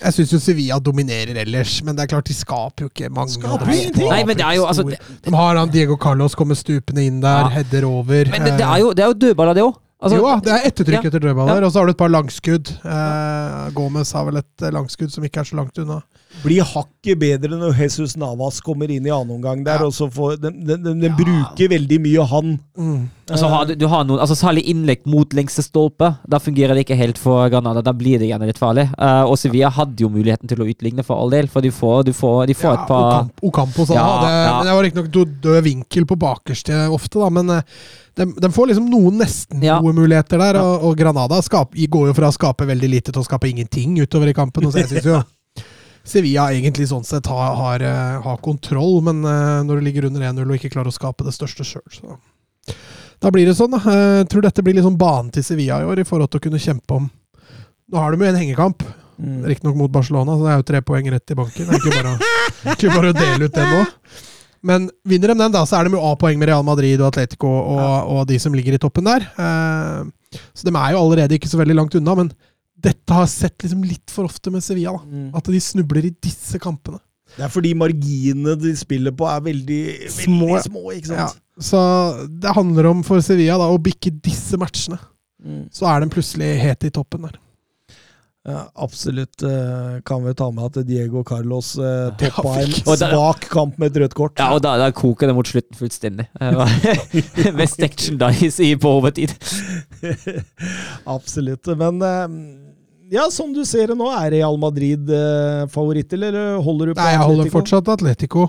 [SPEAKER 2] jeg syns jo Sevilla dominerer ellers, men det er klart de skaper jo ikke mange.
[SPEAKER 1] Skaper ingenting.
[SPEAKER 3] Nei, men det er jo, altså,
[SPEAKER 2] det,
[SPEAKER 3] det-
[SPEAKER 2] De har han Diego Carlos kommer stupende inn der,
[SPEAKER 3] Ja.
[SPEAKER 2] header over.
[SPEAKER 3] Men det, det
[SPEAKER 2] eh,
[SPEAKER 3] er jo, det er jo dødballer, det òg. Altså,
[SPEAKER 2] jo, det er ettertrykk etter dødballer,
[SPEAKER 3] Ja.
[SPEAKER 2] og så har du et par langskudd. Eh, Gomez har vel et langskudd som ikke er så langt unna.
[SPEAKER 1] Blir hakket bedre når Jesus Navas kommer inn i annen omgang der.
[SPEAKER 2] Ja.
[SPEAKER 1] og så får, de, de, de, de bruker veldig mye han.
[SPEAKER 2] Mm.
[SPEAKER 3] Altså, har du, du har noen, altså Særlig innlegg mot lengste stolpe. Da fungerer det ikke helt for Granada. Da blir det gjerne litt farlig. Uh, og Sevilla hadde jo muligheten til å utligne for all del, for de får, du får, de får
[SPEAKER 2] Ja,
[SPEAKER 3] et par
[SPEAKER 2] Ocampo, Ocampo sa
[SPEAKER 3] Ja,
[SPEAKER 2] det,
[SPEAKER 3] ja.
[SPEAKER 2] men det var riktignok død vinkel på bakerste ofte, da, men eh, de, de får liksom noen nesten
[SPEAKER 3] Ja.
[SPEAKER 2] gode muligheter der,
[SPEAKER 3] Ja.
[SPEAKER 2] og, og Granada skap, går jo fra å skape veldig lite til å skape ingenting utover i kampen. Og så jeg synes jo (laughs) Sevilla egentlig sånn sett har, har, eh, har kontroll, men eh, når du ligger under 1-0 og ikke klarer å skape det største sjøl, så Da blir det sånn, da. Eh, Jeg tror dette blir liksom banen til Sevilla i år, i forhold til å kunne kjempe om Nå har de jo en hengekamp,
[SPEAKER 1] Mm.
[SPEAKER 2] Riktignok mot Barcelona, så det er jo tre poeng rett i banken. Det er ikke bare, ikke bare å dele ut det nå. Men vinner de den, da, så er de jo A-poeng med Real Madrid og Atletico og, og de som ligger i toppen der. Så de er jo allerede ikke så veldig langt unna, men dette har jeg sett liksom litt for ofte med Sevilla. da.
[SPEAKER 1] Mm.
[SPEAKER 2] At de snubler i disse kampene.
[SPEAKER 1] Det er fordi marginene de spiller på, er veldig
[SPEAKER 2] Små.
[SPEAKER 1] veldig små ikke
[SPEAKER 2] Ja,
[SPEAKER 1] sant?
[SPEAKER 2] så det handler om for Sevilla da, å bikke disse matchene.
[SPEAKER 1] Mm.
[SPEAKER 2] Så er den plutselig helt i toppen der.
[SPEAKER 1] Ja, absolutt. eh, kan vi ta med at Diego Carlos uh, toppa en svak kamp med et rødt kort.
[SPEAKER 3] Ja, og da, da koker det mot slutten fullstendig. (laughs) Var (laughs) action dice i på overtid. (laughs)
[SPEAKER 1] Absolutt. Men eh, ja, som du ser det nå, er Real Madrid eh, favoritt, eller holder du på Atletico?
[SPEAKER 2] Nei, jeg holder fortsatt Atletico.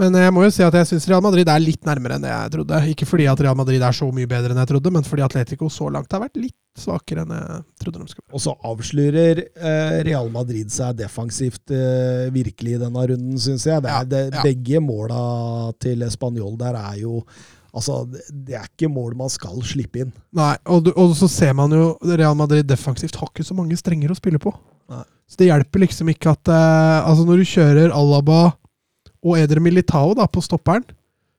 [SPEAKER 2] Men jeg må jo si at jeg syns Real Madrid er litt nærmere enn jeg trodde. Ikke fordi at Real Madrid er så mye bedre enn jeg trodde, men fordi Atletico så langt har vært litt svakere enn jeg trodde de skulle være.
[SPEAKER 1] Og så avslører eh, Real Madrid seg defensivt eh, virkelig i denne runden, syns jeg. Det er,
[SPEAKER 2] Ja, ja.
[SPEAKER 1] Begge måla til Spanjol der er jo Altså, det- er ikke mål man skal slippe inn.
[SPEAKER 2] Nei, og, du, og så ser man jo Real Madrid defensivt har ikke så mange strenger å spille på.
[SPEAKER 1] Nei.
[SPEAKER 2] Så det hjelper liksom ikke at eh, Altså, når du kjører Alaba og Edre Militao da, på stopperen,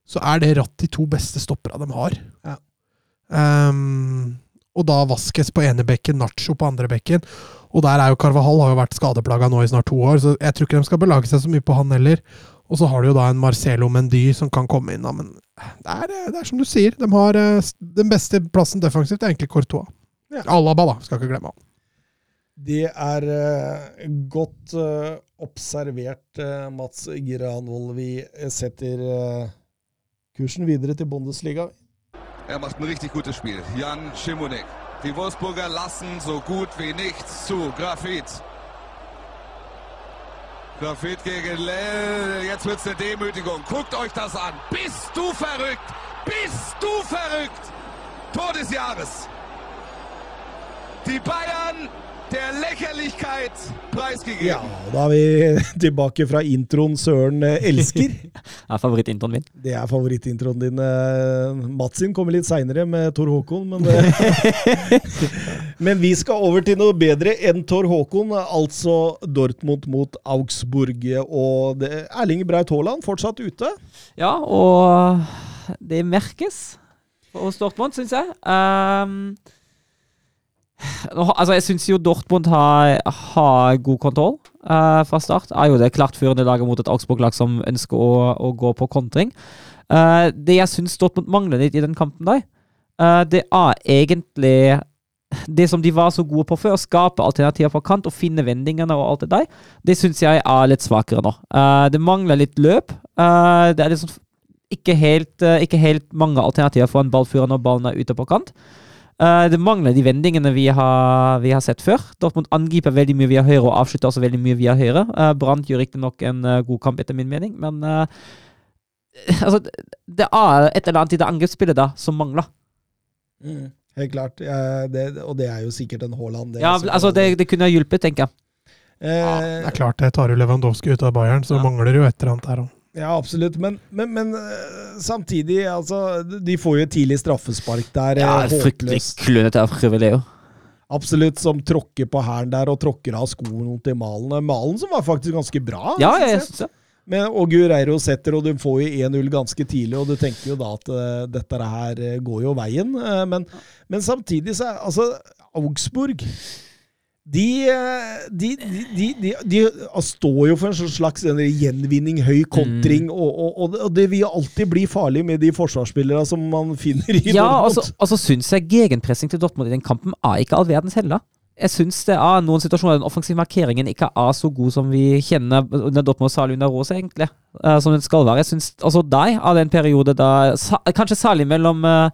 [SPEAKER 2] så er det ratt de to beste stoppera de har.
[SPEAKER 1] Ja.
[SPEAKER 2] Um, og da Vasques på ene bekken, Nacho på andre bekken. Og der er jo Carvahall har jo vært skadeplaga nå i snart to år, så jeg tror ikke de skal belage seg så mye på han heller. Og så har du jo da en Marcelo Mendy som kan komme inn, da, men det er, eh, det er som du sier. De har eh, den beste plassen defensivt, er egentlig Courtois.
[SPEAKER 1] Ja.
[SPEAKER 2] Alaba, da. Skal ikke glemme han.
[SPEAKER 1] Det er uh, godt uh, observert, uh, Mats Granvold. Vi setter kursen videre til Bundesliga.
[SPEAKER 5] Er macht ein richtig gutes Spiel. Jan Schimonek. Die Wolfsburger lassen so gut wie nichts zu. Grafit. Grafit gegen Lell. Jetzt wird's eine Demütigung. Guckt euch das an. Bist du verrückt? Bist du verrückt? Tor des Jahres. Die Bayern der Lächerlichkeit preisgegeben.
[SPEAKER 1] Ja, da er vi (laughs) tilbake fra introen Søren elsker.
[SPEAKER 3] det (laughs) er Favorittintroen min.
[SPEAKER 1] Det er favorittintroen din. eh, Mats sin kommer litt seinere med Tor Håkon, men eh, (laughs) Men vi skal over til noe bedre enn Tor Håkon, altså Dortmund mot Augsburg. Og det, Erling Braut Haaland fortsatt ute.
[SPEAKER 3] Ja, og det merkes hos Dortmund, syns jeg. Um, altså, jeg syns jo Dortmund har, har god kontroll uh, fra start. Er jo det klart førende laget mot et Augsburg-lag som ønsker å, å gå på kontring. Uh, det jeg syns Dortmund mangler litt i den kampen der, uh, det er egentlig det som de var så gode på før, å skape alternativer på kant og finne vendingene og alt det der, det syns jeg er litt svakere nå. Det mangler litt løp. Det er liksom ikke helt, ikke helt mange alternativer for en ballfører når ballen er ute på kant. Eh, det mangler de vendingene vi har, vi har sett før. Dortmund angriper veldig mye via høyre og avslutter også veldig mye via høyre. Uh, Brandt gjør riktignok en uh, god kamp, etter min mening, men (laughs) altså, det er et eller annet i det angrepsspillet da som mangler.
[SPEAKER 1] Helt klart. eh, det, og det er jo sikkert en Haaland. det
[SPEAKER 3] Ja, altså, det, det kunne ha hjulpet, tenker jeg.
[SPEAKER 1] Eh,
[SPEAKER 2] Det er klart det. Tar du Lewandowski ut av Bayern, så
[SPEAKER 3] Ja.
[SPEAKER 2] mangler det jo et eller annet der òg.
[SPEAKER 1] Ja, absolutt. Men, men, men eh, samtidig, altså De får jo tidlig straffespark der.
[SPEAKER 3] Ja,
[SPEAKER 1] eh,
[SPEAKER 3] Fryktelig klønete av Riveleo.
[SPEAKER 1] Absolutt, som tråkker på hælen der og tråkker av skoene til Malen. Malen som var faktisk ganske bra.
[SPEAKER 3] Ja, jeg
[SPEAKER 1] jeg.
[SPEAKER 3] synes det.
[SPEAKER 1] Men og Gureiro setter, og du får jo 1-0 ganske tidlig, og du tenker jo da at uh, dette her går jo veien. Uh, men, men samtidig så er altså Augsburg de, de, de, de, står jo for en sånn slags gjenvinning, høy kontring, og, og, og, det- og det vil alltid bli farlig med de forsvarsspillere som man finner i
[SPEAKER 3] Ja,
[SPEAKER 1] Dortmund.
[SPEAKER 3] altså, altså syns jeg gegenpressing til Dortmund i den kampen er ikke all verdens heller. Jeg syns det er noen situasjoner den offensive markeringen ikke er så god som vi kjenner under Dortmund og særlig under Rose, egentlig. Eh, som den skal være. Jeg syns altså deg av den periode da Kanskje særlig mellom eh,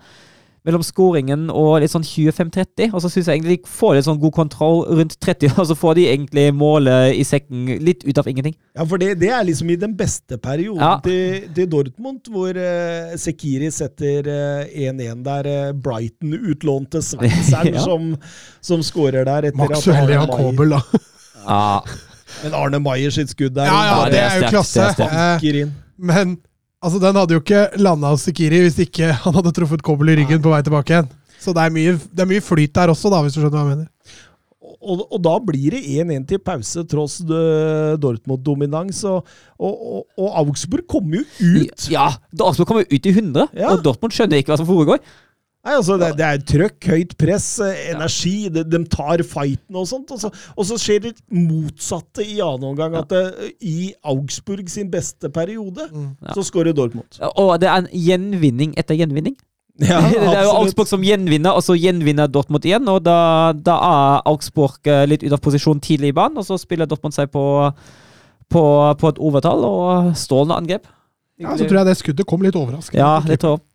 [SPEAKER 3] mellom scoringen og litt sånn 25-30, og så syns jeg egentlig de får litt sånn god kontroll rundt 30, (laughs) og så får de egentlig målet i sekken litt ut av ingenting.
[SPEAKER 1] Ja, for det, det er liksom i den beste perioden
[SPEAKER 3] Ja.
[SPEAKER 1] til, til Dortmund, hvor uh, Sekiri setter eh, 1-1 der. uh, Brighton utlånte Sveitseren, (laughs)
[SPEAKER 3] Ja.
[SPEAKER 1] som, som skårer der. etter at Arne Maier-
[SPEAKER 2] da.
[SPEAKER 3] Ja,
[SPEAKER 1] Men Arne Maier sitt skudd der
[SPEAKER 2] Ja, ja, det
[SPEAKER 3] det er
[SPEAKER 2] jo klasse.
[SPEAKER 3] det er.
[SPEAKER 2] Eh,
[SPEAKER 1] banker inn.
[SPEAKER 2] Men altså, den hadde jo ikke landa hos Sikiri hvis ikke han hadde truffet kobbel i ryggen på vei tilbake igjen. Så det er mye, det er mye flyt der også, da, hvis du skjønner hva jeg mener.
[SPEAKER 1] Og, og da blir det 1-1 til pause, tross Dortmund-dominans. Og, og, og, og Augsburg kommer jo ut!
[SPEAKER 3] ja Augsburg kommer ut i 100,
[SPEAKER 1] Ja.
[SPEAKER 3] og Dortmund skjønner ikke hva som foregår.
[SPEAKER 1] Nei, altså, det, det er trøkk, høyt press, eh, energi. De, de tar fighten og sånt. Og så, og så skjer det motsatte i annen omgang. At det, i Augsburg sin beste periode,
[SPEAKER 3] mm.
[SPEAKER 1] så skårer Dortmund.
[SPEAKER 3] Og det er en gjenvinning etter gjenvinning. (laughs)
[SPEAKER 1] Ja, (laughs)
[SPEAKER 3] det er jo. Augsburg som gjenvinner, og så gjenvinner Dortmund igjen. Og da, da er Augsburg eh, litt ute av posisjon tidlig i banen, og så spiller Dortmund seg på, på, på et overtall og strålende angrep.
[SPEAKER 2] Ja, Så tror jeg det skuddet kom litt overraskende.
[SPEAKER 3] Ja, det tror jeg.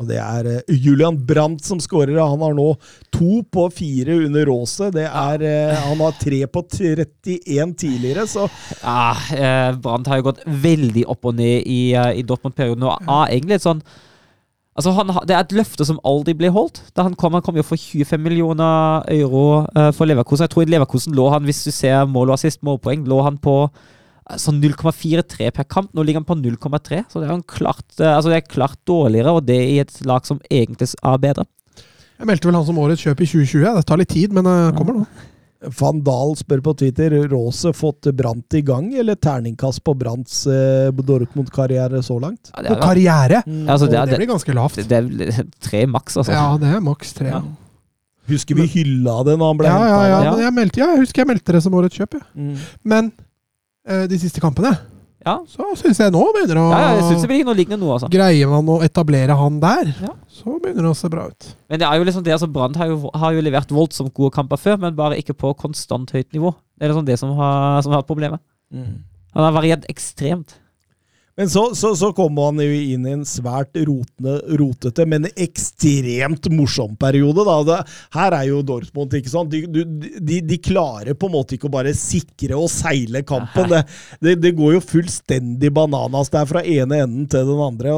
[SPEAKER 1] Og det er eh, Julian Brandt som skårer. Han har nå to på fire under er, eh, han har tre på 31 tidligere, så
[SPEAKER 3] Ja, eh, Brandt har jo gått veldig opp og ned i, i Dortmund-perioden. Og er egentlig et sånn Altså han, Det er et løfte som aldri ble holdt. Da Han kom, han kom jo for 25 millioner euro for Leverkosen. Jeg tror i Leverkosen lå han, hvis du ser mål og assist, målpoeng, lå han på sånn 0,43 per kamp. Nå ligger han på 0,3, så det er, han klart, eh, altså det er klart dårligere, og det i et lag som egentlig er bedre.
[SPEAKER 2] Jeg meldte vel han som årets kjøp i 2020. Det tar litt tid, men det kommer nå.
[SPEAKER 1] Van Dahl spør på Twitter Råse fått Brandt i gang, eller terningkast på Brandts eh, Dortmund-karriere så langt?
[SPEAKER 3] Ja, det, er,
[SPEAKER 2] karriere!
[SPEAKER 3] altså, det, er, det,
[SPEAKER 2] blir ganske lavt.
[SPEAKER 3] det er tre maks, altså.
[SPEAKER 2] Ja, det er maks tre.
[SPEAKER 3] Ja.
[SPEAKER 1] Husker vi hylla det når han ble
[SPEAKER 2] ja, ja.
[SPEAKER 3] ja,
[SPEAKER 2] Ja. Jeg, meldte, ja, jeg husker jeg meldte det som årets kjøp, ja.
[SPEAKER 1] Mm.
[SPEAKER 2] Men eh, de siste kampene,
[SPEAKER 3] Ja.
[SPEAKER 2] så syns jeg nå begynner å
[SPEAKER 3] Ja, ja, jeg syns det blir noe lignende nå, altså.
[SPEAKER 2] Greier man å etablere han der,
[SPEAKER 3] Ja.
[SPEAKER 2] så begynner det å se bra ut.
[SPEAKER 3] Men det er jo liksom det, altså Brann har, jo- har jo levert voldsomt gode kamper før, men bare ikke på konstant høyt nivå. Det er liksom det som har, som har problemet.
[SPEAKER 1] Mm.
[SPEAKER 3] Han har variert ekstremt.
[SPEAKER 1] Men så, så, så kommer han jo inn i en svært rotende, rotete, men ekstremt morsom periode. Da. Det, her er jo Dortmund, ikke sant. De, de, de klarer på en måte ikke å bare sikre og seile kampen. Det, det, det går jo fullstendig bananas der fra ene enden til den andre.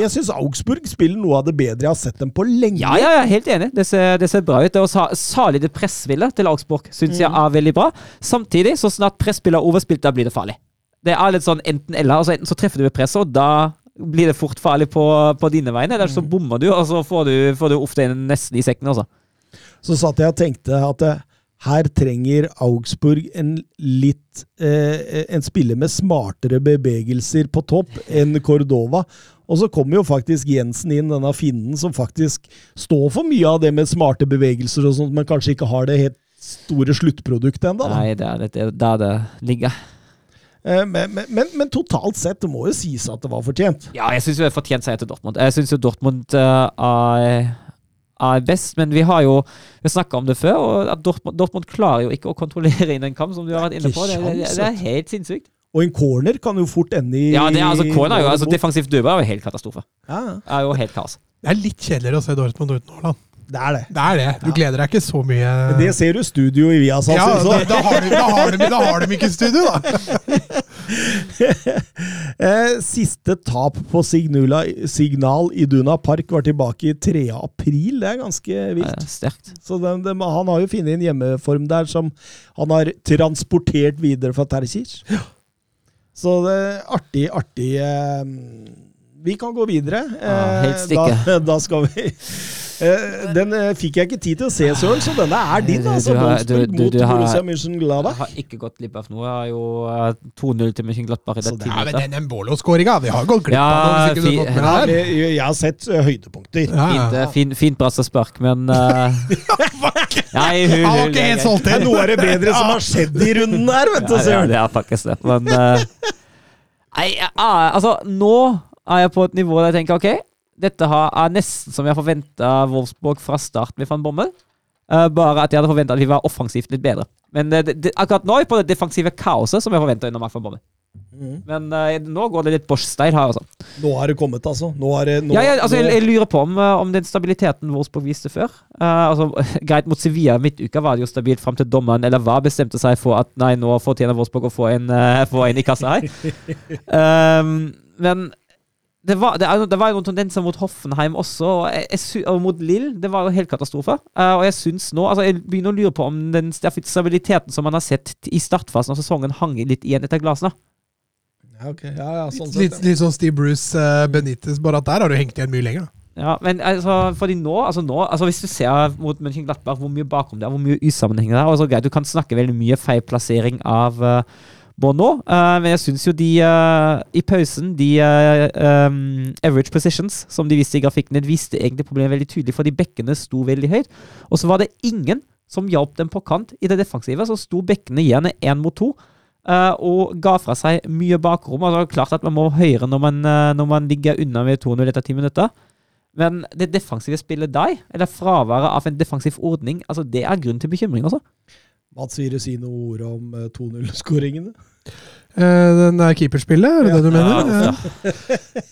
[SPEAKER 1] Jeg syns Augsburg spiller noe av det bedre jeg har sett dem på lenge.
[SPEAKER 3] Ja, ja, er helt enig. Det ser, det ser bra ut. Og sa- Særlig det pressvillet til Augsburg syns jeg er veldig bra. Samtidig, så snart presspillet er overspilt, da blir det farlig. Det er litt sånn enten-eller. Altså, enten så treffer du ved presset, og da blir det fort farlig på, på dine vegne, eller så bommer du, og så får du, får du ofte en nesten i sekken, også.
[SPEAKER 1] så satt jeg og tenkte at eh, her trenger Augsburg en litt eh, En spiller med smartere bevegelser på topp enn Cordova. Og så kommer jo faktisk Jensen inn, denne finnen, som faktisk står for mye av det med smarte bevegelser og sånt, men kanskje ikke har det helt store sluttproduktet ennå.
[SPEAKER 3] Nei, det er litt det- der det ligger.
[SPEAKER 1] Eh, Men, men, men, men totalt sett, det må jo sies at det var fortjent.
[SPEAKER 3] Ja, jeg syns det er fortjent seier til Dortmund. Jeg syns jo Dortmund eh, er, er best, men vi har jo vi snakka om det før, og at Dortmund, Dortmund klarer jo ikke å kontrollere inn en kamp, som du har vært inne på. Det, det, det, er helt sinnssykt.
[SPEAKER 1] Og en corner kan jo fort ende i
[SPEAKER 3] Ja, det er altså corner er jo altså. Defensivt dødball er jo helt katastrofe.
[SPEAKER 1] ja.
[SPEAKER 3] Er jo helt kaos.
[SPEAKER 2] Det er litt kjedeligere å se Dortmund uten Haaland.
[SPEAKER 1] Det er det.
[SPEAKER 2] Det er det. Du gleder deg ikke så mye.
[SPEAKER 1] Men det ser du studio i Viasat.
[SPEAKER 2] ja, da, da, har de, da, har de, da har de ikke studio, da! (laughs)
[SPEAKER 1] Eh, Siste tap på Signula, Signal Iduna Park var tilbake i 3. april. Det er ganske vilt.
[SPEAKER 3] Ja, er
[SPEAKER 1] Så den, den, han har jo funnet en hjemmeform der som han har transportert videre fra Terzic. Så det er artig, artig eh, Vi kan gå videre.
[SPEAKER 3] Ja, helt
[SPEAKER 1] Eh,
[SPEAKER 3] stikke.
[SPEAKER 1] Da, (laughs) da skal vi eh, Den eh, fikk jeg ikke tid til å se, Søren, så denne er din.
[SPEAKER 3] Du-
[SPEAKER 1] altså.
[SPEAKER 3] du har- du- du-
[SPEAKER 1] mot
[SPEAKER 3] du har- Jeg har ikke gått glipp av noe. Jeg har jo eh, 2-0 til Mönchenglattberg i det
[SPEAKER 1] er
[SPEAKER 2] Ja, men den Embolo-skåringa, vi har gått glipp av noe. Ja,
[SPEAKER 1] Ja,
[SPEAKER 2] det
[SPEAKER 1] jeg har sett eh, høydepunkter.
[SPEAKER 2] Ja, ja.
[SPEAKER 3] Fint, eh, fin, fint brassespark, men (laughs) uh, (laughs) Nei,
[SPEAKER 2] hun,
[SPEAKER 3] hun,
[SPEAKER 2] hun, hun,
[SPEAKER 3] det (laughs) er
[SPEAKER 1] Det noe av det bedre som har skjedd i runden her, vet du, Søren.
[SPEAKER 3] det er faktisk det. Men uh, Nei, er- altså, nå er jeg på et nivå der jeg tenker ok, dette har, er nesten som jeg forventa Wolfsburg fra start med van Bommel. Eh, bare at jeg hadde forventa at vi var offensivt litt bedre. Men eh, det, det, akkurat nå er vi på det defensive kaoset som jeg forventa under Mark van Bommel.
[SPEAKER 1] Mm.
[SPEAKER 3] Men uh, nå går det litt Bosch-style her, altså.
[SPEAKER 1] Nå har det kommet, altså. Nå er det, nå,
[SPEAKER 3] Ja, ja, altså, jeg,
[SPEAKER 1] nå,
[SPEAKER 3] jeg lurer på om, om den stabiliteten Wolfsburg viste før. uh, altså, (laughs) Greit, mot Sevilla midtuka var det jo stabilt fram til dommeren eller hva bestemte seg for at nei, nå fortjener Wolfsburg å få en, uh, (laughs) få en i kassa her. um, (laughs) men det var, det, det var jo noen tendenser mot Hoffenheim også, og, jeg, og mot Lill. Det var jo helt katastrofe. Uh, og jeg syns nå altså Jeg begynner å lure på om den stabiliteten som man har sett i startfasen av sesongen, hang litt igjen etter glasene.
[SPEAKER 1] ja, ok. ja, ja, sånn
[SPEAKER 2] Litt,
[SPEAKER 1] litt,
[SPEAKER 2] litt sånn Steve Bruce uh, Benitez, bare at der har du hengt igjen mye lenger.
[SPEAKER 3] Ja, men altså, fordi nå, altså nå altså Hvis du ser mot Mönchenglattberg hvor mye bakom det er, hvor mye usammenheng det er altså, greit, Du kan snakke veldig mye feil plassering av uh, Bono, eh, men jeg syns jo de eh, i pausen De um, average positions som de viste i grafikken, det viste egentlig problemet veldig tydelig, fordi bekkene sto veldig høyt. Og så var det ingen som hjalp dem på kant i det defensive. Så sto bekkene igjen én mot to. Uh, og ga fra seg mye bakrom. Altså, klart at man må høyere når man, uh, når man ligger unna med 2-0 etter ti minutter. Men det defensive spillet der, eller fraværet av en defensiv ordning, altså det er grunn til bekymring, altså.
[SPEAKER 1] Mats, Wiere du si noen ord om eh, 2-0-skåringene?
[SPEAKER 2] Eh, den der keeperspillet, er det det du mener?
[SPEAKER 3] Ja,
[SPEAKER 2] Ja.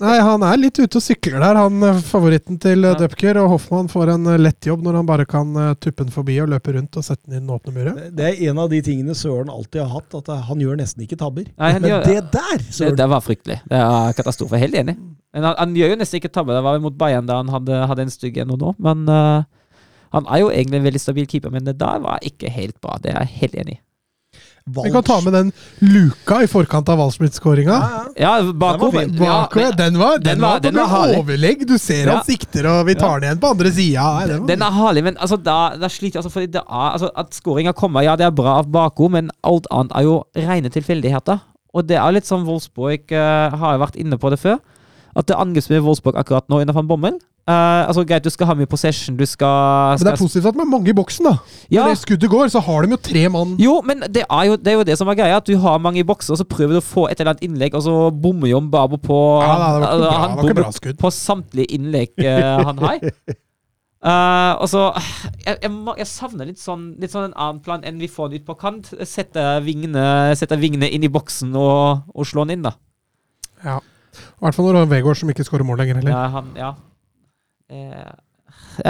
[SPEAKER 2] Nei, han er litt ute og sykler der, han eh, favoritten til
[SPEAKER 3] Ja.
[SPEAKER 2] ja. Dupker. Og Hoffmann får en eh, lett jobb når han bare kan eh, tuppe den forbi og løpe rundt og sette den i den åpne muren.
[SPEAKER 1] Det er en av de tingene Søren alltid har hatt, at han gjør nesten ikke tabber.
[SPEAKER 3] Nei,
[SPEAKER 1] Men
[SPEAKER 3] gjør-
[SPEAKER 1] det der, Søren
[SPEAKER 3] det var fryktelig. Det er katastrofe. Helt enig. Men han, han gjør jo nesten ikke tabber. Det var mot Bayern da han hadde, hadde en stygg en nå. Men eh, han er jo egentlig en veldig stabil keeper, men det der var ikke helt bra. Det er jeg helt enig i.
[SPEAKER 2] Vi kan ta med den luka i forkant av Waldschmidt-skåringa.
[SPEAKER 1] Ja, ja.
[SPEAKER 3] Ja, bakover.
[SPEAKER 1] fin.
[SPEAKER 3] Ja, men-
[SPEAKER 2] den var, den
[SPEAKER 3] den var-
[SPEAKER 2] var,
[SPEAKER 3] den
[SPEAKER 2] den
[SPEAKER 3] var herlig.
[SPEAKER 2] overlegg. Du ser
[SPEAKER 3] Ja.
[SPEAKER 2] han sikter, og vi tar den igjen på andre sida. Den
[SPEAKER 3] Den er herlig, men altså, da, da sliter jeg altså, fordi det er, altså, At skåringa kommer, ja, det er bra av Bako, men alt annet er jo rene tilfeldigheter. Og det er litt sånn Wolfsburg uh, har jo vært inne på det før. At det angrepsspillet Wolfsburg akkurat nå under van Bommel eh, altså Greit, du skal ha mye possession, du skal,
[SPEAKER 2] Men det er positivt at de er mange i boksen, da.
[SPEAKER 3] Ja.
[SPEAKER 2] Når det skuddet går, så har de jo tre mann.
[SPEAKER 3] Jo, men det er jo, det er jo det som er greia. At du har mange i boksen, og så prøver du å få et eller annet innlegg, og så bommer jo Mbabo på
[SPEAKER 2] Ja, da, det var ikke bra-
[SPEAKER 3] Han
[SPEAKER 2] det var ikke
[SPEAKER 3] bommer
[SPEAKER 2] bra skudd.
[SPEAKER 3] på samtlige innlegg uh, han har. Uh, (laughs) og så jeg, jeg, jeg savner litt sånn, litt sånn en annen plan enn vi får den ut på kant. Sette vingene, sette vingene inn i boksen og, og slå den inn, da.
[SPEAKER 2] Ja. I hvert fall når du har Vegård som ikke skårer mål lenger heller.
[SPEAKER 3] Ja, han, ja. Eh,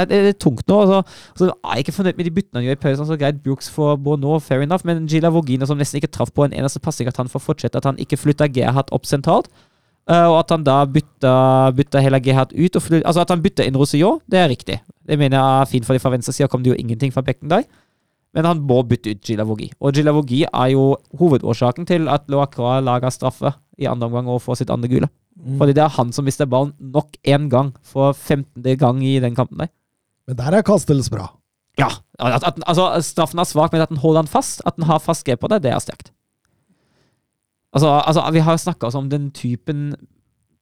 [SPEAKER 3] det er tungt nå. Altså, altså, jeg er ikke fornøyd med de byttene han gjør i pausen. Altså, greit, Brooks for Bono, fair enough, men Gila Vogino som nesten ikke traff på en eneste passing, at han får fortsette, at han ikke flytta Gerhard opp sentralt. eh, og at han da bytta, bytta hele Gerhard ut. Og flyt, altså At han bytta inn Rosillon, det er riktig. Det mener jeg er fint, fordi fra venstre side kom det jo ingenting fra Bekkendai. Men han må bytte ut Gila Vogi. Og Gila Vogi er jo hovedårsaken til at Loacroix lager straffe i andre omgang og får sitt andre gule. Fordi det er han som mister ballen nok én gang for 15. gang i den kampen der.
[SPEAKER 1] Men der er Castells bra.
[SPEAKER 3] Ja, at, at, altså Straffen er svak, men at den holder han fast, at den har fast grep på det, det er sterkt. Altså, altså Vi har jo snakka om den typen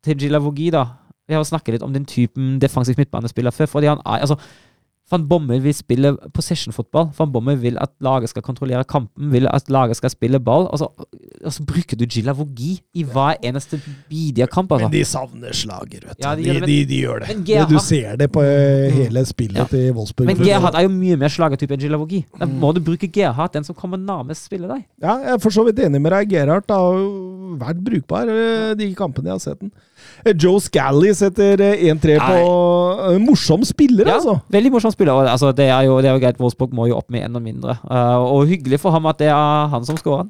[SPEAKER 3] til Gilavogi, da. Vi har jo snakket litt om den typen defensiv midtbanespiller før. fordi han er, altså Van Bommel vil spille possession-fotball. Van Bommel vil at laget skal kontrollere kampen, vil at laget skal spille ball. og så bruker du Gilavogi i hver eneste bidige kamp, altså.
[SPEAKER 1] Men de savner slager, vet du.
[SPEAKER 3] Ja, de
[SPEAKER 1] de, de, de, gjør det.
[SPEAKER 3] Gerhard-
[SPEAKER 1] du ser det på eh, hele spillet
[SPEAKER 3] Ja.
[SPEAKER 1] til Wolfsburg.
[SPEAKER 3] Men Gerhard er jo mye mer slagertype enn Gilavogi. Da må du bruke Gerhard, den som kommer nærmest spille deg.
[SPEAKER 1] Ja, jeg er for så vidt enig med deg. Gerhard har jo vært brukbar eh, de kampene jeg har sett den. Eh, Joe Scally setter eh, 1-3 på eh, Morsom spiller,
[SPEAKER 3] Ja,
[SPEAKER 1] altså.
[SPEAKER 3] veldig morsom spiller. Altså, det, er jo, det er jo greit, Wolfsburg må jo opp med enda mindre. Uh, og hyggelig for ham at det er han som skårer.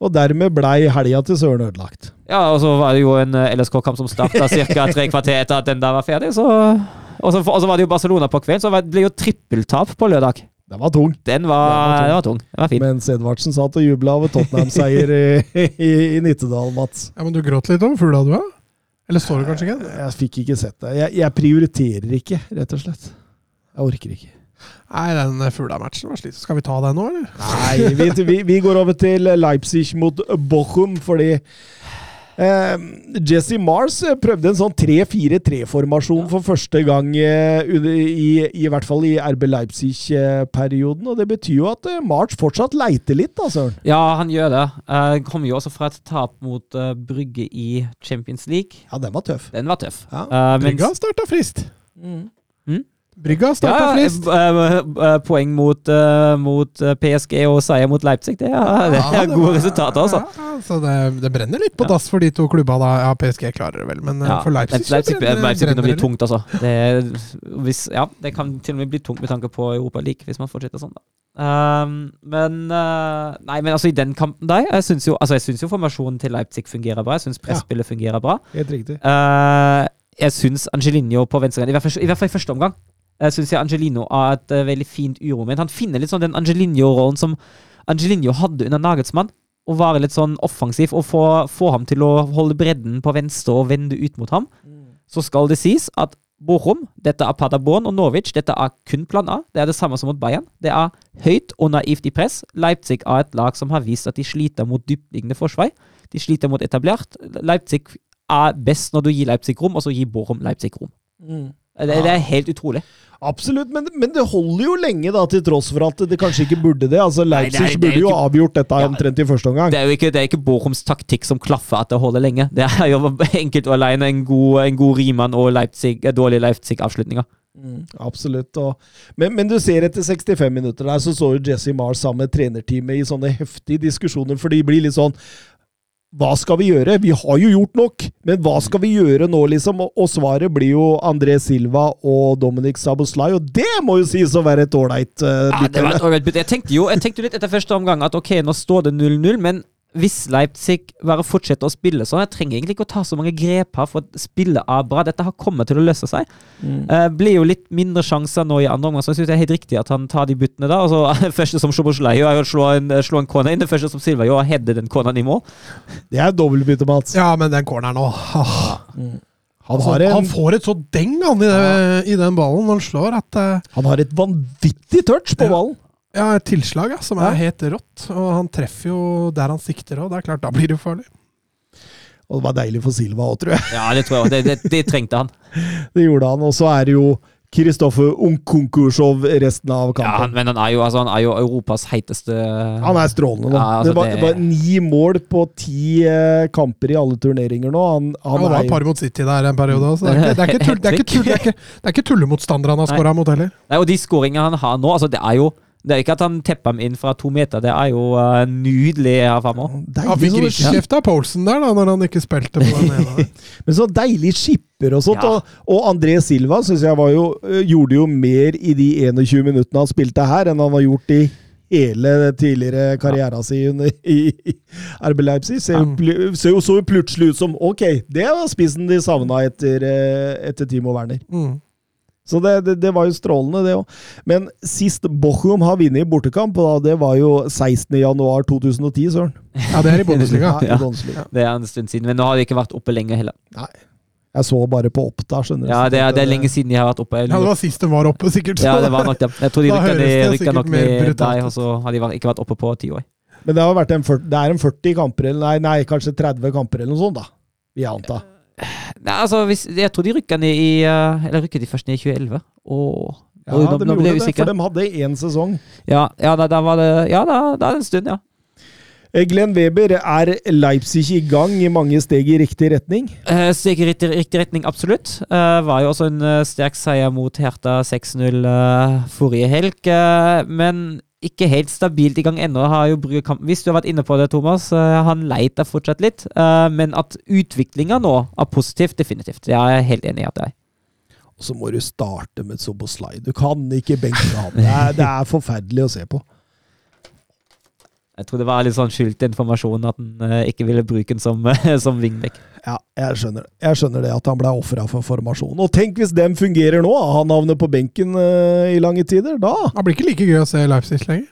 [SPEAKER 1] Og dermed blei helga til Søren ødelagt.
[SPEAKER 3] Ja, og så var det jo en eh, LSK-kamp som starta (laughs) ca. tre kvarter etter at den der var ferdig. Så, og, så, og så var det jo Barcelona på kvelden, så det ble jo trippeltap på lørdag.
[SPEAKER 1] Den var tung.
[SPEAKER 3] Den var,
[SPEAKER 1] Den
[SPEAKER 3] den
[SPEAKER 1] var
[SPEAKER 3] tung. Den var fin.
[SPEAKER 1] Mens Edvardsen satt og jubla over Tottenham-seier i, i, i Nittedal, Mats.
[SPEAKER 2] Ja, Men du gråt litt over fugla, du, da? Eller står det kanskje ikke?
[SPEAKER 1] Jeg fikk ikke sett det. Jeg, jeg prioriterer ikke, rett og slett. Jeg orker ikke.
[SPEAKER 2] Nei, den fugla-matchen var sliten. Skal vi ta den nå, eller?
[SPEAKER 1] Nei, vi, vi, vi går over til Leipzig mot Bochum, fordi eh, Jesse Mars eh, prøvde en sånn 3-4-3-formasjon for første gang eh, i, i hvert fall i RB Leipzig-perioden. Og det betyr jo at eh, Mars fortsatt leiter litt, da, Søren.
[SPEAKER 3] Ja, han gjør det. Uh, kommer jo også fra et tap mot eh, Brygge i Champions League.
[SPEAKER 1] Ja, den var tøff.
[SPEAKER 3] Den var tøff.
[SPEAKER 1] Ja.
[SPEAKER 3] Eh, mens-
[SPEAKER 2] har starta frist.
[SPEAKER 3] Mm.
[SPEAKER 2] Brygga
[SPEAKER 3] Ja,
[SPEAKER 2] starta
[SPEAKER 3] ja,
[SPEAKER 2] frist.
[SPEAKER 3] eh, eh, poeng mot, eh, mot eh, PSG og seier mot Leipzig, det er, (laughs) det
[SPEAKER 2] Ja,
[SPEAKER 3] er
[SPEAKER 2] det
[SPEAKER 3] gode resultater, altså.
[SPEAKER 2] Ja, så det, det brenner litt på dass for de to klubba. da. Ja, PSG klarer det vel, men eh,
[SPEAKER 3] Ja,
[SPEAKER 2] for Leipzig,
[SPEAKER 3] Leipzig,
[SPEAKER 2] brenner,
[SPEAKER 3] Leipzig begynner å bli tungt, altså. Det, hvis, ja, det kan til og med bli tungt med tanke på Europa League, hvis man fortsetter sånn, da. Um, men uh, Nei, men altså, i den kampen der Jeg syns jo, altså, jeg synes jo formasjonen til Leipzig fungerer bra. Jeg syns presspillet fungerer bra.
[SPEAKER 1] Helt riktig.
[SPEAKER 3] Uh, jeg syns Angelinho på venstre gang, i hvert fall i første omgang, jeg syns jeg Angelino har et uh, veldig fint uromoment. Han finner litt sånn den Angelino-rollen som Angelino hadde under Nagelsmann. Å være litt sånn offensiv og få, få ham til å holde bredden på venstre og vende ut mot ham. Så skal det sies at Bochum, dette er Paderborn og Norwich, dette er kun plan A. Det er det samme som mot Bayern. Det er høyt og naivt i press. Leipzig er et lag som har vist at de sliter mot dyptliggende forsvar. De sliter mot etablert. Leipzig er best når du gir Leipzig rom, og så gir Bochum Leipzig rom. Det, det er helt utrolig.
[SPEAKER 1] Absolutt, men, men det holder jo lenge, da, til tross for at det kanskje ikke burde det. Altså,
[SPEAKER 3] Nei,
[SPEAKER 1] Leipzig
[SPEAKER 3] det er- det er
[SPEAKER 1] burde jo
[SPEAKER 3] ikke-
[SPEAKER 1] avgjort dette
[SPEAKER 3] Ja.
[SPEAKER 1] omtrent i første omgang.
[SPEAKER 3] Det er jo ikke, det er ikke Bochums taktikk som klaffer at det holder lenge. Det er jo (laughs) enkelt og alene en god, en god Riemann og Leipzig, dårlige Leipzig-avslutninger.
[SPEAKER 1] Mm, absolutt. Og, men, men du ser etter 65 minutter der, så så jo Jesse Mars sammen med trenerteamet i sånne heftige diskusjoner, for de blir litt sånn hva skal vi gjøre? Vi har jo gjort nok, men hva skal vi gjøre nå, liksom? Og, svaret blir jo André Silva og Dominic Saboslai, og det må jo sies å være et ålreit
[SPEAKER 3] Ja, det var et ålreit bytte. Jeg tenkte jo jeg tenkte litt etter første omgang at ok, nå står det 0-0, men hvis Leipzig bare fortsetter å spille sånn Jeg trenger egentlig ikke å ta så mange grep her for å spille av bra. Dette har kommet til å løse seg. Eh, blir jo litt mindre sjanser nå i andre omgang, så jeg synes det er helt riktig at han tar de byttene da. Altså, (laughs) første som Szoboszlai gjør, er å slå en, slå en corner inn. Det første som Silva gjør, er å heade den corneren i mål. (laughs)
[SPEAKER 1] Det er dobbeltbytte, Mats.
[SPEAKER 2] Ja, men den corneren nå ah.
[SPEAKER 1] Han
[SPEAKER 2] altså,
[SPEAKER 1] en,
[SPEAKER 2] Han får et så deng han i, det, i den ballen når han slår, at uh,
[SPEAKER 1] han har et vanvittig touch på ballen.
[SPEAKER 2] Ja, et tilslag ja, som
[SPEAKER 1] Ja.
[SPEAKER 2] er helt rått. Og han treffer jo der han sikter òg. Det er klart, da blir det farlig.
[SPEAKER 1] Og det var deilig for Silva òg, tror jeg.
[SPEAKER 3] Ja, det tror jeg. Det, det, det trengte han. (laughs)
[SPEAKER 1] Det gjorde han. Og så er det jo Kristoffer Unkonkursov resten av kampen.
[SPEAKER 3] Ja, han, men han er, jo, altså, han er jo Europas heiteste
[SPEAKER 1] Han er strålende nå.
[SPEAKER 3] Ja, altså,
[SPEAKER 1] det, var,
[SPEAKER 3] det-
[SPEAKER 1] det var ni mål på ti eh, kamper i alle turneringer nå. Han,
[SPEAKER 2] Han,
[SPEAKER 1] han
[SPEAKER 2] var
[SPEAKER 1] er
[SPEAKER 2] et par mot City der en periode. Så det, er ikke, ikke (laughs) tull, det, er ikke tull, det, er ikke, det er ikke tullemotstandere han har skåra mot heller.
[SPEAKER 3] Nei, og de skåringene han har nå, altså det er jo Det er ikke at han tepper ham inn fra to meter, det er jo uh, nydelig her framme.
[SPEAKER 1] deilig,
[SPEAKER 2] Han fikk
[SPEAKER 1] ikke
[SPEAKER 2] kjeft av Poulsen der, da, når han ikke spilte på den ene. (laughs)
[SPEAKER 1] Men så deilig skipper og sånt.
[SPEAKER 3] Ja.
[SPEAKER 1] Og, og André Silva synes jeg var jo, øh, gjorde jo mer i de 21 minuttene han spilte her, enn han har gjort i hele tidligere karrieren sin i, i RB Leipzig. Ser jo, ser jo så plutselig ut som Ok, det var spissen de savna etter, eh, etter Timo Werner.
[SPEAKER 2] Mm.
[SPEAKER 1] Så det, det, det var jo strålende, det òg. Men sist Bochum har vunnet i bortekamp, og da, det var jo 16.1.2010, søren.
[SPEAKER 2] Ja, det er i Bundesliga. (laughs)
[SPEAKER 1] Ja, i
[SPEAKER 3] Ja. Det er en stund siden, men nå har de ikke vært oppe lenge heller. Nei.
[SPEAKER 1] Jeg så bare på Oppda, skjønner du.
[SPEAKER 3] Ja, det er, det er lenge siden de har vært oppe.
[SPEAKER 2] Ja, det var sist de var oppe, sikkert.
[SPEAKER 3] Ja, det var nok det. Jeg tror de rykka
[SPEAKER 2] sikkert
[SPEAKER 3] nok
[SPEAKER 2] mer
[SPEAKER 3] ned
[SPEAKER 2] brutalt
[SPEAKER 3] der, og så har de ikke vært oppe på ti år.
[SPEAKER 1] Men det har vært en 40, det er en 40 kamper, eller nei, nei, kanskje 30 kamper eller noe sånt, da. Vi antar. anta.
[SPEAKER 3] Nei, altså, hvis, jeg tror de rykka ned i uh, Eller rykket de først ned i 2011? Og,
[SPEAKER 1] Ja,
[SPEAKER 3] og
[SPEAKER 1] de gjorde det, for de hadde én sesong.
[SPEAKER 3] Ja, ja da, da var det Ja, da, da det en stund, ja.
[SPEAKER 1] Eh, Glenn Weber, er Leipzig i gang i mange steg i riktig retning?
[SPEAKER 3] Uh, Steg i riktig, riktig retning, absolutt. Eh, var jo også en eh, sterk seier mot Hertha 6-0 eh, forrige helg. eh, men ikke helt stabilt i gang ennå. Hvis du har vært inne på det, Thomas, han leiter fortsatt litt. eh, Men at utviklinga nå er positivt, definitivt. Det er jeg helt enig i at det er.
[SPEAKER 1] Og så må du starte med Soboslai. Du kan ikke benke han. Det er, det er forferdelig å se på.
[SPEAKER 3] Jeg tror det var litt sånn skjult informasjon at han eh, ikke ville bruke den som, (laughs) som wingback.
[SPEAKER 1] Ja, jeg skjønner det. Jeg skjønner det at han ble ofra for formasjonen. Og tenk hvis den fungerer nå! Han havner på benken eh, i lange tider. Da
[SPEAKER 2] Det blir ikke like gøy å se Leipzig lenger.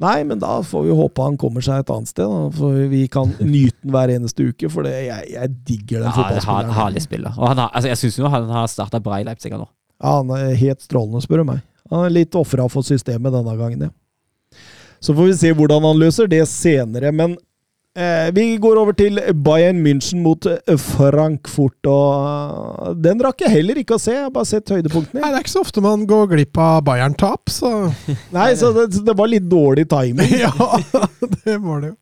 [SPEAKER 1] Nei, men da får vi håpe han kommer seg et annet sted. Da, for vi kan (laughs) nyte den hver eneste uke, for det, jeg, jeg digger den
[SPEAKER 3] Ja, fotballspilleren. er
[SPEAKER 1] fotballspilleren.
[SPEAKER 3] Herlig spiller. Og han har, altså, jeg syns han har starta bra i Leipzig nå.
[SPEAKER 1] Ja, han er helt strålende, spør du meg. Han er litt ofra for systemet denne gangen, ja. Så får vi se hvordan han løser det senere. Men eh, vi går over til Bayern München mot eh, Frankfurt. Og eh, den rakk jeg heller ikke å se. Jeg har bare sett høydepunktene.
[SPEAKER 2] Nei, Det er ikke så ofte man går glipp av Bayern-tap, så
[SPEAKER 1] Nei, så det, det var litt dårlig timing. (laughs)
[SPEAKER 2] Ja, det var det jo.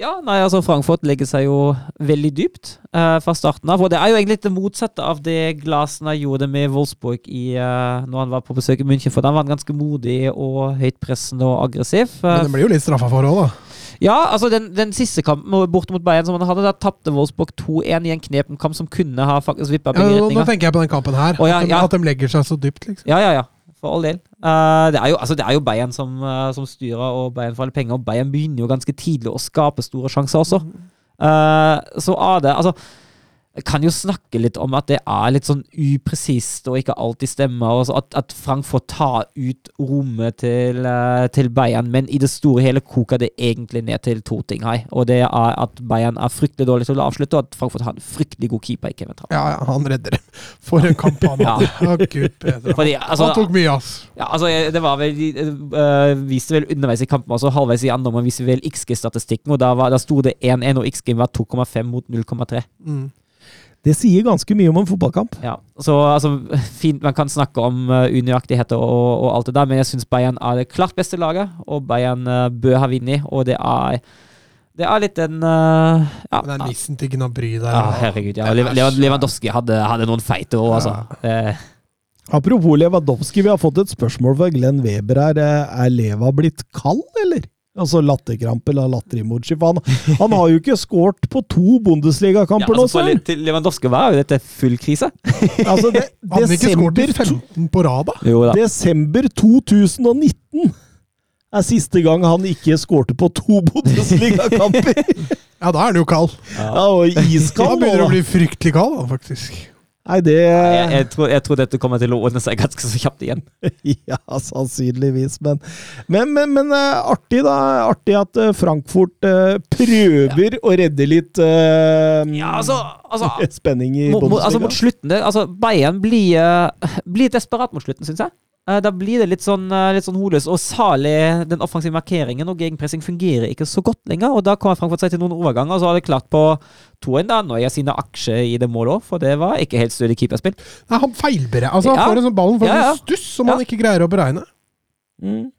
[SPEAKER 3] Ja, nei, altså Frankfurt legger seg jo veldig dypt uh, fra starten av. Og det er jo egentlig det motsatte av det Glasner gjorde med Wolfsburg i, uh, når han var på besøk i München. For da var han ganske modig og høytpressende og aggressiv. Eh,
[SPEAKER 2] Men det blir jo litt straffa for òg, da.
[SPEAKER 3] Ja, altså den, den siste kampen borte mot Bayern som han hadde, da tapte Wolfsburg 2-1 i en knepen kamp som kunne ha faktisk vippa
[SPEAKER 2] Ja, nå, nå tenker jeg på den kampen her.
[SPEAKER 3] Å, ja, ja.
[SPEAKER 2] at de legger seg så dypt, liksom.
[SPEAKER 3] Ja, ja, ja. For all del. Eh, det, er jo, altså, det er jo Bayern som, eh, som styrer, og Bayern får alle penger. Og Bayern begynner jo ganske tidlig å skape store sjanser også. Uh, så av det Altså, kan jo snakke litt om at det er litt sånn upresist og ikke alltid stemmer. Og så at, at Frankfurt tar ut rommet til, eh, til Bayern, men i det store hele koker det egentlig ned til to ting her. Og det er at Bayern er fryktelig dårlig til å avslutte, og at Frankfurt har en fryktelig god keeper i Kevin Trapp.
[SPEAKER 2] Ja, ja, han redder det. For en kamp han (laughs)
[SPEAKER 3] Ja.
[SPEAKER 2] hadde. Å, gud bedre.
[SPEAKER 3] Fordi, altså,
[SPEAKER 2] Han tok mye, ass.
[SPEAKER 3] Ja, altså, det var vel de, øh, Viste vel underveis i kampen, altså halvveis i andre omgang viste vel XG-statistikken, og da, var, da sto det 1-1, og XG var 2,5 mot 0,3.
[SPEAKER 2] Mm.
[SPEAKER 1] Det sier ganske mye om en fotballkamp.
[SPEAKER 3] Ja, så altså, (laughs) fint, Man kan snakke om uh, unøyaktigheter og, og alt det der, men jeg syns Bayern er det klart beste laget, og Bayern uh, bør ha vunnet, og det er det er litt en uh, ja,
[SPEAKER 2] Den nissen til Gnabry der.
[SPEAKER 3] ja, herregud. Ja. Lev- Lewandowski hadde, hadde noen feite år, altså. Det-
[SPEAKER 1] Apropos Lewandowski, vi har fått et spørsmål fra Glenn Weber her. Er Leva blitt kald, eller? Altså latterkrampe eller latter-emoji. Han, han har jo ikke skåret på to
[SPEAKER 3] Ja,
[SPEAKER 1] Bundesliga-kamper nå,
[SPEAKER 3] altså, litt- til Lewandowski var jo dette full krise. (laughs)
[SPEAKER 1] Altså, det, (laughs)
[SPEAKER 2] han har ikke skåret i 15 på rad, da?
[SPEAKER 3] Jo da.
[SPEAKER 1] desember 2019 er siste gang han ikke skårte på to (laughs) Bundesliga-kamper!
[SPEAKER 2] Ja, da er han jo kald.
[SPEAKER 1] Ja, og
[SPEAKER 2] Da begynner
[SPEAKER 1] han
[SPEAKER 2] å bli fryktelig kald, da, faktisk.
[SPEAKER 1] Nei, det
[SPEAKER 3] Jeg, jeg, tror, jeg tror dette kommer til å ordne seg ganske så kjapt igjen. (laughs)
[SPEAKER 1] Ja, sannsynligvis. Men, men, men, men eh, artig, da. Artig at eh, Frankfurt eh, prøver å redde litt uh,
[SPEAKER 3] Ja, altså, altså (laughs)
[SPEAKER 1] spenning i
[SPEAKER 3] mot, mot, altså mot slutten det, altså Bayern blir, blir desperat mot slutten, syns jeg. Eh, Da blir det litt sånn, eh, litt sånn hodeløst. Og salig den offensive markeringen og gegenpressing fungerer ikke så godt lenger. Og da kommer Frankfurt seg til noen overganger, og så har det klart på 2-1 da, når jeg sine aksjer i det målet òg, for det var ikke helt stødig keeperspill.
[SPEAKER 2] Nei, han feilberegner. Altså, han
[SPEAKER 3] Ja.
[SPEAKER 2] får en sånn ballen for
[SPEAKER 3] Ja, ja.
[SPEAKER 2] en stuss som
[SPEAKER 3] Ja.
[SPEAKER 2] han ikke greier å beregne.
[SPEAKER 1] Mm.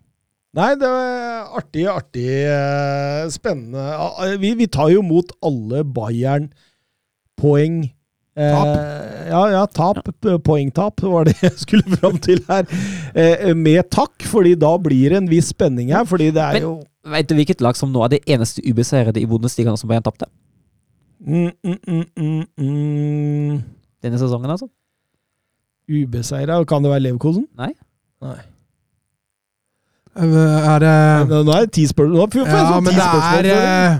[SPEAKER 1] Nei, det er artig, artig, eh, spennende. Ah, Vi, vi tar jo mot alle Bayern-poeng. Eh, ja, ja, tap. Poengtap var det (laughs) jeg skulle fram til her. Eh, med takk, fordi da blir det en viss spenning her. Fordi det er
[SPEAKER 3] Men-
[SPEAKER 1] jo
[SPEAKER 3] Vet du hvilket lag som nå er det eneste ubeseirede i Bundesligaen som Bayern tapte?
[SPEAKER 1] mm, mm, mm, mm, mm.
[SPEAKER 3] Denne sesongen, altså?
[SPEAKER 1] Ubeseira. Kan det være Leverkosen?
[SPEAKER 3] Nei.
[SPEAKER 1] Nei.
[SPEAKER 2] Eh, Er det
[SPEAKER 1] Nå er det ti spørsmål.
[SPEAKER 2] Ja, men det er eh,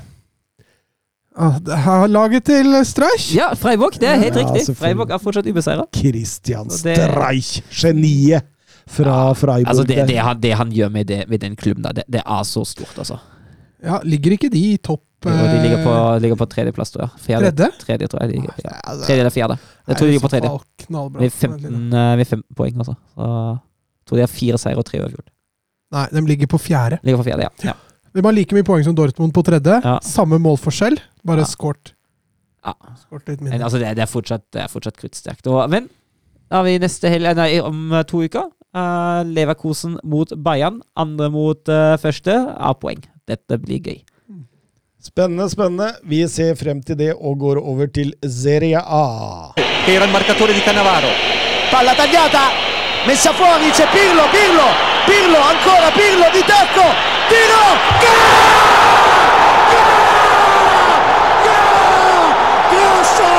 [SPEAKER 2] ah, det er Laget til Streich.
[SPEAKER 3] Ja, Freiburg. Det er helt
[SPEAKER 1] Ja,
[SPEAKER 3] riktig.
[SPEAKER 1] selvfølgelig.
[SPEAKER 3] Freiburg er fortsatt ubeseira.
[SPEAKER 1] Christian Streich, geniet fra Freiburg.
[SPEAKER 3] Altså, det, det, han, det han gjør med, det, med den klubben, der, det, er så stort, altså.
[SPEAKER 2] Ja, ligger ikke de i topp
[SPEAKER 3] Jo, de ligger på,
[SPEAKER 2] eh,
[SPEAKER 3] ligger på tredjeplass, tror jeg. Fjerde,
[SPEAKER 2] Tredje?
[SPEAKER 3] tredje, tror jeg. Ligger, ja.
[SPEAKER 2] Ja,
[SPEAKER 3] Tredje eller fjerde. Jeg tror de ligger på tredje. Med 15, eh, med 15 poeng, altså. Så, jeg tror de har fire seire og tre uavgjort.
[SPEAKER 2] Nei, de ligger på fjerde.
[SPEAKER 3] Ligger på fjerde, ja. ja.
[SPEAKER 2] De har like mye poeng som Dortmund på tredje.
[SPEAKER 3] Ja.
[SPEAKER 2] Samme målforskjell, bare
[SPEAKER 3] Ja.
[SPEAKER 2] skåret
[SPEAKER 3] ja.
[SPEAKER 2] litt
[SPEAKER 3] Men,
[SPEAKER 2] mindre.
[SPEAKER 3] altså, det, det er fortsatt, det er fortsatt kruttsterkt. Men da har vi neste helg, nei, om eh, to uker. Uh, Leverkosen mot Bayern. Andre mot uh, første av poeng. Dette blir gøy.
[SPEAKER 1] Spennende, spennende. Vi ser frem til det og går over til Serie A.
[SPEAKER 6] era il marcatore di Cannavaro. Palla tagliata, messa fuori c'è Pirlo, Pirlo, Pirlo, ancora Pirlo di tacco, tiro, Grosso,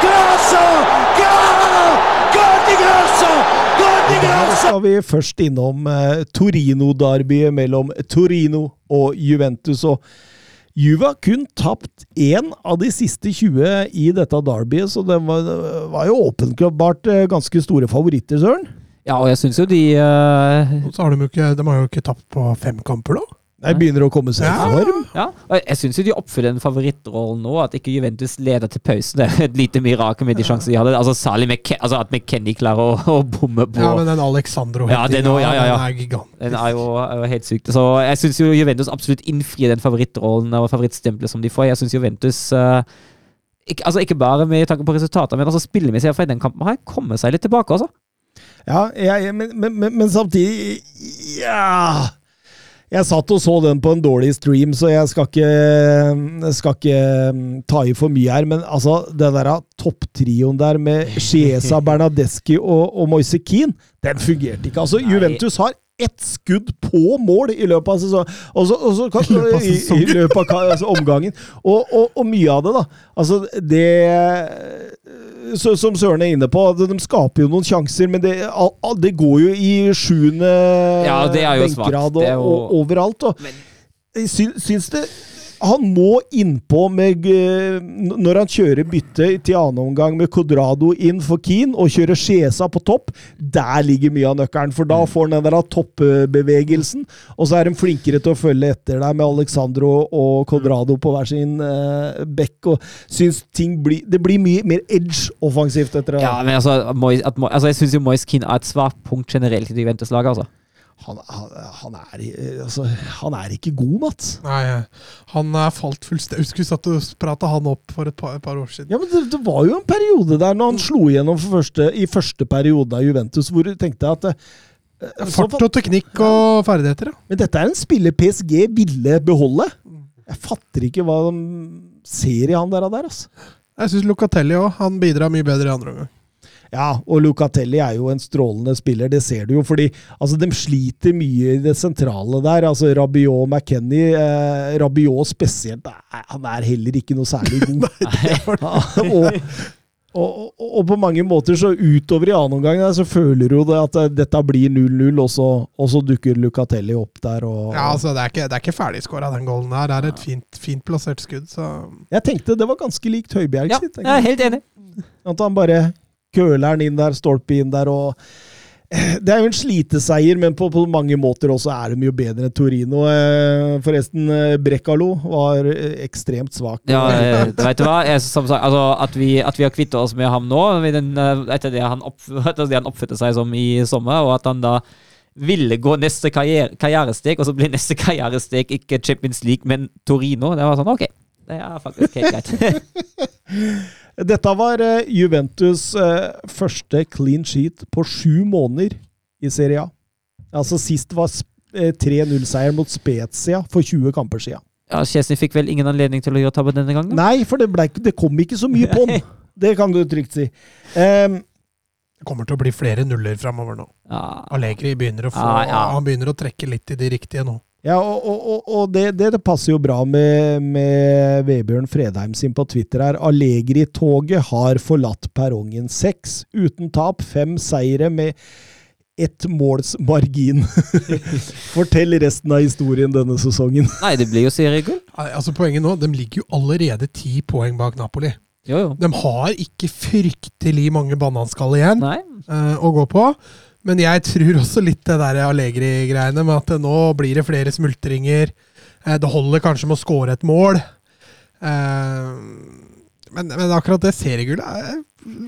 [SPEAKER 6] Grosso, Gol di Grosso, Gol di
[SPEAKER 1] Da
[SPEAKER 6] Grosso!
[SPEAKER 1] skal vi først innom eh, Torino-derbyet mellom Torino og Juventus. og Juve har kun tapt én av de siste 20 i dette derbyet, så det var, var jo åpenbart eh, ganske store favoritter, Søren.
[SPEAKER 3] Ja, og jeg syns jo de uh...
[SPEAKER 2] Og så har de jo ikke, de har jo ikke tapt på fem kamper, da.
[SPEAKER 1] De begynner å komme seg i
[SPEAKER 2] Ja.
[SPEAKER 1] form.
[SPEAKER 3] Ja, og jeg syns jo de oppfyller den favorittrollen nå. At ikke Juventus leder til pausen. Det er et lite mirakel med de sjansene de hadde. Altså, særlig McK altså at McKenny klarer å, å bomme på.
[SPEAKER 2] Ja, men den Alexandro
[SPEAKER 3] Ja, den, er ja, ja, ja.
[SPEAKER 2] den er gigantisk.
[SPEAKER 3] Den er jo, er jo helt sykt. Så jeg syns jo Juventus absolutt innfrir den favorittrollen og favorittstempelet som de får. Jeg syns Juventus uh, ikke, altså ikke bare med tanke på resultatene, men altså spillemessig for den kampen her kommer seg litt tilbake, altså.
[SPEAKER 1] Ja, jeg, men, men, men, men samtidig Ja Jeg satt og så den på en dårlig stream, så jeg skal ikke, jeg skal ikke mm, ta i for mye her. Men altså, den der topptrioen der med (laughs) Chiesa, Bernadeschi og, og Moise Keane, den fungerte ikke. Altså,
[SPEAKER 3] Nei.
[SPEAKER 1] Juventus har ett skudd på mål i løpet av sesongen. Også, også, og
[SPEAKER 2] I løpet av
[SPEAKER 1] i, i løpet av altså, omgangen. Og, og, og mye av det, da. Altså, det så, Som Søren er inne på, de, de skaper jo noen sjanser, men det, det går jo i sjuende
[SPEAKER 3] Ja, Det
[SPEAKER 1] og, og overalt. Og men, syns det Han må innpå med eh, Når han kjører bytte til annen omgang med Codrado inn for Keane, og kjører Skjesa på topp, der ligger mye av nøkkelen. For
[SPEAKER 3] Mm.
[SPEAKER 1] da får han den der toppbevegelsen, og så er de flinkere til å følge etter deg med Alexandro og Codrado på hver sin uh, bekk. Og synes ting blir Det blir mye mer edge offensivt etter det.
[SPEAKER 3] Ja, men altså, Mois, at, altså Jeg syns jo Moise Keane er et svakt punkt generelt i Juventus-laget, altså.
[SPEAKER 1] Han, han, han, er, altså, han er ikke god, Mats.
[SPEAKER 2] Nei, han er falt fullstendig Husker vi du prata han opp for et par, et par år siden.
[SPEAKER 1] Ja, men det, det var jo en periode der når han slo igjennom for første, i første periode av Juventus, hvor du tenkte at eh,
[SPEAKER 2] Fart og teknikk og ferdigheter, ja.
[SPEAKER 1] Men dette er en spiller PSG ville beholde. Jeg fatter ikke hva de ser i han der. der altså.
[SPEAKER 2] Jeg syns Locatelli òg. Han bidrar mye bedre i andre omgang.
[SPEAKER 1] Ja, og Lucatelli er jo en strålende spiller, det ser du jo. fordi altså, de sliter mye i det sentrale der. altså Rabiot McKenny, eh, Rabiot spesielt, nei, han er heller ikke noe særlig god. (laughs) Ja, (laughs) og, og, og, og på mange måter så utover i annen omgang så føler du det at eh, dette blir 0-0, og, så- og så dukker Lucatelli opp der. og...
[SPEAKER 2] Ja, altså, det er ikke, det er ikke ferdigskåra, den golden der. Det er et fint, fint plassert skudd, så
[SPEAKER 1] Jeg tenkte det var ganske likt Høibjerg
[SPEAKER 3] Ja,
[SPEAKER 1] sitt.
[SPEAKER 3] jeg er helt enig.
[SPEAKER 1] At han bare køler den inn der, stolpe inn der og (clears throat) Det er jo en sliteseier, men på, på mange måter også er det mye bedre enn Torino. Eh, Forresten, eh, Brekkalo var eh, ekstremt svak.
[SPEAKER 3] Ja, vet du hva? Jeg, sagt, altså, at, vi, at vi har kvittet oss med ham nå, etter det han, opp, (laughs) etter det han oppførte seg som i sommer, og at han da ville gå neste karriere, karrieresteg, og så blir neste (laughs) karrieresteg ikke Champions League, men Torino. Det var sånn, ok. Det er faktisk helt greit. (laughs)
[SPEAKER 1] Dette var eh, Juventus eh, første clean sheet på sju måneder i Serie A. Altså Sist var eh, 3-0-seier mot Spezia for 20 kamper siden.
[SPEAKER 3] Ja, Chesney fikk vel ingen anledning til å gjøre tabbe denne gangen?
[SPEAKER 1] Nei, for det, ble, det kom ikke så mye på den. (laughs) Det kan du trygt si. Um,
[SPEAKER 2] det kommer til å bli flere nuller framover nå.
[SPEAKER 3] Ja.
[SPEAKER 2] Allegri begynner å få
[SPEAKER 3] Ja, ja.
[SPEAKER 2] Han begynner å trekke litt i de riktige nå.
[SPEAKER 1] Ja, og, og, og, det, det, det passer jo bra med, med Vebjørn Fredheim sin på Twitter her. Allegri-toget har forlatt perrongen. Seks uten tap, fem seire med ett måls margin. (laughs) Fortell resten av historien denne sesongen.
[SPEAKER 3] Nei, det blir jo seriegull.
[SPEAKER 2] Altså Poenget nå, de ligger jo allerede ti poeng bak Napoli.
[SPEAKER 3] Jo, jo.
[SPEAKER 2] De har ikke fryktelig mange bananskall igjen
[SPEAKER 3] Nei.
[SPEAKER 2] eh, å gå på. Men jeg tror også litt det der Allegri-greiene med at nå blir det flere smultringer. Eh, det holder kanskje med å score et mål. Eh, men, men akkurat det seriegullet jeg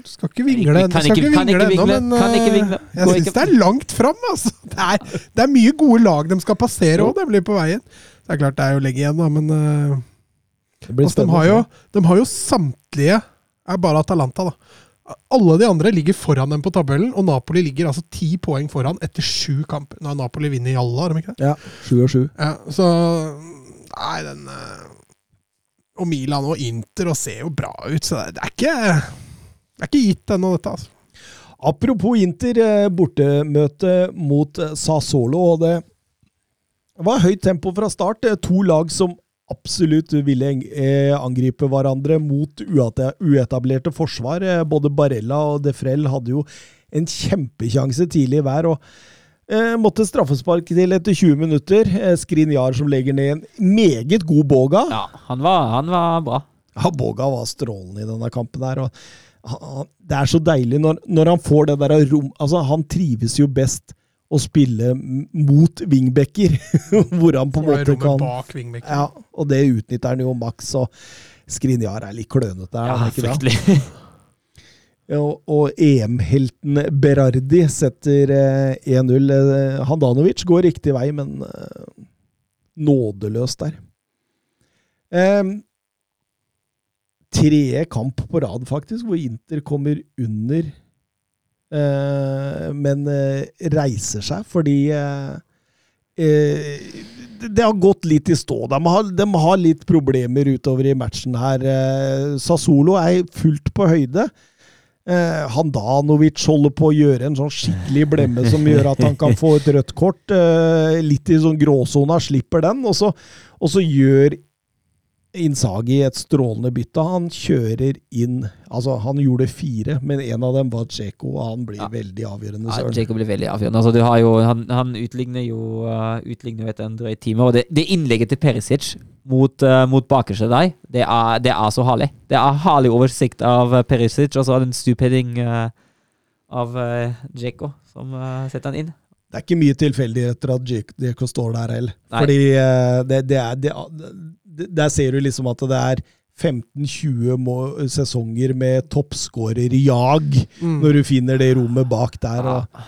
[SPEAKER 2] Skal ikke vingle ennå, men eh, jeg syns det er langt fram. Altså. (laughs) Det, er, det er mye gode lag de skal passere òg, nemlig på veien. Det er klart det er jo legge igjen, da, men eh, Altså, de, har jo, de har jo samtlige er bare Atalanta, da. Alle de andre ligger foran dem på tabellen, og Napoli ligger altså ti poeng foran etter sju kamper. Nå har Napoli vunnet i alle, har de ikke det?
[SPEAKER 1] Ja, sju og sju.
[SPEAKER 2] Ja, så Nei, den eh, Og Milan og Inter og ser jo bra ut, så det er ikke Det er ikke gitt ennå, dette. altså.
[SPEAKER 1] Apropos Inter, eh, bortemøte mot eh, Sassolo. og Det var høyt tempo fra start. To lag som absolutt ville eh, angripe hverandre mot uetablerte forsvar. Eh, Både Barella og Defrel hadde jo en kjempekjanse tidlig hver. og eh, Måtte straffespark til etter 20 minutter. Skrinjar som legger ned en meget god Boga.
[SPEAKER 3] Ja, han var, han var bra.
[SPEAKER 1] Ja, Boga var strålende i denne kampen her. og Det er så deilig når, når han får det der rom Altså, han trives jo best å spille mot wingbacker, (laughs) hvor han på en måte kan
[SPEAKER 2] bak.
[SPEAKER 1] Ja, og det utnytter han jo maks. Og Skrinjar er litt klønete, er
[SPEAKER 3] Ja,
[SPEAKER 1] han ikke det?
[SPEAKER 3] fryktelig. (laughs)
[SPEAKER 1] Ja, og- EM-helten Berardi setter eh, 1-0. Eh, Handanovic går riktig vei, men eh, nådeløst der. Um, tredje kamp på rad, faktisk, hvor Inter kommer under, eh, men eh, reiser seg fordi eh, eh, det- har gått litt i stå. De har, de har litt problemer utover i matchen her. Eh, Sassolo er fullt på høyde. Eh, Handanovic holder på å gjøre en sånn skikkelig blemme som gjør at han kan få et rødt kort. Eh, litt i sånn gråsona, slipper den. Og så, og så gjør Innsagi et strålende bytte. Han kjører inn Altså, han gjorde fire, men en av dem var Dzeko, og han blir
[SPEAKER 3] Ja.
[SPEAKER 1] veldig avgjørende.
[SPEAKER 3] Ja,
[SPEAKER 1] Søren.
[SPEAKER 3] Blir veldig avgjørende. Altså, du har jo, han, han utligner jo uh, utligner etter en drøy time. Og det, det innlegget til Perisic mot, uh, mot bakerste deg, det er, det er så herlig. Det er herlig oversikt av uh, Perisic, og så er det en stupheading uh, av uh, Djeko som setter han inn.
[SPEAKER 1] Det er ikke mye tilfeldigheter at Dzeko Dzeko står der heller. Fordi eh, det, det er Der ser du liksom at det er 15-20 sesonger med toppskårerjag
[SPEAKER 2] Mm.
[SPEAKER 1] når du finner det rommet bak der. Og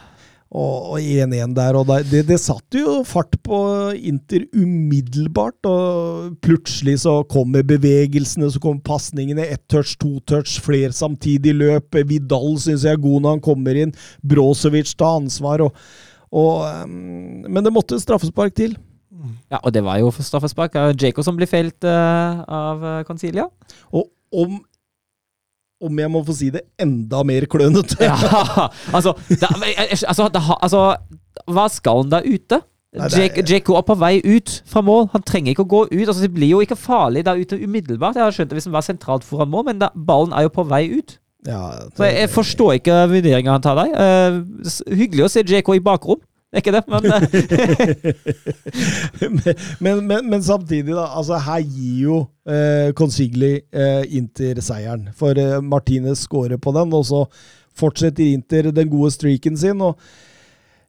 [SPEAKER 1] og 1-1 der. og det, det, det satte jo fart på Inter umiddelbart. og Plutselig så kommer bevegelsene, så kommer pasningene. Ett touch, to touch, flere samtidig løp. Vidal syns jeg er god når han kommer inn. Brozovic tar ansvar. og, og um, Men det måtte straffespark til.
[SPEAKER 3] Ja, og det var jo straffespark. Uh, Jaco som blir felt uh, av uh, Concilia.
[SPEAKER 1] Og om om jeg må få si det, enda mer klønete. (laughs)
[SPEAKER 3] Ja, altså, da, eh, altså, da, altså Hva skal han da ute?
[SPEAKER 1] Nei, er-
[SPEAKER 3] på vei ut fra mål. Han trenger ikke å gå ut. Altså, det blir jo ikke farlig der ute umiddelbart. Jeg har skjønt det hvis han var sentralt foran mål, men da, ballen er jo på vei ut.
[SPEAKER 1] Ja,
[SPEAKER 3] Så jeg, jeg forstår ikke vurderinga han tar der. Uh, hyggelig å se JK i bakrom. Er ikke det, men eh, (laughs)
[SPEAKER 1] men, men, men samtidig, da. Altså, her gir jo eh, Consigli eh, Inter seieren. For eh, Martinez scorer på den, og så fortsetter Inter den gode streaken sin. og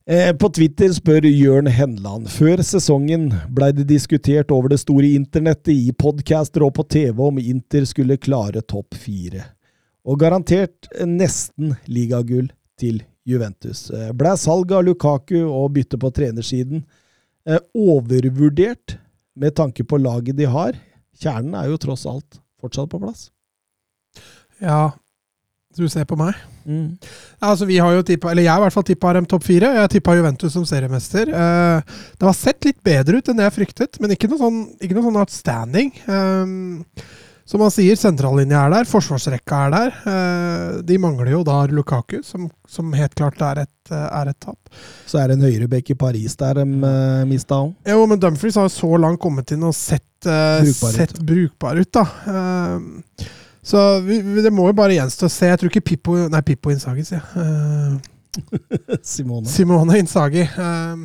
[SPEAKER 1] eh, på Twitter spør Jørn Henland før sesongen blei det diskutert over det store internettet, i podcaster og på TV om Inter skulle klare topp fire. Og garantert nesten ligagull til Juventus. Eh, Ble salg av Lukaku og bytte på trenersiden eh, overvurdert med tanke på laget de har. Kjernen er jo tross alt fortsatt på plass.
[SPEAKER 2] Ja, du ser på meg. Mm. altså vi har jo tippet, eller Jeg har i hvert fall tippa dem topp fire. Jeg tippa Juventus som seriemester. Eh, det har sett litt bedre ut enn det jeg fryktet, men ikke noe sånn, ikke noe sånn outstanding. Um, som man sier, sentrallinja er der, forsvarsrekka er der. Eh, de mangler jo da Lukaku, som, som helt klart er et, eh, er et tap.
[SPEAKER 1] Så er det en høyrebekk i Paris der de uh, mista òg.
[SPEAKER 2] Jo, men Dumfries har jo så langt kommet inn og sett,
[SPEAKER 1] Brukbar ut.
[SPEAKER 2] brukbar ut, da. Så vi, vi, det må jo bare gjenstå å se. Jeg tror ikke Pippo Nei, Pippo Inzaghi, sier jeg. (laughs)
[SPEAKER 1] Simone.
[SPEAKER 2] Simone eh,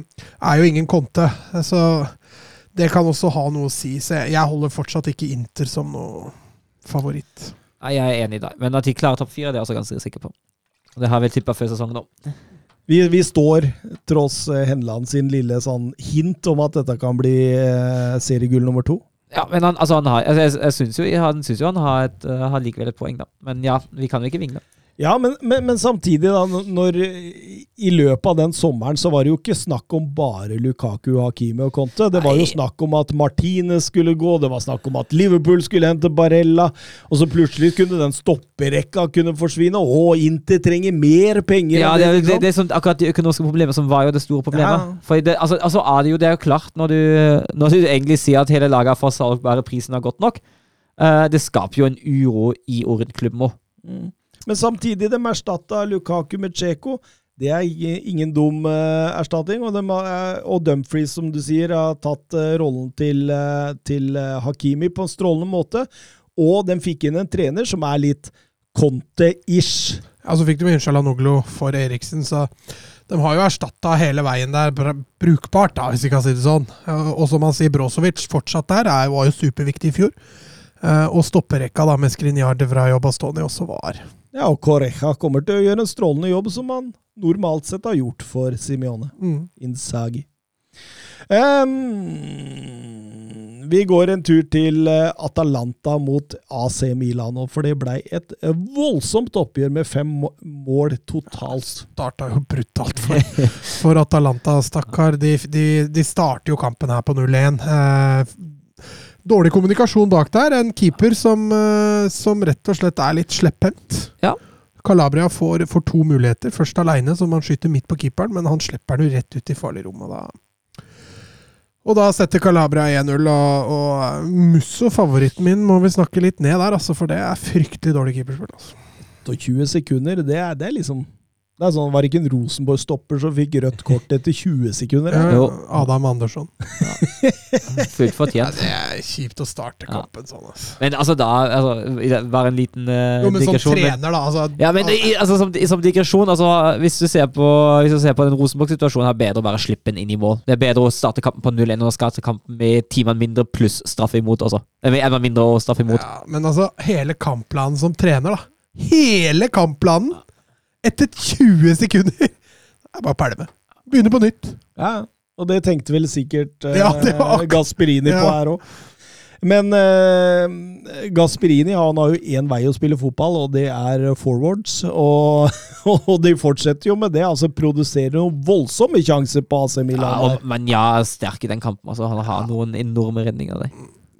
[SPEAKER 2] er jo ingen konte, så det kan også ha noe å si. Så jeg, jeg holder fortsatt ikke Inter som noe favoritt.
[SPEAKER 3] Nei, jeg er enig i deg. Men at de klarer topp fire, det er jeg også ganske sikker på. Det har vi tippa før sesongen òg.
[SPEAKER 1] Vi, vi står, tross eh, Henland sin lille sånn hint om at dette kan bli eh, seriegull nummer to.
[SPEAKER 3] Ja, men han, altså han har altså Jeg, jeg syns jo, han synes jo han har, et, uh, har likevel et poeng, da. Men ja, vi kan jo ikke vingle.
[SPEAKER 1] Ja, men, men, men samtidig, da, når i løpet av den sommeren så var det jo ikke snakk om bare Lukaku, Hakimi og Conte. Det var jo snakk om at Martinez skulle gå, det var snakk om at Liverpool skulle hente Barella, og så plutselig kunne den stopperekka kunne forsvinne. Å, Inter trenger mer penger!
[SPEAKER 3] Ja, det, det, det er sånn, akkurat de økonomiske problemene som var jo det store problemet.
[SPEAKER 1] Ja.
[SPEAKER 3] For det, altså, altså er det jo det er jo klart, når du, når du egentlig sier at hele laget for salg, bare prisen er godt nok, uh, det skaper jo en uro i Orent-klubben òg.
[SPEAKER 1] Men samtidig, de erstatta Lukaku med Cheko. Det er ingen dum eh, erstatning. Og, og Dumfries, som du sier, har tatt eh, rollen til, eh, til eh, Hakimi på en strålende måte. Og de fikk inn en trener som er litt Conte-ish.
[SPEAKER 2] Ja, så fikk de Inshalanoglu for Eriksen, så de har jo erstatta hele veien der brukbart, da, hvis vi kan si det sånn. Eh, Og som man sier, Brozovic fortsatt der, er, var jo superviktig i fjor. Eh, Og stopperekka da med Skriniar, De Vrij og Bastoni også var
[SPEAKER 1] Ja, og Correja kommer til å gjøre en strålende jobb, som han normalt sett har gjort for Simione.
[SPEAKER 2] mm.
[SPEAKER 1] Inzaghi. Um, vi går en tur til eh, Atalanta mot AC Milano, for det blei et eh, voldsomt oppgjør med fem mål totalt.
[SPEAKER 2] starta jo brutalt for, for Atalanta, stakkar. De, de, de starter jo kampen her på 0-1. Eh, dårlig kommunikasjon bak der. En keeper som, eh, som rett og slett er litt slepphendt.
[SPEAKER 3] Ja.
[SPEAKER 2] Calabria får, får to muligheter. Først aleine, som han skyter midt på keeperen, men han slipper den jo rett ut i farlig rom. Og da, og da setter Calabria 1-0, og, og Musso, favoritten min, må vi snakke litt ned der, altså, for det er fryktelig dårlig keeperspill. Altså.
[SPEAKER 1] Og 20 sekunder, det er, det er liksom det er sånn, Var det ikke en Rosenborg-stopper som fikk rødt kort etter 20 sekunder?
[SPEAKER 2] Ja,
[SPEAKER 3] Jo.
[SPEAKER 2] Adam Andersson.
[SPEAKER 3] Fullt
[SPEAKER 2] Ja,
[SPEAKER 3] fortjent.
[SPEAKER 2] det er kjipt å starte
[SPEAKER 3] Ja.
[SPEAKER 2] kampen sånn. Altså.
[SPEAKER 3] Men altså, da altså, Bare en liten uh,
[SPEAKER 2] Jo, men som
[SPEAKER 3] digresjon. Som
[SPEAKER 2] trener, da. Altså,
[SPEAKER 3] Ja, men altså, som, som digresjon, altså, hvis, du ser på, hvis du ser på den Rosenborg-situasjonen, er det bedre å bare slippe den inn i mål. Det er bedre å starte kampen på 0-1 enn å starte kampen med ti mann mindre pluss straff imot også. Eller mindre og straffe imot.
[SPEAKER 2] ja, men altså, hele kampplanen som trener, da. Hele kampplanen! Etter 20 sekunder! Det er bare å pælme. Begynne på nytt.
[SPEAKER 1] Ja, og det tenkte vel sikkert eh,
[SPEAKER 2] Ja,
[SPEAKER 1] Gasperini
[SPEAKER 2] ja.
[SPEAKER 1] På her òg. Men eh, Gasperini han har jo én vei å spille fotball, og det er forwards. Og, (laughs) og de fortsetter jo med det. altså Produserer noen voldsomme sjanser på AC
[SPEAKER 3] Ja,
[SPEAKER 1] Milan.
[SPEAKER 3] og, men ja, sterk i den kampen. Altså, han har noen enorme redninger der.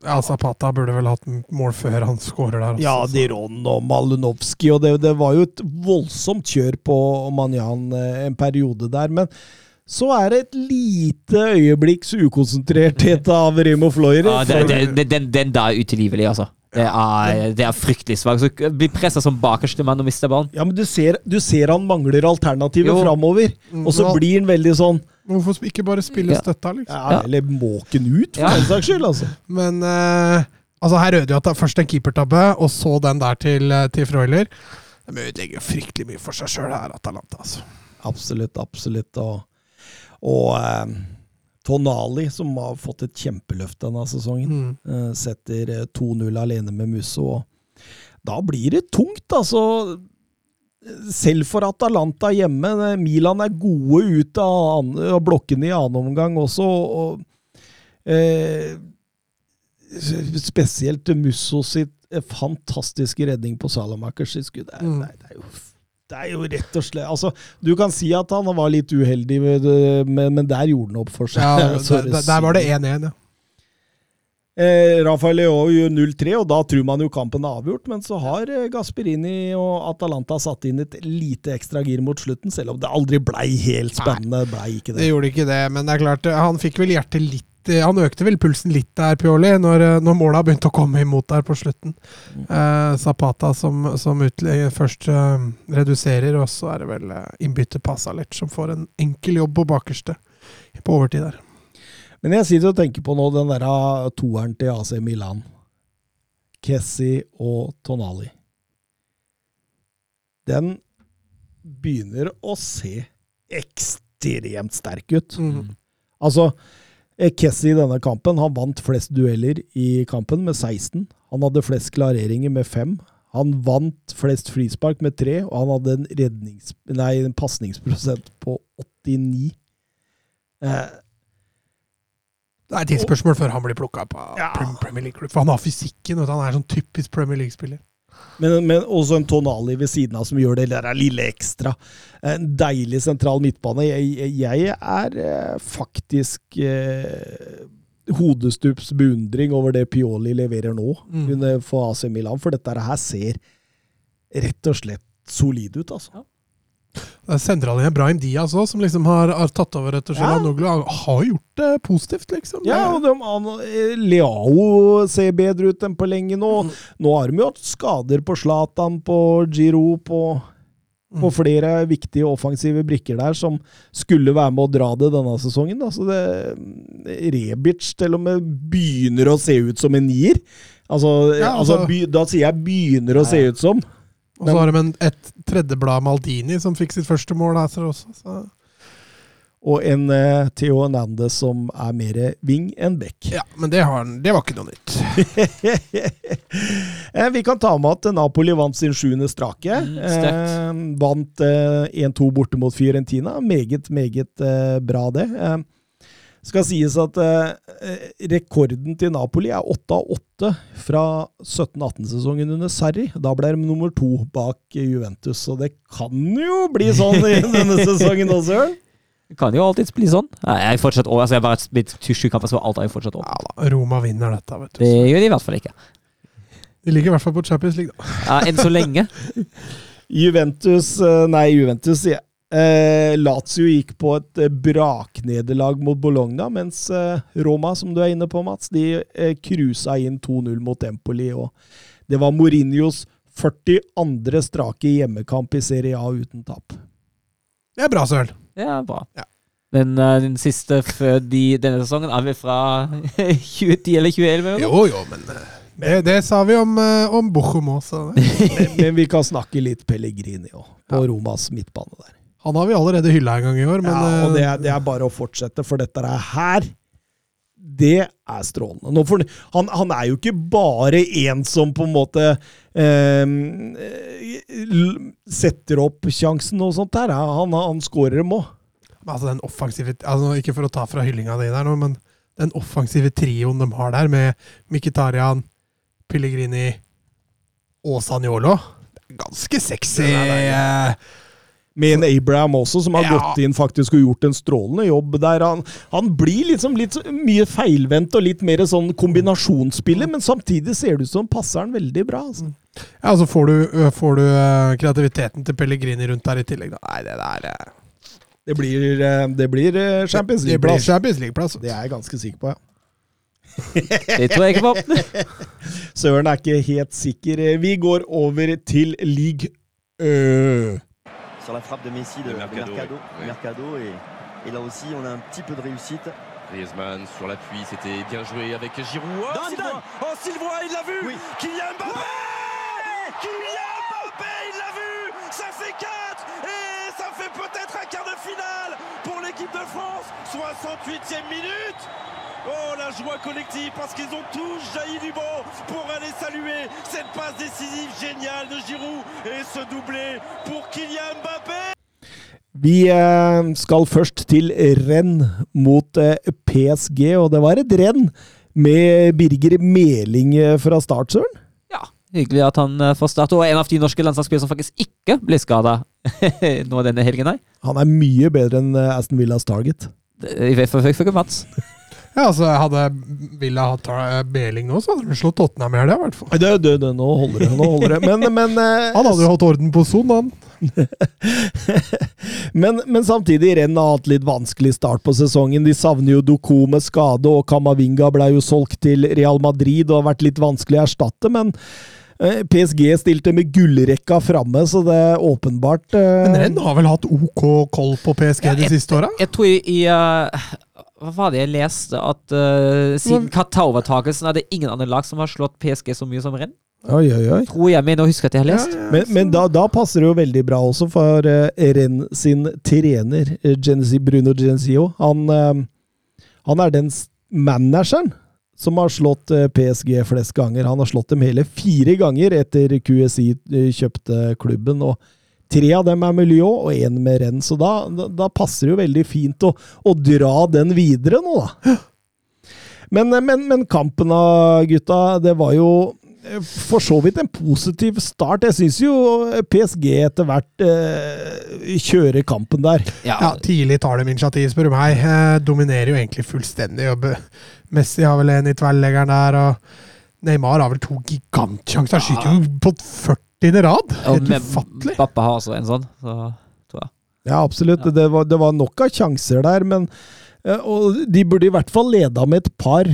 [SPEAKER 2] Ja, Zapata burde vel hatt mål før han skårer der. også,
[SPEAKER 1] ja,
[SPEAKER 2] så-
[SPEAKER 1] Diron og Malunovskij, og det, det var jo et voldsomt kjør på Manjan eh, en periode der. Men så er det et lite øyeblikks ukonsentrerthet av Remo Fleury.
[SPEAKER 3] Ja, den,
[SPEAKER 1] for-
[SPEAKER 3] det, det, den, den da er utilgivelig, altså. Det er, det er fryktelig svakt. Blir pressa som bakerste mann og mister ballen.
[SPEAKER 1] Ja, men du ser, du ser han mangler alternativet framover.
[SPEAKER 2] Mm,
[SPEAKER 1] Og så
[SPEAKER 2] ja.
[SPEAKER 1] blir han veldig sånn
[SPEAKER 2] Hvorfor ikke bare spille
[SPEAKER 3] Ja.
[SPEAKER 2] støtta, liksom?
[SPEAKER 1] ja, Eller måken ut, for
[SPEAKER 3] Ja.
[SPEAKER 1] den saks skyld. altså.
[SPEAKER 2] Men uh, altså her røde jo at det er først en keepertabbe, og så den der til, eh, til Freuler. De ødelegger fryktelig mye for seg sjøl her, Atalanta. altså.
[SPEAKER 1] Absolutt, absolutt. Og, og eh, Tonali, som har fått et kjempeløft denne sesongen,
[SPEAKER 2] Mm.
[SPEAKER 1] eh, setter eh, 2-0 alene med Musso. Da blir det tungt, altså. Selv for Atalanta hjemme. eh, Milan er gode ut av, blokkene i annen omgang også. og eh, Spesielt Musso sitt fantastiske redning på Salamakers skudd. Det
[SPEAKER 2] Mm.
[SPEAKER 1] det, er jo, det er jo rett og slett altså, Du kan si at han var litt uheldig, men, men der gjorde han opp for seg.
[SPEAKER 2] Ja, (laughs)
[SPEAKER 1] er
[SPEAKER 2] der, der- var det 1-1, ja.
[SPEAKER 1] Eh, Rafael Leao gjør 0-3, og da tror man jo kampen er avgjort. Men så har eh, Gasperini og Atalanta satt inn et lite ekstra gir mot slutten, selv om det aldri blei helt spennende. Blei ikke
[SPEAKER 2] Det
[SPEAKER 1] det.
[SPEAKER 2] gjorde ikke det, men det er klart, han fikk vel hjertet litt eh, Han økte vel pulsen litt der, Pjoli, når, eh, når måla begynte å komme imot der på slutten. Eh, Zapata som, som først eh, reduserer, og så er det vel eh, innbytter Pasalic som får en enkel jobb på bakerste på overtid der.
[SPEAKER 1] Men jeg sitter og tenker på nå den der ah, toeren til AC Milan. Kessi og Tonali. Den begynner å se ekstremt sterk ut.
[SPEAKER 2] Mm.
[SPEAKER 1] Altså, eh, Kessi i denne kampen han vant flest dueller i kampen med 16. Han hadde flest klareringer med 5. Han vant flest frispark med 3, og han hadde en, rednings, nei, en pasningsprosent på 89. Eh,
[SPEAKER 2] Det er et tidsspørsmål før han blir plukka på
[SPEAKER 1] Ja.
[SPEAKER 2] Premier League. For han har fysikken, han er sånn typisk Premier League-spiller.
[SPEAKER 1] Men, men også en Tonali ved siden av som gjør det der lille ekstra. En deilig sentral midtbane. Jeg, jeg er eh, faktisk eh, hodestups beundring over det Pioli leverer nå
[SPEAKER 2] Mm.
[SPEAKER 1] for AC Milan, for dette her ser rett og slett solid ut, altså.
[SPEAKER 2] Det er Sentrallinja Brahim Diaz òg, som liksom har, har tatt over etter
[SPEAKER 1] Ja.
[SPEAKER 2] Shalanoglu. Han har gjort det positivt, liksom.
[SPEAKER 1] Ja, og de, han, eh, Leao ser bedre ut enn på lenge nå.
[SPEAKER 2] Mm.
[SPEAKER 1] Nå har de jo hatt skader på Zlatan, på Giro, på, på
[SPEAKER 2] Mm.
[SPEAKER 1] flere viktige offensive brikker der som skulle være med å dra det denne sesongen. Da. Så det, Rebic til og med begynner å se ut som en nier. Altså,
[SPEAKER 2] Ja,
[SPEAKER 1] altså,
[SPEAKER 2] altså-
[SPEAKER 1] da sier jeg 'begynner å se ut som'.
[SPEAKER 2] Og så har de en, et tredjeblad Maldini som fikk sitt første mål her også. Så.
[SPEAKER 1] Og en eh, Theo Hernandez som er mer wing enn back.
[SPEAKER 2] Ja, men det, har, det var ikke noe nytt. (laughs)
[SPEAKER 1] Eh, Vi kan ta med at Napoli vant sin sjuende strake.
[SPEAKER 3] Mm,
[SPEAKER 1] eh, vant eh, 1-2 borte mot Fiorentina. Meget, meget eh, bra, det. Eh, skal sies at eh, rekorden til Napoli er 8 av 8 fra 17-18-sesongen under Sarri. Da ble de nummer to bak Juventus, så det kan jo bli sånn i (laughs) denne sesongen også.
[SPEAKER 3] Det kan jo alltids bli sånn. Nei, jeg er fortsatt over. Altså, jeg bare blitt så alt er jo fortsatt
[SPEAKER 2] Ja da, Roma vinner dette, vet du.
[SPEAKER 3] Det gjør de i hvert fall ikke.
[SPEAKER 2] De ligger i hvert fall på Champions League, da.
[SPEAKER 3] Ja, enn så lenge. (laughs)
[SPEAKER 1] Juventus eh, Nei, Juventus, jeg. Eh, Lazio gikk på et eh, braknederlag mot Bologna, mens eh, Roma, som du er inne på, Mats, de eh, cruisa inn 2-0 mot Empoli. og Det var Mourinhos 42. strake hjemmekamp i Serie A uten tap.
[SPEAKER 2] Det er bra, Søren.
[SPEAKER 3] Det er bra.
[SPEAKER 2] Ja.
[SPEAKER 3] Den, eh, den siste før de, denne sesongen er vi fra (laughs) 2010 eller 2011? eller?
[SPEAKER 2] Jo, jo, men eh, det, det sa vi om, om Bochum òg, så (laughs)
[SPEAKER 1] Men, men vi kan snakke litt Pellegrini òg, på
[SPEAKER 2] Ja.
[SPEAKER 1] Romas midtbane der.
[SPEAKER 2] Han har vi allerede hylla en gang i år, men
[SPEAKER 1] ja, og det
[SPEAKER 2] eh,
[SPEAKER 1] er, det er bare å fortsette, for dette er her det er strålende. Får, han, han er jo ikke bare en som på en måte eh, setter opp sjansen og sånt der. Han, han skårer dem òg.
[SPEAKER 2] altså den offensive altså Ikke for å ta fra hyllinga di der nå, men den offensive trioen de har der, med Mkhitarian, Pellegrini og Sanjolo Det er ganske sexy. eh,
[SPEAKER 1] Med en Abraham også, som har
[SPEAKER 2] Ja.
[SPEAKER 1] gått inn faktisk og gjort en strålende jobb der. Han, han blir liksom litt mye feilvendt og litt mer sånn kombinasjonsspiller, men samtidig ser det ut som passer han veldig bra. Altså.
[SPEAKER 2] Ja, så får du, får du kreativiteten til Pellegrini rundt der i tillegg. Da. Nei, det der eh,
[SPEAKER 1] Det blir, det blir Champions
[SPEAKER 2] Det blir
[SPEAKER 1] League-plass.
[SPEAKER 2] Champions League-plass.
[SPEAKER 1] Det er jeg ganske sikker på, ja. (laughs)
[SPEAKER 3] Det tror jeg ikke på. (laughs)
[SPEAKER 1] Søren er ikke helt sikker. Vi går over til league Ø.
[SPEAKER 7] sur la frappe de Messi de,
[SPEAKER 8] De
[SPEAKER 7] de
[SPEAKER 8] Mercado,
[SPEAKER 7] Mercado, et, et là aussi on a un petit peu de réussite.
[SPEAKER 8] Griezmann sur l'appui, c'était bien joué avec Giroud. Oh,
[SPEAKER 7] Dan,
[SPEAKER 8] Sylvain
[SPEAKER 7] Dan.
[SPEAKER 8] Oh, Sylvain, il l'a vu.
[SPEAKER 7] Oui.
[SPEAKER 8] Kylian Mbappé. Kylian Mbappé, il l'a vu. Ça fait 4 Et ça fait peut-être un quart de finale pour l'équipe de France. 68e minute Oh la joie collective parce qu'ils ont tous jailli du banc pour aller saluer cette passe décisive géniale de Giroud et ce doublé pour Kylian Mbappé
[SPEAKER 1] Vi eh, skal først til renn mot eh, PSG, og det var et renn med Birger Meling eh, fra start, Søren.
[SPEAKER 3] Ja, Hyggelig at han får starte. Og en av de norske landslagsspillerne som faktisk ikke ble skada (laughs) nå denne helgen. her.
[SPEAKER 1] Han er mye bedre enn Aston Villas target.
[SPEAKER 3] I hvert fall ifølge Mats.
[SPEAKER 2] Ja, altså, hadde Villa hatt uh, Beling nå, så hadde de slått Tottenham i helga, i hvert fall.
[SPEAKER 1] Det, det, det, nå holder det. Nå holder det. Men, (laughs) men, eh,
[SPEAKER 2] Han hadde jo hatt orden på Son, han. (laughs)
[SPEAKER 1] men, men samtidig, renn har hatt litt vanskelig start på sesongen. De savner jo Doku med skade, og Kamavinga ble jo solgt til Real Madrid og har vært litt vanskelig å erstatte. Men eh, PSG stilte med gullrekka framme, så det er åpenbart uh...
[SPEAKER 2] Men Renn har vel hatt OK koll på PSG
[SPEAKER 3] Ja,
[SPEAKER 2] de siste åra?
[SPEAKER 3] Jeg tror i, i eh, Hva var det jeg leste? At uh, siden Qatar-overtakelsen er det ingen andre lag som har slått PSG så mye som Renn?
[SPEAKER 1] Oi, oi, oi.
[SPEAKER 3] Tror jeg mener å huske at jeg har lest.
[SPEAKER 1] Men, men da, da passer det jo veldig bra også for uh, Renn sin trener, eh, Genesi, Bruno Genesio. Han, uh, han er den manageren som har slått eh, PSG flest ganger. Han har slått dem hele fire ganger etter QSI eh, kjøpte klubben. og Tre av dem er med Lyon, og én med Renn. Så da, da, da passer det jo veldig fint å, å dra den videre nå, da. Men, men, men kampen da, gutta, det var jo eh, for så vidt en positiv start. Jeg syns jo PSG etter hvert eh, kjører kampen der.
[SPEAKER 2] Ja, tidlig tar de initiativ, spør du meg. Eh, dominerer jo egentlig fullstendig. Og Messi har vel en i tverrleggeren der, og Neymar har vel to gigantsjanser. Han skyter jo på 40. rad!
[SPEAKER 3] Og
[SPEAKER 2] Helt ufattelig.
[SPEAKER 3] Pappa har også en sånn, så tror jeg.
[SPEAKER 1] Ja, absolutt. Det, var, det var nok av sjanser der, men eh, Og de burde i hvert fall leda med et par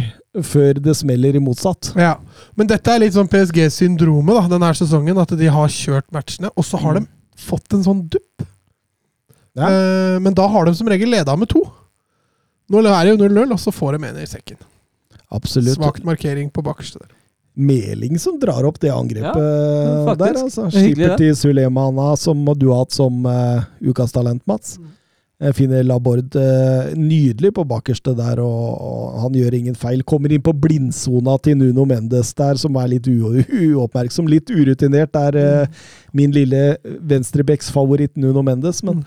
[SPEAKER 1] før det smeller i motsatt.
[SPEAKER 2] Ja, Men dette er litt sånn PSG-syndromet da, denne sesongen. At de har kjørt matchene, og så har de fått en sånn dupp.
[SPEAKER 1] Ja.
[SPEAKER 2] Eh, men da har de som regel leda med to. Nå er det jo 0-0, og så får de en i sekken.
[SPEAKER 1] Absolutt.
[SPEAKER 2] Svakt markering på bakerste der.
[SPEAKER 1] Meling som drar opp det angrepet
[SPEAKER 3] Ja,
[SPEAKER 1] der. altså.
[SPEAKER 3] Det er
[SPEAKER 1] Skipper til Sulemana, som du har hatt som uh, ukas talent, Mats. Jeg finner Laborde uh, nydelig på bakerste der, og, og han gjør ingen feil. Kommer inn på blindsona til Nuno Mendes der, som er litt uoppmerksom. Litt urutinert er uh, min lille venstrebecks-favoritt Nuno Mendes. Men,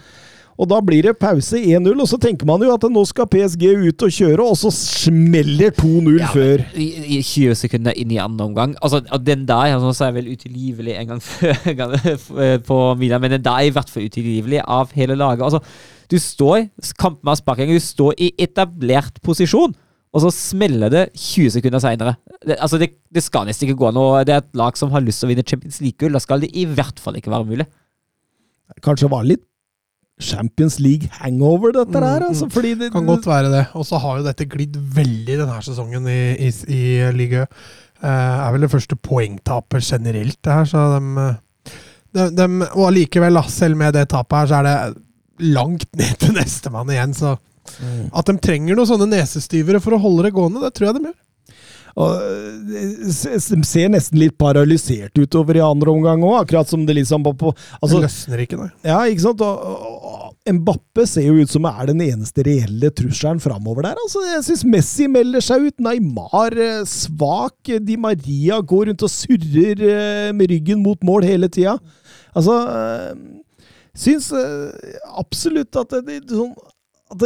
[SPEAKER 1] og da blir det pause 1-0, og så tenker man jo at nå skal PSG ut og kjøre, og så smeller 2-0
[SPEAKER 3] Ja,
[SPEAKER 1] før.
[SPEAKER 3] I, i 20 sekunder inn i andre omgang. Altså, den der altså, så er vel utilgivelig en gang (laughs) før på Milan, men den der er i hvert fall utilgivelig av hele laget. Altså, du står kampen av sparking, du står i etablert posisjon, og så smeller det 20 sekunder seinere. Det, altså, det, det skal nesten ikke gå nå. Det er et lag som har lyst til å vinne Champions League-gull. Da skal det i hvert fall ikke være mulig.
[SPEAKER 1] Kanskje var litt Champions League hangover, dette
[SPEAKER 2] Mm,
[SPEAKER 1] her. Altså,
[SPEAKER 2] mm.
[SPEAKER 1] fordi det,
[SPEAKER 2] Kan godt være det. Og så har jo dette glidd veldig denne sesongen i, i, i ligaen. Eh, er vel det første poengtapet generelt, det her, så de, de, dem, dem Og allikevel, selv med det tapet her, så er det langt (laughs) ned til nestemann igjen, så
[SPEAKER 1] Mm.
[SPEAKER 2] At de trenger noen sånne nesestyvere for å holde det gående, det tror jeg de gjør.
[SPEAKER 1] Og eh, de ser nesten litt paralysert utover i andre omgang òg, akkurat som det liksom på, på altså,
[SPEAKER 2] det løsner ikke, nei.
[SPEAKER 1] Ja, ikke sant? Og Mbappe ser jo ut som er den eneste reelle trusselen framover der. Altså, jeg syns Messi melder seg ut. Neymar eh, svak. Di Maria går rundt og surrer eh, med ryggen mot mål hele tida. Altså eh, Syns absolutt at det, sånn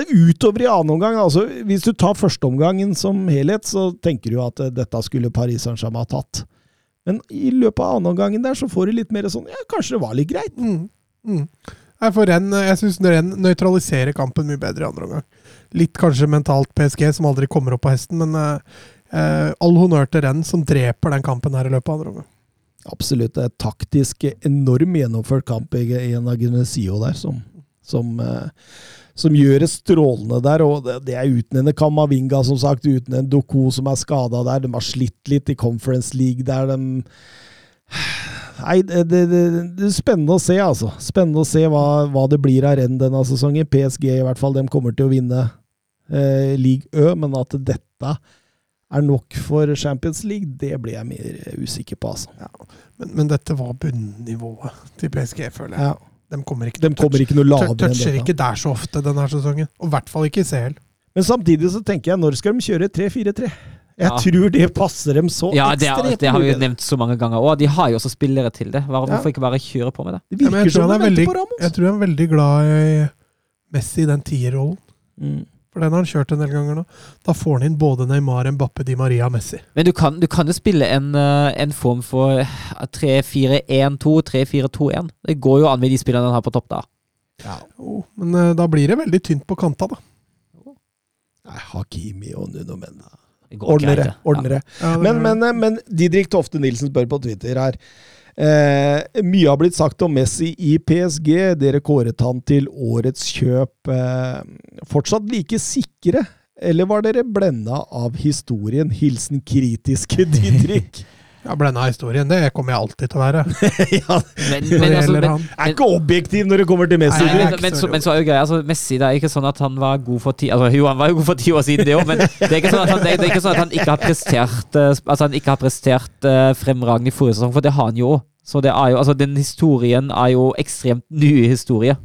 [SPEAKER 1] utover i annen omgang altså Hvis du tar førsteomgangen som helhet, så tenker du at dette skulle Paris Saint-Germain tatt. Men i løpet av annen omgangen der, så får du litt mer sånn Ja, kanskje det var litt greit.
[SPEAKER 2] Mm. Mm. Nei, for Renn, jeg syns Renn nøytraliserer kampen mye bedre i andre omgang. Litt kanskje mentalt PSG, som aldri kommer opp på hesten, men eh, eh, all honnør til Renn, som dreper den kampen her i løpet av andre omgang.
[SPEAKER 1] Absolutt. Det er taktisk enorm gjennomført kamp i, i en Agenesio der, som, som, eh, som gjør det strålende der. Og det, er uten en Kamavinga, som sagt, uten en Doku som er skada der. De har slitt litt i Conference League der. De Nei, det, det, det, det er spennende å se, altså. Spennende å se hva, hva det blir av renn denne sesongen. PSG i hvert fall, de kommer til å vinne eh, league Ø, men at dette er nok for Champions League, det blir jeg mer usikker på, altså.
[SPEAKER 2] Men, men dette var bunnivået til PSG, føler jeg.
[SPEAKER 1] Ja.
[SPEAKER 2] De kommer ikke,
[SPEAKER 1] De kommer ikke noe lavere
[SPEAKER 2] toucher ikke der så ofte denne sesongen. Og i hvert fall ikke i CL.
[SPEAKER 1] Men samtidig så tenker jeg, når skal de kjøre 3-4-3? Jeg
[SPEAKER 3] Ja.
[SPEAKER 1] tror det passer dem så
[SPEAKER 3] Ja, det, er,
[SPEAKER 1] ekstremt
[SPEAKER 3] det har vi jo nevnt så mange ganger. Og de har jo også spillere til det.
[SPEAKER 1] Ja.
[SPEAKER 3] Hvorfor ikke bare kjøre på med det?
[SPEAKER 1] Det virker
[SPEAKER 2] ja,
[SPEAKER 1] som
[SPEAKER 2] han er veldig,
[SPEAKER 1] på Ramos.
[SPEAKER 2] jeg tror han er veldig glad i Messi i den tierrollen.
[SPEAKER 1] Mm.
[SPEAKER 2] For den har han kjørt en del ganger nå. Da får han inn både Neymar, Mbappe, Di Maria og Messi.
[SPEAKER 3] Men du kan, du kan jo spille en, eh, en form for 3-4-1-2, 3-4-2-1. Det går jo an med de spillerne han har på topp da.
[SPEAKER 2] Jo, men eh, da blir det veldig tynt på kanta, da.
[SPEAKER 1] Nei, Hakimi og Nuno Menna. Ordnere. ordnere.
[SPEAKER 2] Ja,
[SPEAKER 1] Men, men, men Didrik Tofte Nilsen spør på Twitter her. Eh, mye har blitt sagt om Messi i PSG. Dere kåret han til årets kjøp. Eh, fortsatt like sikre, eller var dere blenda av historien? Hilsen kritiske (laughs) Didrik.
[SPEAKER 2] Ja, Blenda av historien, det kommer jeg alltid til å være. (laughs)
[SPEAKER 1] ja,
[SPEAKER 3] Men, men, altså, men,
[SPEAKER 2] men,
[SPEAKER 1] er ikke objektiv når det kommer til Messi.
[SPEAKER 2] Nei,
[SPEAKER 3] men,
[SPEAKER 2] så
[SPEAKER 3] men så er jo greia, altså Messi det er ikke sånn at han var god for ti altså, Jo, han var jo god for ti år siden, det òg, men det er ikke sånn at han, det er, det er ikke sånn at han ikke har prestert eh, Altså han ikke har prestert uh, fremragende i forrige sesong, for det har han jo òg. Så det er jo, altså den historien er jo ekstremt ny historie.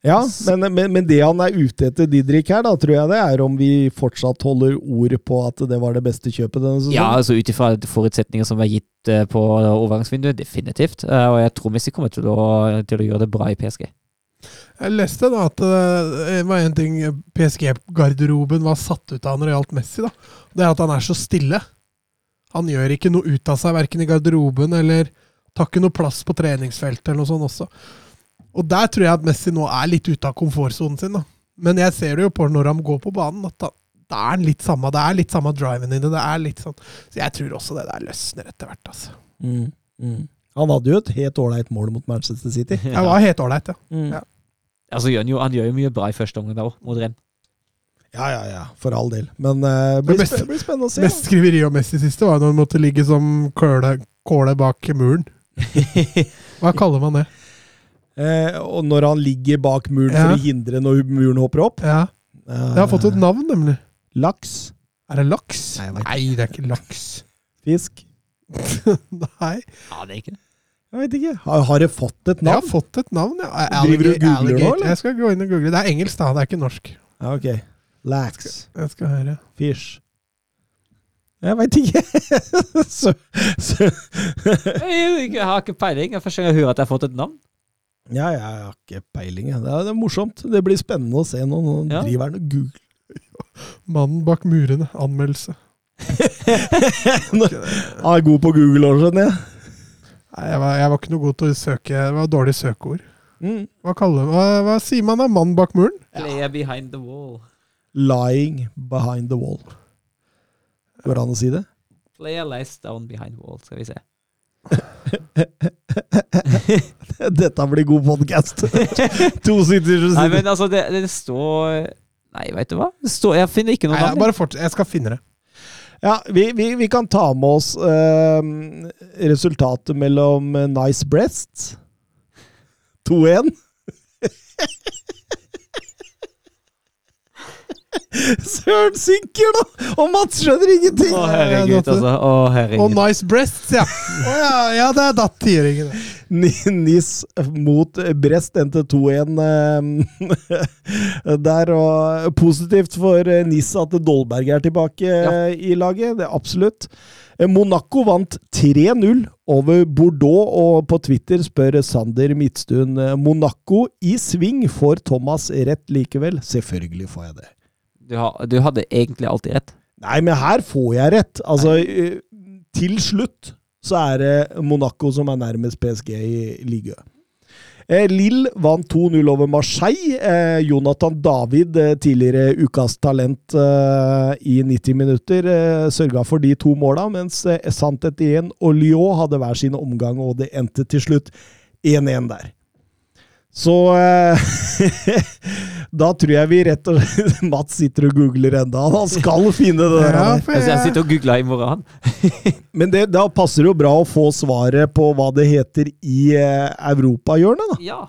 [SPEAKER 1] Ja, men, men, men det han er ute etter, Didrik, her, da, tror jeg det er om vi fortsatt holder ord på at det var det beste kjøpet denne sesongen.
[SPEAKER 3] Ja, altså ut ifra forutsetninger som var gitt eh, på overgangsvinduet, definitivt. Eh, og jeg tror Messi kommer til å, til å gjøre det bra i PSG.
[SPEAKER 2] Jeg leste da at eh, det var en ting PSG-garderoben var satt ut av når det gjaldt Messi. da. Det er at han er så stille. Han gjør ikke noe ut av seg, verken i garderoben eller tar ikke noe plass på treningsfeltet eller noe sånt også. Og der tror jeg at Messi nå er litt ute av komfortsonen sin. da. Men jeg ser det jo på når han går på banen, at da, da er han litt samme, det er litt samme driven i det. det er litt sånn. Så jeg tror også det der løsner etter hvert. altså.
[SPEAKER 1] Mm, mm. Han hadde jo et helt ålreit mål mot Manchester City.
[SPEAKER 2] Jeg var helt ålreit, ja.
[SPEAKER 1] Mm.
[SPEAKER 2] Ja.
[SPEAKER 3] Altså, gjør han, jo, han gjør jo mye bra i første omgang òg, mot Renn.
[SPEAKER 1] Ja, ja, ja, for all del. Men uh, blir,
[SPEAKER 2] Det beste-
[SPEAKER 1] blir spennende å se.
[SPEAKER 2] Mest skriveri om Messi siste var når han måtte ligge som kåle, kåle bak muren. (laughs) Hva kaller man det?
[SPEAKER 1] Eh, og når han ligger bak muren
[SPEAKER 2] Ja.
[SPEAKER 1] for å hindre når muren hopper opp.
[SPEAKER 2] Ja,
[SPEAKER 1] Eh,
[SPEAKER 2] Det har fått et navn, nemlig.
[SPEAKER 1] Laks.
[SPEAKER 2] Er det laks?
[SPEAKER 1] Nei,
[SPEAKER 2] Nei, det er ikke laks. (laughs)
[SPEAKER 1] Fisk. (laughs)
[SPEAKER 2] Nei.
[SPEAKER 3] Ja, det er ikke det.
[SPEAKER 1] Jeg vet ikke. Har, har det fått et navn?
[SPEAKER 2] Jeg har fått et navn, ja.
[SPEAKER 1] Driver du og googler nå, eller?
[SPEAKER 2] Jeg skal gå inn og google. Det er engelsk, da. Det er ikke norsk.
[SPEAKER 1] Ja, ok. Lax.
[SPEAKER 2] Jeg skal høre.
[SPEAKER 1] Fish. Jeg veit ikke. (laughs) så, så.
[SPEAKER 3] Jeg, jeg har ikke peiling. Jeg første gang jeg hører at jeg har fått et navn.
[SPEAKER 1] Ja, jeg har ikke peiling. Det er, det er morsomt. Det blir spennende å se noen
[SPEAKER 3] Ja.
[SPEAKER 1] driver han og googler. (laughs)
[SPEAKER 2] Mannen bak murene. Anmeldelse. (laughs)
[SPEAKER 1] Han er god på Google òg, skjønner jeg.
[SPEAKER 2] Nei, jeg var, jeg var ikke noe god til å søke. Det var dårlig søkeord.
[SPEAKER 1] Mm.
[SPEAKER 2] Hva, kaller, hva, hva sier man da? Mann bak muren?
[SPEAKER 3] Player behind the wall.
[SPEAKER 1] Lying behind the wall. Går det an å si det?
[SPEAKER 3] Player lies down behind the wall, skal vi se. (laughs)
[SPEAKER 1] Dette blir god podkast. (laughs) to sitter
[SPEAKER 3] Nei, men altså, det, det står Nei, veit du hva? Det står, jeg finner ikke noe
[SPEAKER 2] Nei,
[SPEAKER 3] navn.
[SPEAKER 2] bare fortsett. Jeg skal finne det.
[SPEAKER 1] Ja, vi, vi, vi kan ta med oss eh, resultatet mellom eh, Nice Breasts 2-1. (laughs) (laughs) Søren synker, da! Og Mats skjønner ingenting!
[SPEAKER 3] Å, herregud, altså. Å,
[SPEAKER 2] Og nice breasts, ja. Å, ja, ja, det er datt tiåringen. (laughs)
[SPEAKER 1] Nis mot Brest endte 2-1 eh, der. Og positivt for eh, Nis at Dolberg er tilbake ja. i laget. Det er absolutt. Eh, Monaco vant 3-0 over Bordeaux, og på Twitter spør Sander Midtstuen eh, Monaco i sving. Får Thomas rett likevel? Selvfølgelig får jeg det.
[SPEAKER 3] Du, ha, du hadde egentlig alltid rett.
[SPEAKER 1] Nei, men her får jeg rett. Altså, Nei. til slutt så er det Monaco som er nærmest PSG i ligaen. Eh, Lill vant 2-0 over Marseille. Eh, Jonathan David, eh, tidligere ukas talent eh, i 90 minutter, eh, sørga for de to måla, mens eh, igjen og Lyon hadde hver sin omgang, og det endte til slutt 1-1 der. Så eh, (laughs) da tror jeg vi rett og slett (laughs) Mats sitter og googler enda. Han skal finne det der.
[SPEAKER 2] Ja, for
[SPEAKER 3] jeg
[SPEAKER 2] jeg,
[SPEAKER 3] sitter og googler i morgen. (laughs)
[SPEAKER 1] Men det, da passer det jo bra å få svaret på hva det heter i eh, europahjørnet, da.
[SPEAKER 3] Ja.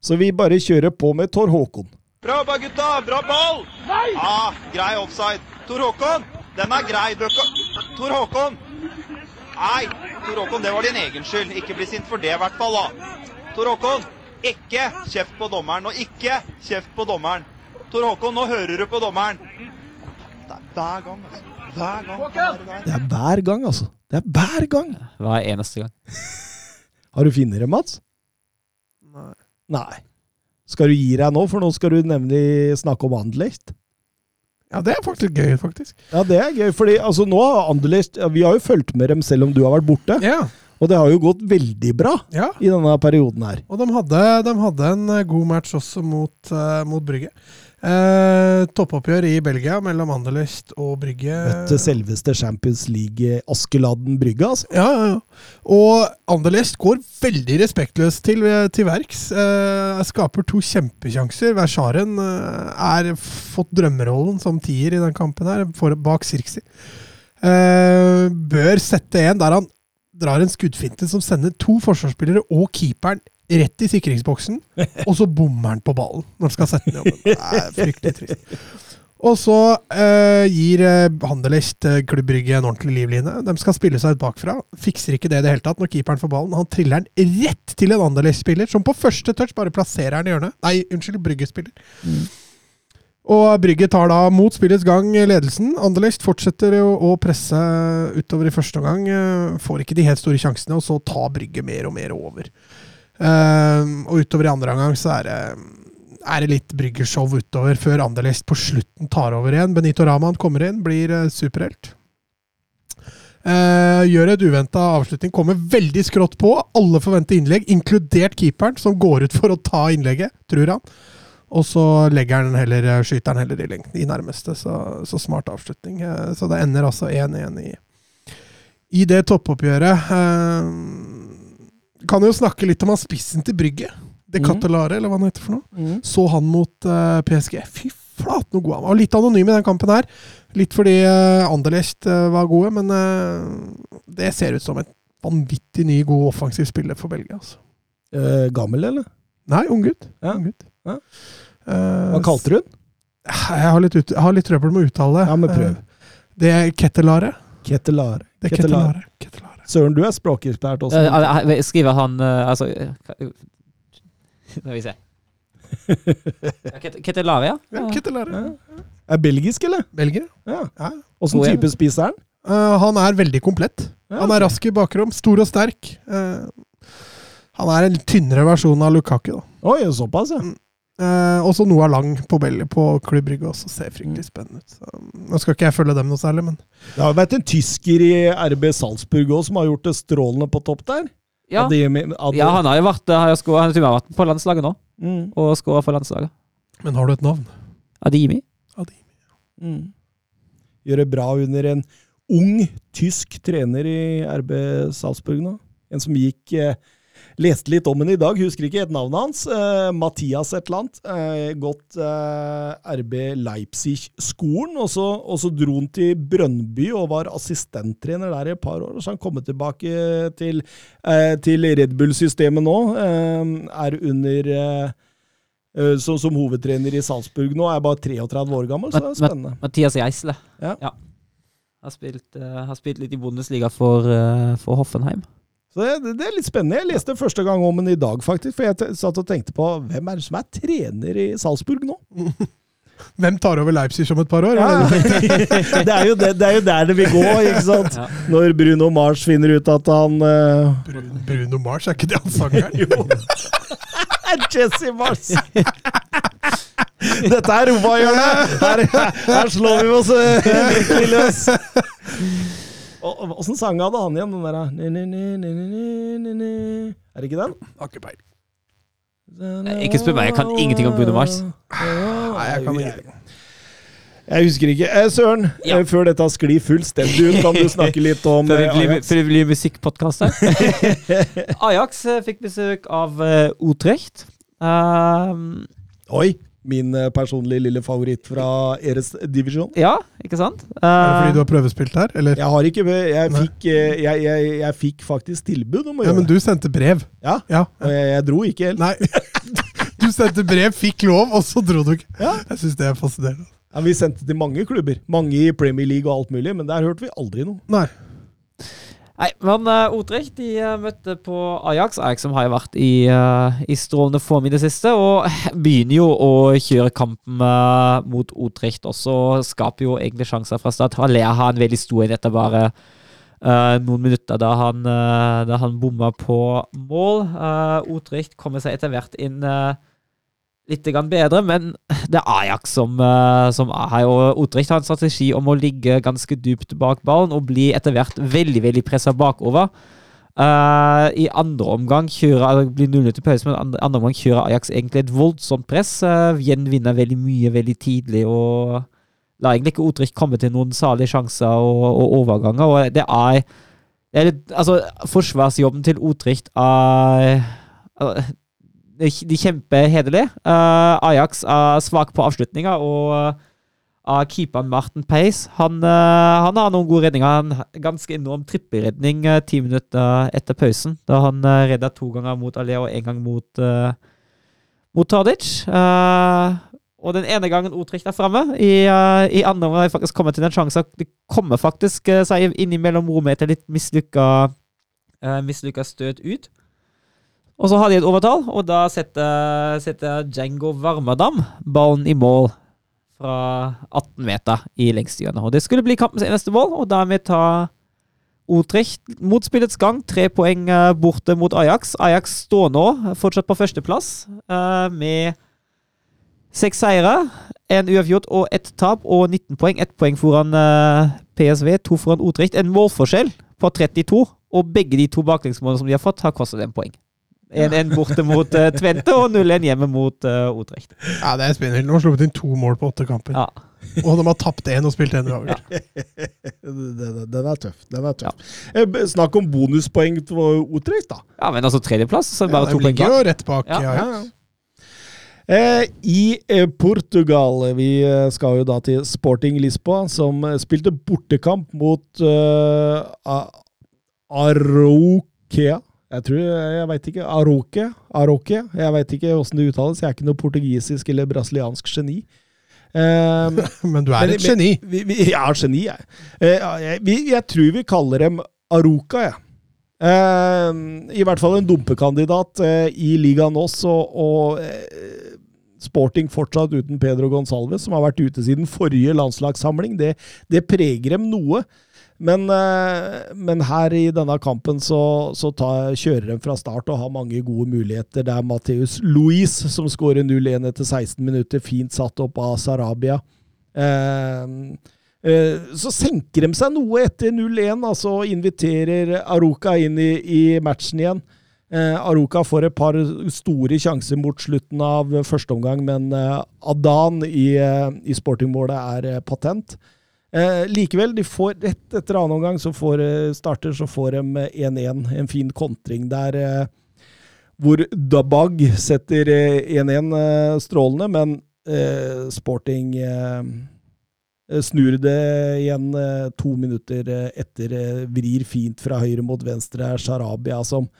[SPEAKER 1] Så vi bare kjører på med Tor Håkon.
[SPEAKER 8] Bra jobba, gutta! Bra ball! Nei! Ja, grei offside. Tor Håkon, den er grei. Tor Håkon! Nei, Tor Håkon, det var din egen skyld. Ikke bli sint for det, i hvert fall. da. Tor Håkon, ikke kjeft på dommeren, og ikke kjeft på dommeren. Tor Håkon, nå hører du på dommeren. Det er hver gang, altså. Hver gang.
[SPEAKER 1] Det er hver gang, altså. Det er hver gang.
[SPEAKER 3] Hver eneste gang. (laughs)
[SPEAKER 1] Har du funnet det, Mats?
[SPEAKER 2] Nei.
[SPEAKER 1] Nei. Skal du gi deg nå, for nå skal du nemlig snakke om Anderlecht?
[SPEAKER 2] ja, det er faktisk gøy, faktisk.
[SPEAKER 1] Ja, det er gøy, fordi altså, nå har Anderlecht Vi har jo fulgt med dem selv om du har vært borte,
[SPEAKER 2] Ja,
[SPEAKER 1] og det har jo gått veldig bra
[SPEAKER 2] ja.
[SPEAKER 1] i denne perioden her.
[SPEAKER 2] Og de hadde, de hadde en eh, god match også mot, uh, mot Brygge. Eh, toppoppgjør i Belgia mellom Anderlecht og Brygge.
[SPEAKER 1] Møtte selveste Champions League-Askeladden Brygge, altså.
[SPEAKER 2] Ja, ja, ja. Og Anderlecht går veldig respektløst til, til verks. Eh, skaper to kjempekjanser. Versaren eh, er fått drømmerollen som tier i den kampen her, for, bak Sirksi. Eh, bør sette en der han drar en skuddfinte som sender to forsvarsspillere og keeperen rett i sikringsboksen, og så bommer han på ballen når han skal sette den i jobben. Det er fryktelig trist. Og så eh, gir Handelecht Anderlecht eh, Klubb Brygge en ordentlig livline. De skal spille seg ut bakfra. Fikser ikke det i det hele tatt når keeperen får ballen. Han triller den rett til en Anderlecht-spiller, som på første touch bare plasserer den i hjørnet. Nei, unnskyld, Brygge-spiller. Og Brygge tar da mot spillets gang ledelsen. Anderlecht fortsetter å, å presse utover i første omgang. eh, Får ikke de helt store sjansene, og så tar Brygge mer og mer over. Uh, og utover i andre omgang så er det er det litt bryggershow utover, før Anderlecht på slutten tar over igjen. Benito Raman kommer inn, blir eh, superhelt. Eh, gjør et uventa avslutning, kommer veldig skrått på. Alle forventer innlegg, inkludert keeperen, som går ut for å ta innlegget, tror han. Og så legger han heller, eh, skyter han heller i lengden, i nærmeste. Så, så smart avslutning. Eh, så det ender altså 1-1 i, i det toppoppgjøret. Eh, kan jo snakke litt om han spissen til Brygge. De Catelare, eller hva han heter for noe.
[SPEAKER 1] Mm.
[SPEAKER 2] Så han mot uh, PSG. Fy flate, noe god han var. Litt anonym i den kampen her. Litt fordi uh, Anderlecht uh, var gode, men uh, det ser ut som et vanvittig ny, god offensiv spiller for Belgia. Altså.
[SPEAKER 1] Gammel, eller?
[SPEAKER 2] Nei, unggutt.
[SPEAKER 1] Ja.
[SPEAKER 2] Ung gutt.
[SPEAKER 1] Ja.
[SPEAKER 2] Eh,
[SPEAKER 1] Hva kalte du den?
[SPEAKER 2] Jeg har litt, ut, jeg har litt trøbbel med å uttale det.
[SPEAKER 1] Ja, men prøv.
[SPEAKER 2] Eh, Det er kettelare.
[SPEAKER 1] Kettelare.
[SPEAKER 2] Det er
[SPEAKER 1] kettelare.
[SPEAKER 2] kettelare. Ketelare.
[SPEAKER 1] Søren, du er språkekspert også.
[SPEAKER 3] Eh, Skriver han Altså (laughs) Skal vi se. Ja, Ket- Ketelaria?
[SPEAKER 2] Ja,
[SPEAKER 1] Er belgisk, eller?
[SPEAKER 2] Belgier.
[SPEAKER 1] Ja.
[SPEAKER 2] Ja.
[SPEAKER 1] Åssen
[SPEAKER 3] ja.
[SPEAKER 1] type spiser han?
[SPEAKER 2] Uh, han er veldig komplett.
[SPEAKER 1] Ja,
[SPEAKER 2] Han er rask i bakrom, stor og sterk. Uh, han er en tynnere versjon av Lukaku. da.
[SPEAKER 1] Oi, såpass, ja.
[SPEAKER 2] Eh, også Noah Lang på, Bell- på klubbrygge også ser fryktelig spennende ut. Så, nå skal ikke jeg følge dem noe særlig, men
[SPEAKER 1] Det har vært en tysker i RB Salzburg òg som har gjort det strålende på topp der.
[SPEAKER 3] Ja.
[SPEAKER 1] Ademi- Ad-
[SPEAKER 3] ja, han har jo vært, har jo skåret- han har vært på landslaget nå,
[SPEAKER 1] Mm,
[SPEAKER 3] og skåra for landslaget.
[SPEAKER 2] Men har du et navn?
[SPEAKER 3] Adimi.
[SPEAKER 1] mm. Gjør det bra under en ung tysk trener i RB Salzburg nå. En som gikk eh, Leste litt om henne i dag, husker ikke et navnet hans. Uh, Mathias et eller annet. Uh, gått eh, RB Leipzig-skolen, og, så- og så dro han til Brønnby og var assistenttrener der i et par år. og Så har han kommet tilbake til, til Red Bull-systemet nå. Er under som, som hovedtrener i Salzburg nå. Er bare 33 år gammel, så det er spennende.
[SPEAKER 3] Mathias Geisle.
[SPEAKER 1] Ja.
[SPEAKER 3] Har, spilt, uh, har spilt litt i Bundesliga for, uh, for Hoffenheim.
[SPEAKER 1] Så det, det er litt spennende. Jeg leste første gang om den i dag, faktisk. For jeg t- satt og tenkte på hvem er det som er trener i Salzburg nå? (laughs)
[SPEAKER 2] Hvem tar over Leipzig om et par år?
[SPEAKER 1] Ja.
[SPEAKER 2] Er (laughs) det
[SPEAKER 1] er jo det, det er jo der det vil gå, ikke sant?
[SPEAKER 3] Ja.
[SPEAKER 1] Når Bruno Mars finner ut at han uh,
[SPEAKER 2] Bruno, Bruno Mars, er ikke det han sangeren?
[SPEAKER 1] er (laughs) Jesse Mars! Dette er Roma-hjørnet! Her, her slår vi oss eh, virkelig løs. Åssen sang hadde han igjen, den derre ni, ni, ni, ni, ni, ni, ni, ni. Er det ikke den?
[SPEAKER 2] Har ikke peiling.
[SPEAKER 3] Ikke spør meg, jeg kan ingenting om Bruno Mars.
[SPEAKER 2] Nei, jeg kan ikke.
[SPEAKER 1] Jeg husker ikke. Eh, Søren,
[SPEAKER 3] Ja.
[SPEAKER 1] eh, før dette sklir fullstendig ut, kan du (laughs) snakke litt om eh, Ajax?
[SPEAKER 3] før vi blir musikkpodkast her. (laughs) Ajax eh, fikk besøk av uh, Utrecht. Um,
[SPEAKER 1] Oi! Min eh, personlige lille favoritt fra Eres divisjon.
[SPEAKER 3] ja, ikke sant?
[SPEAKER 2] Er det fordi du
[SPEAKER 3] Uh,
[SPEAKER 2] har prøvespilt her, eller?
[SPEAKER 1] Jeg har ikke Jeg fikk, eh, jeg, jeg, jeg fikk faktisk tilbud om å
[SPEAKER 2] Ja,
[SPEAKER 1] gjøre
[SPEAKER 2] men du sendte brev.
[SPEAKER 1] Ja,
[SPEAKER 2] Ja.
[SPEAKER 1] og jeg, jeg dro ikke helt.
[SPEAKER 2] Nei. (laughs) Du sendte brev, fikk lov, og så dro du ikke.
[SPEAKER 1] Ja.
[SPEAKER 2] Jeg syns det er fascinerende.
[SPEAKER 1] Ja, vi sendte til mange klubber. Mange i Premier League og alt mulig, men der hørte vi aldri noe.
[SPEAKER 2] Nei.
[SPEAKER 3] Nei, men uh, Utrecht de uh, møtte på Ajax. Ajax som har jo vært i, uh, i strålende form i det siste, og (laughs) begynner jo å kjøre kampen mot Utrecht også. Skaper jo egentlig sjanser fra start. Haller har en veldig stor en etter bare noen minutter da han, uh, da han bomma på mål. Uh, Utrecht kommer seg etter hvert inn uh, litt bedre, men (laughs) det er Ajax som, eh, som er her. Og Otrecht har en strategi om å ligge ganske dypt bak ballen og bli etter hvert veldig veldig pressa bakover. Uh, I andre omgang kjører det blir 0 til pause, men andre, andre omgang kjører Ajax egentlig et voldsomt press. Uh, gjenvinner veldig mye veldig tidlig og lar egentlig ikke Otrecht komme til noen salige sjanser og, og overganger. Og det er, det er litt, Altså, forsvarsjobben til Otrecht er de de kjemper hederlig. Eh, Ajax er svak på avslutninga, og uh, keeperen Martin Pace han, uh, han har noen gode redninger. Har ganske enorm trippelredning eh, ti minutter etter pausen, da han uh, redda to ganger mot Alea og én gang mot, uh, mot Tadic. Eh, og den ene gangen Utrecht er framme, i, eh, i andre omgang faktisk kommet til den sjansen. De kommer faktisk uh, seg innimellom rommet etter litt mislykka, uh, mislykka støt ut. Og så hadde jeg et overtall, og da setter, setter Django Varmadam ballen i mål fra 18 meter i lengsthjørnet. Og det skulle bli kampens eneste mål, og dermed tar Utrecht mot spillets gang tre poeng eh, borte mot Ajax. Ajax står nå fortsatt på førsteplass eh, med seks seire, en uavgjort og ett tap, og 19 poeng. Ett poeng foran eh, PSV, to foran Utrecht. En målforskjell på 32, og begge de to baklengsmålene som de har fått, har kostet dem poeng. 1-1 borte mot eh, Tvente og 0-1 hjemme mot uh, Otrecht.
[SPEAKER 2] Ja, det er spennende. Nå har sluppet inn to mål på åtte kamper.
[SPEAKER 3] Ja.
[SPEAKER 2] Og de har tapt én og spilt én uavgjort. (laughs)
[SPEAKER 1] Den, den er tøff. Den er tøff. Ja. Snakk om bonuspoeng for Otrecht, da.
[SPEAKER 3] ja, men altså tredjeplass, så
[SPEAKER 2] Ja,
[SPEAKER 3] bare
[SPEAKER 2] ja,
[SPEAKER 3] to poeng
[SPEAKER 2] ligger
[SPEAKER 3] bak.
[SPEAKER 2] jo rett bak.
[SPEAKER 3] Ja.
[SPEAKER 2] Ja, ja.
[SPEAKER 1] Ja, ja. Eh, I eh, Portugal Vi eh, skal jo da til Sporting Lisboa, som eh, spilte bortekamp mot uh, Arokea. Jeg tror Jeg veit ikke. Aroke? Aroke? Jeg veit ikke åssen det uttales. Jeg er ikke noe portugisisk eller brasiliansk geni. Um, (laughs)
[SPEAKER 2] Men du er
[SPEAKER 1] Men-
[SPEAKER 2] et geni.
[SPEAKER 1] vi, vi, jeg er geni, jeg. Eh, jeg, vi, jeg tror vi kaller dem Aroca, jeg. Um, I hvert fall en dumpekandidat uh, i ligaen oss, og, og uh, Sporting fortsatt uten Pedro Gonsalves, som har vært ute siden forrige landslagssamling. Det, det preger dem noe. Men, eh, men her i denne kampen så, så tar, kjører de fra start og har mange gode muligheter. Det er Matheus Louis som skårer 0-1 etter 16 minutter, fint satt opp av Sarabia. Eh, eh, så senker de seg noe etter 0-1, altså inviterer Aruka inn i, i matchen igjen. Eh, Aruka får et par store sjanser mot slutten av første omgang, men eh, Adan i, eh, i sportingmålet er eh, patent. Eh, likevel, de får rett etter annen omgang, så får eh, starter, så får de eh, 1-1. En fin kontring der eh, hvor Dabag setter eh, 1-1 eh, strålende, men eh, Sporting eh, eh, snur det igjen eh, to minutter eh, etter. eh, Vrir fint fra høyre mot venstre. Sarabia som,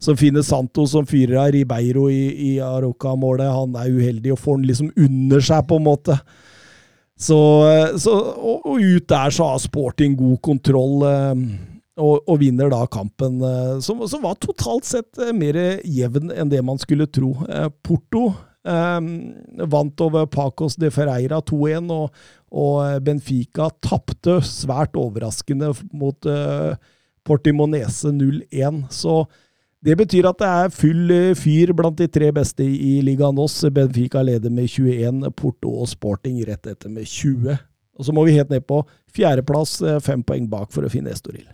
[SPEAKER 1] som finner Santo, som fyrer av Ribeiro i, i Aroca-målet. Han er uheldig og får den liksom under seg, på en måte. Så, eh, så, og, og ut der så har Sporting god kontroll, eh, og, og vinner da kampen, eh, som, som var totalt sett mer jevn enn det man skulle tro. Porto eh, vant over Pacos de Ferreira 2-1, og, og Benfica tapte svært overraskende mot eh, Portimonese 0-1. Så det betyr at det er full eh, fyr blant de tre beste i ligaen oss. Benfica leder med 21, Porto og Sporting rett etter med 20. Og så må vi helt ned på fjerdeplass, eh, fem poeng bak for å finne Estoril.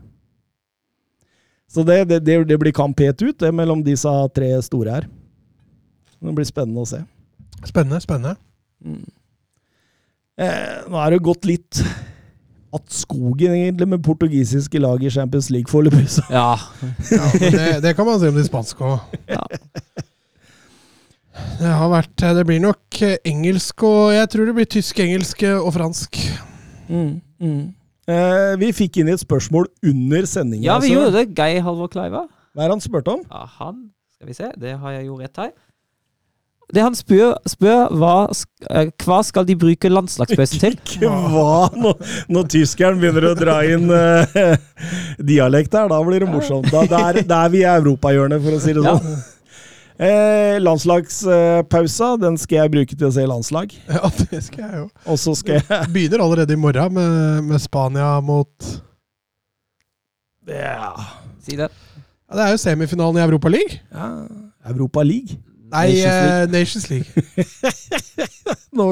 [SPEAKER 1] Så det, det, det, blir kamp helt ut, det, mellom disse tre store her. Det blir spennende å se.
[SPEAKER 2] Spennende, spennende.
[SPEAKER 1] Eh, nå er det gått litt att skogen, egentlig, med portugisiske lag i Champions League foreløpig.
[SPEAKER 3] Ja.
[SPEAKER 2] Ja, det, det kan man si om de spanske òg.
[SPEAKER 3] Ja.
[SPEAKER 2] Det har vært Det blir nok engelsk og Jeg tror det blir tysk, engelsk og fransk.
[SPEAKER 1] Mm, mm. Eh, vi fikk inn et spørsmål under sendingen.
[SPEAKER 3] ja, vi
[SPEAKER 1] altså.
[SPEAKER 3] gjorde det. Geir Halvor Kleiva.
[SPEAKER 1] Hva er det han spurte om?
[SPEAKER 3] Ja, han Skal vi se, det har jeg jo rett her. Det han spør, spør hva, eh, hva skal de bruke landslagspausen til? (laughs)
[SPEAKER 1] Ikke hva når, når tyskeren begynner å dra inn uh, dialekt her, da blir det morsomt. Da, da, er, da er vi i europahjørnet, for å si det
[SPEAKER 3] Ja.
[SPEAKER 1] sånn. Eh, landslagspausa, den skal jeg bruke til å se landslag.
[SPEAKER 2] Ja, det skal jeg jo.
[SPEAKER 1] Og så skal jeg
[SPEAKER 2] Begynner allerede i morgen med, med Spania mot
[SPEAKER 1] Ja,
[SPEAKER 3] Si det.
[SPEAKER 2] ja, Det er jo semifinalen i Europa League.
[SPEAKER 1] ja Europa League.
[SPEAKER 2] Nei,
[SPEAKER 3] Nations
[SPEAKER 2] Nations League. Nations League. (laughs)
[SPEAKER 1] Nå,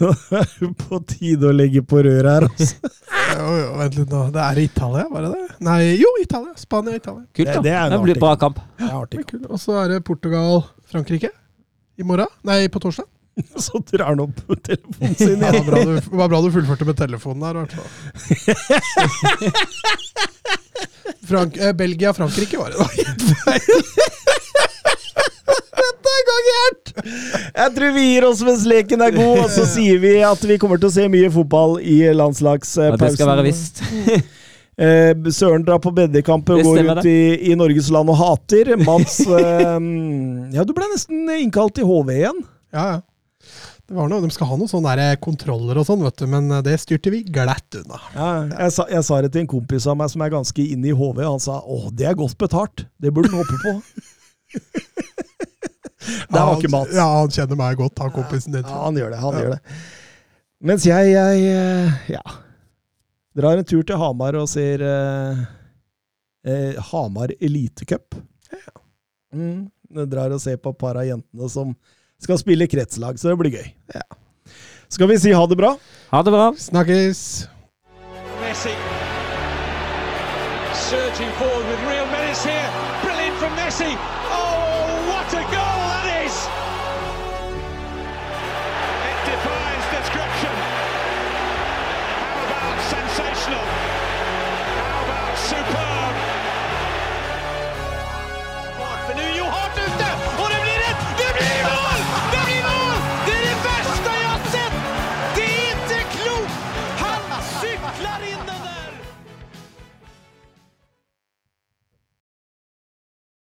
[SPEAKER 1] nå er det på tide å legge på røret her, altså.
[SPEAKER 2] Jo, jo, vent litt nå. Det er Italia, var det det? Nei, jo, Italia. Spania, Italia.
[SPEAKER 3] Kult, da.
[SPEAKER 1] det er en
[SPEAKER 3] Det blir bra
[SPEAKER 1] kamp. Det.
[SPEAKER 2] Det. Og så er det Portugal-Frankrike i morgen. Nei, på torsdag. (laughs)
[SPEAKER 1] Så drar han opp telefonen (laughs) sin
[SPEAKER 2] Ja, det var bra du, det var bra du fullførte med telefonen der, i hvert fall. Frank, eh, Belgia-Frankrike var det, da.
[SPEAKER 1] Er gang gærent! Jeg tror vi gir oss mens leken er god, og så (laughs) sier vi at vi kommer til å se mye fotball i landslagspausen.
[SPEAKER 3] Ja, det skal være visst. (laughs)
[SPEAKER 1] Eh, Søren drar på beddekamp og går ut i, i Norges land og hater. Mats eh, (laughs) Ja, du ble nesten innkalt til HV igjen.
[SPEAKER 2] Ja, ja. Det var noe, De skal ha noen sånne der kontroller og sånn, vet du, men det styrte vi glatt unna.
[SPEAKER 1] Ja, jeg, sa, jeg sa det til en kompis av meg som er ganske inne i HV, og han sa åh, det er godt betalt. Det burde han hoppe på. (laughs) Det var ikke Mats.
[SPEAKER 2] Ja, han kjenner meg godt, han kompisen din.
[SPEAKER 1] Ja, han gjør det. han gjør det. Mens jeg, jeg eh, ja, drar en tur til Hamar og ser eh, eh, Hamar Elitecup. Mm, jeg drar og ser på et par av jentene som skal spille kretslag, så det blir gøy. Ja. Skal vi si ha det bra?
[SPEAKER 3] Ha det bra.
[SPEAKER 2] Snakkes!
[SPEAKER 6] Messi. Surging forward with real menace here. Brilliant from Messi.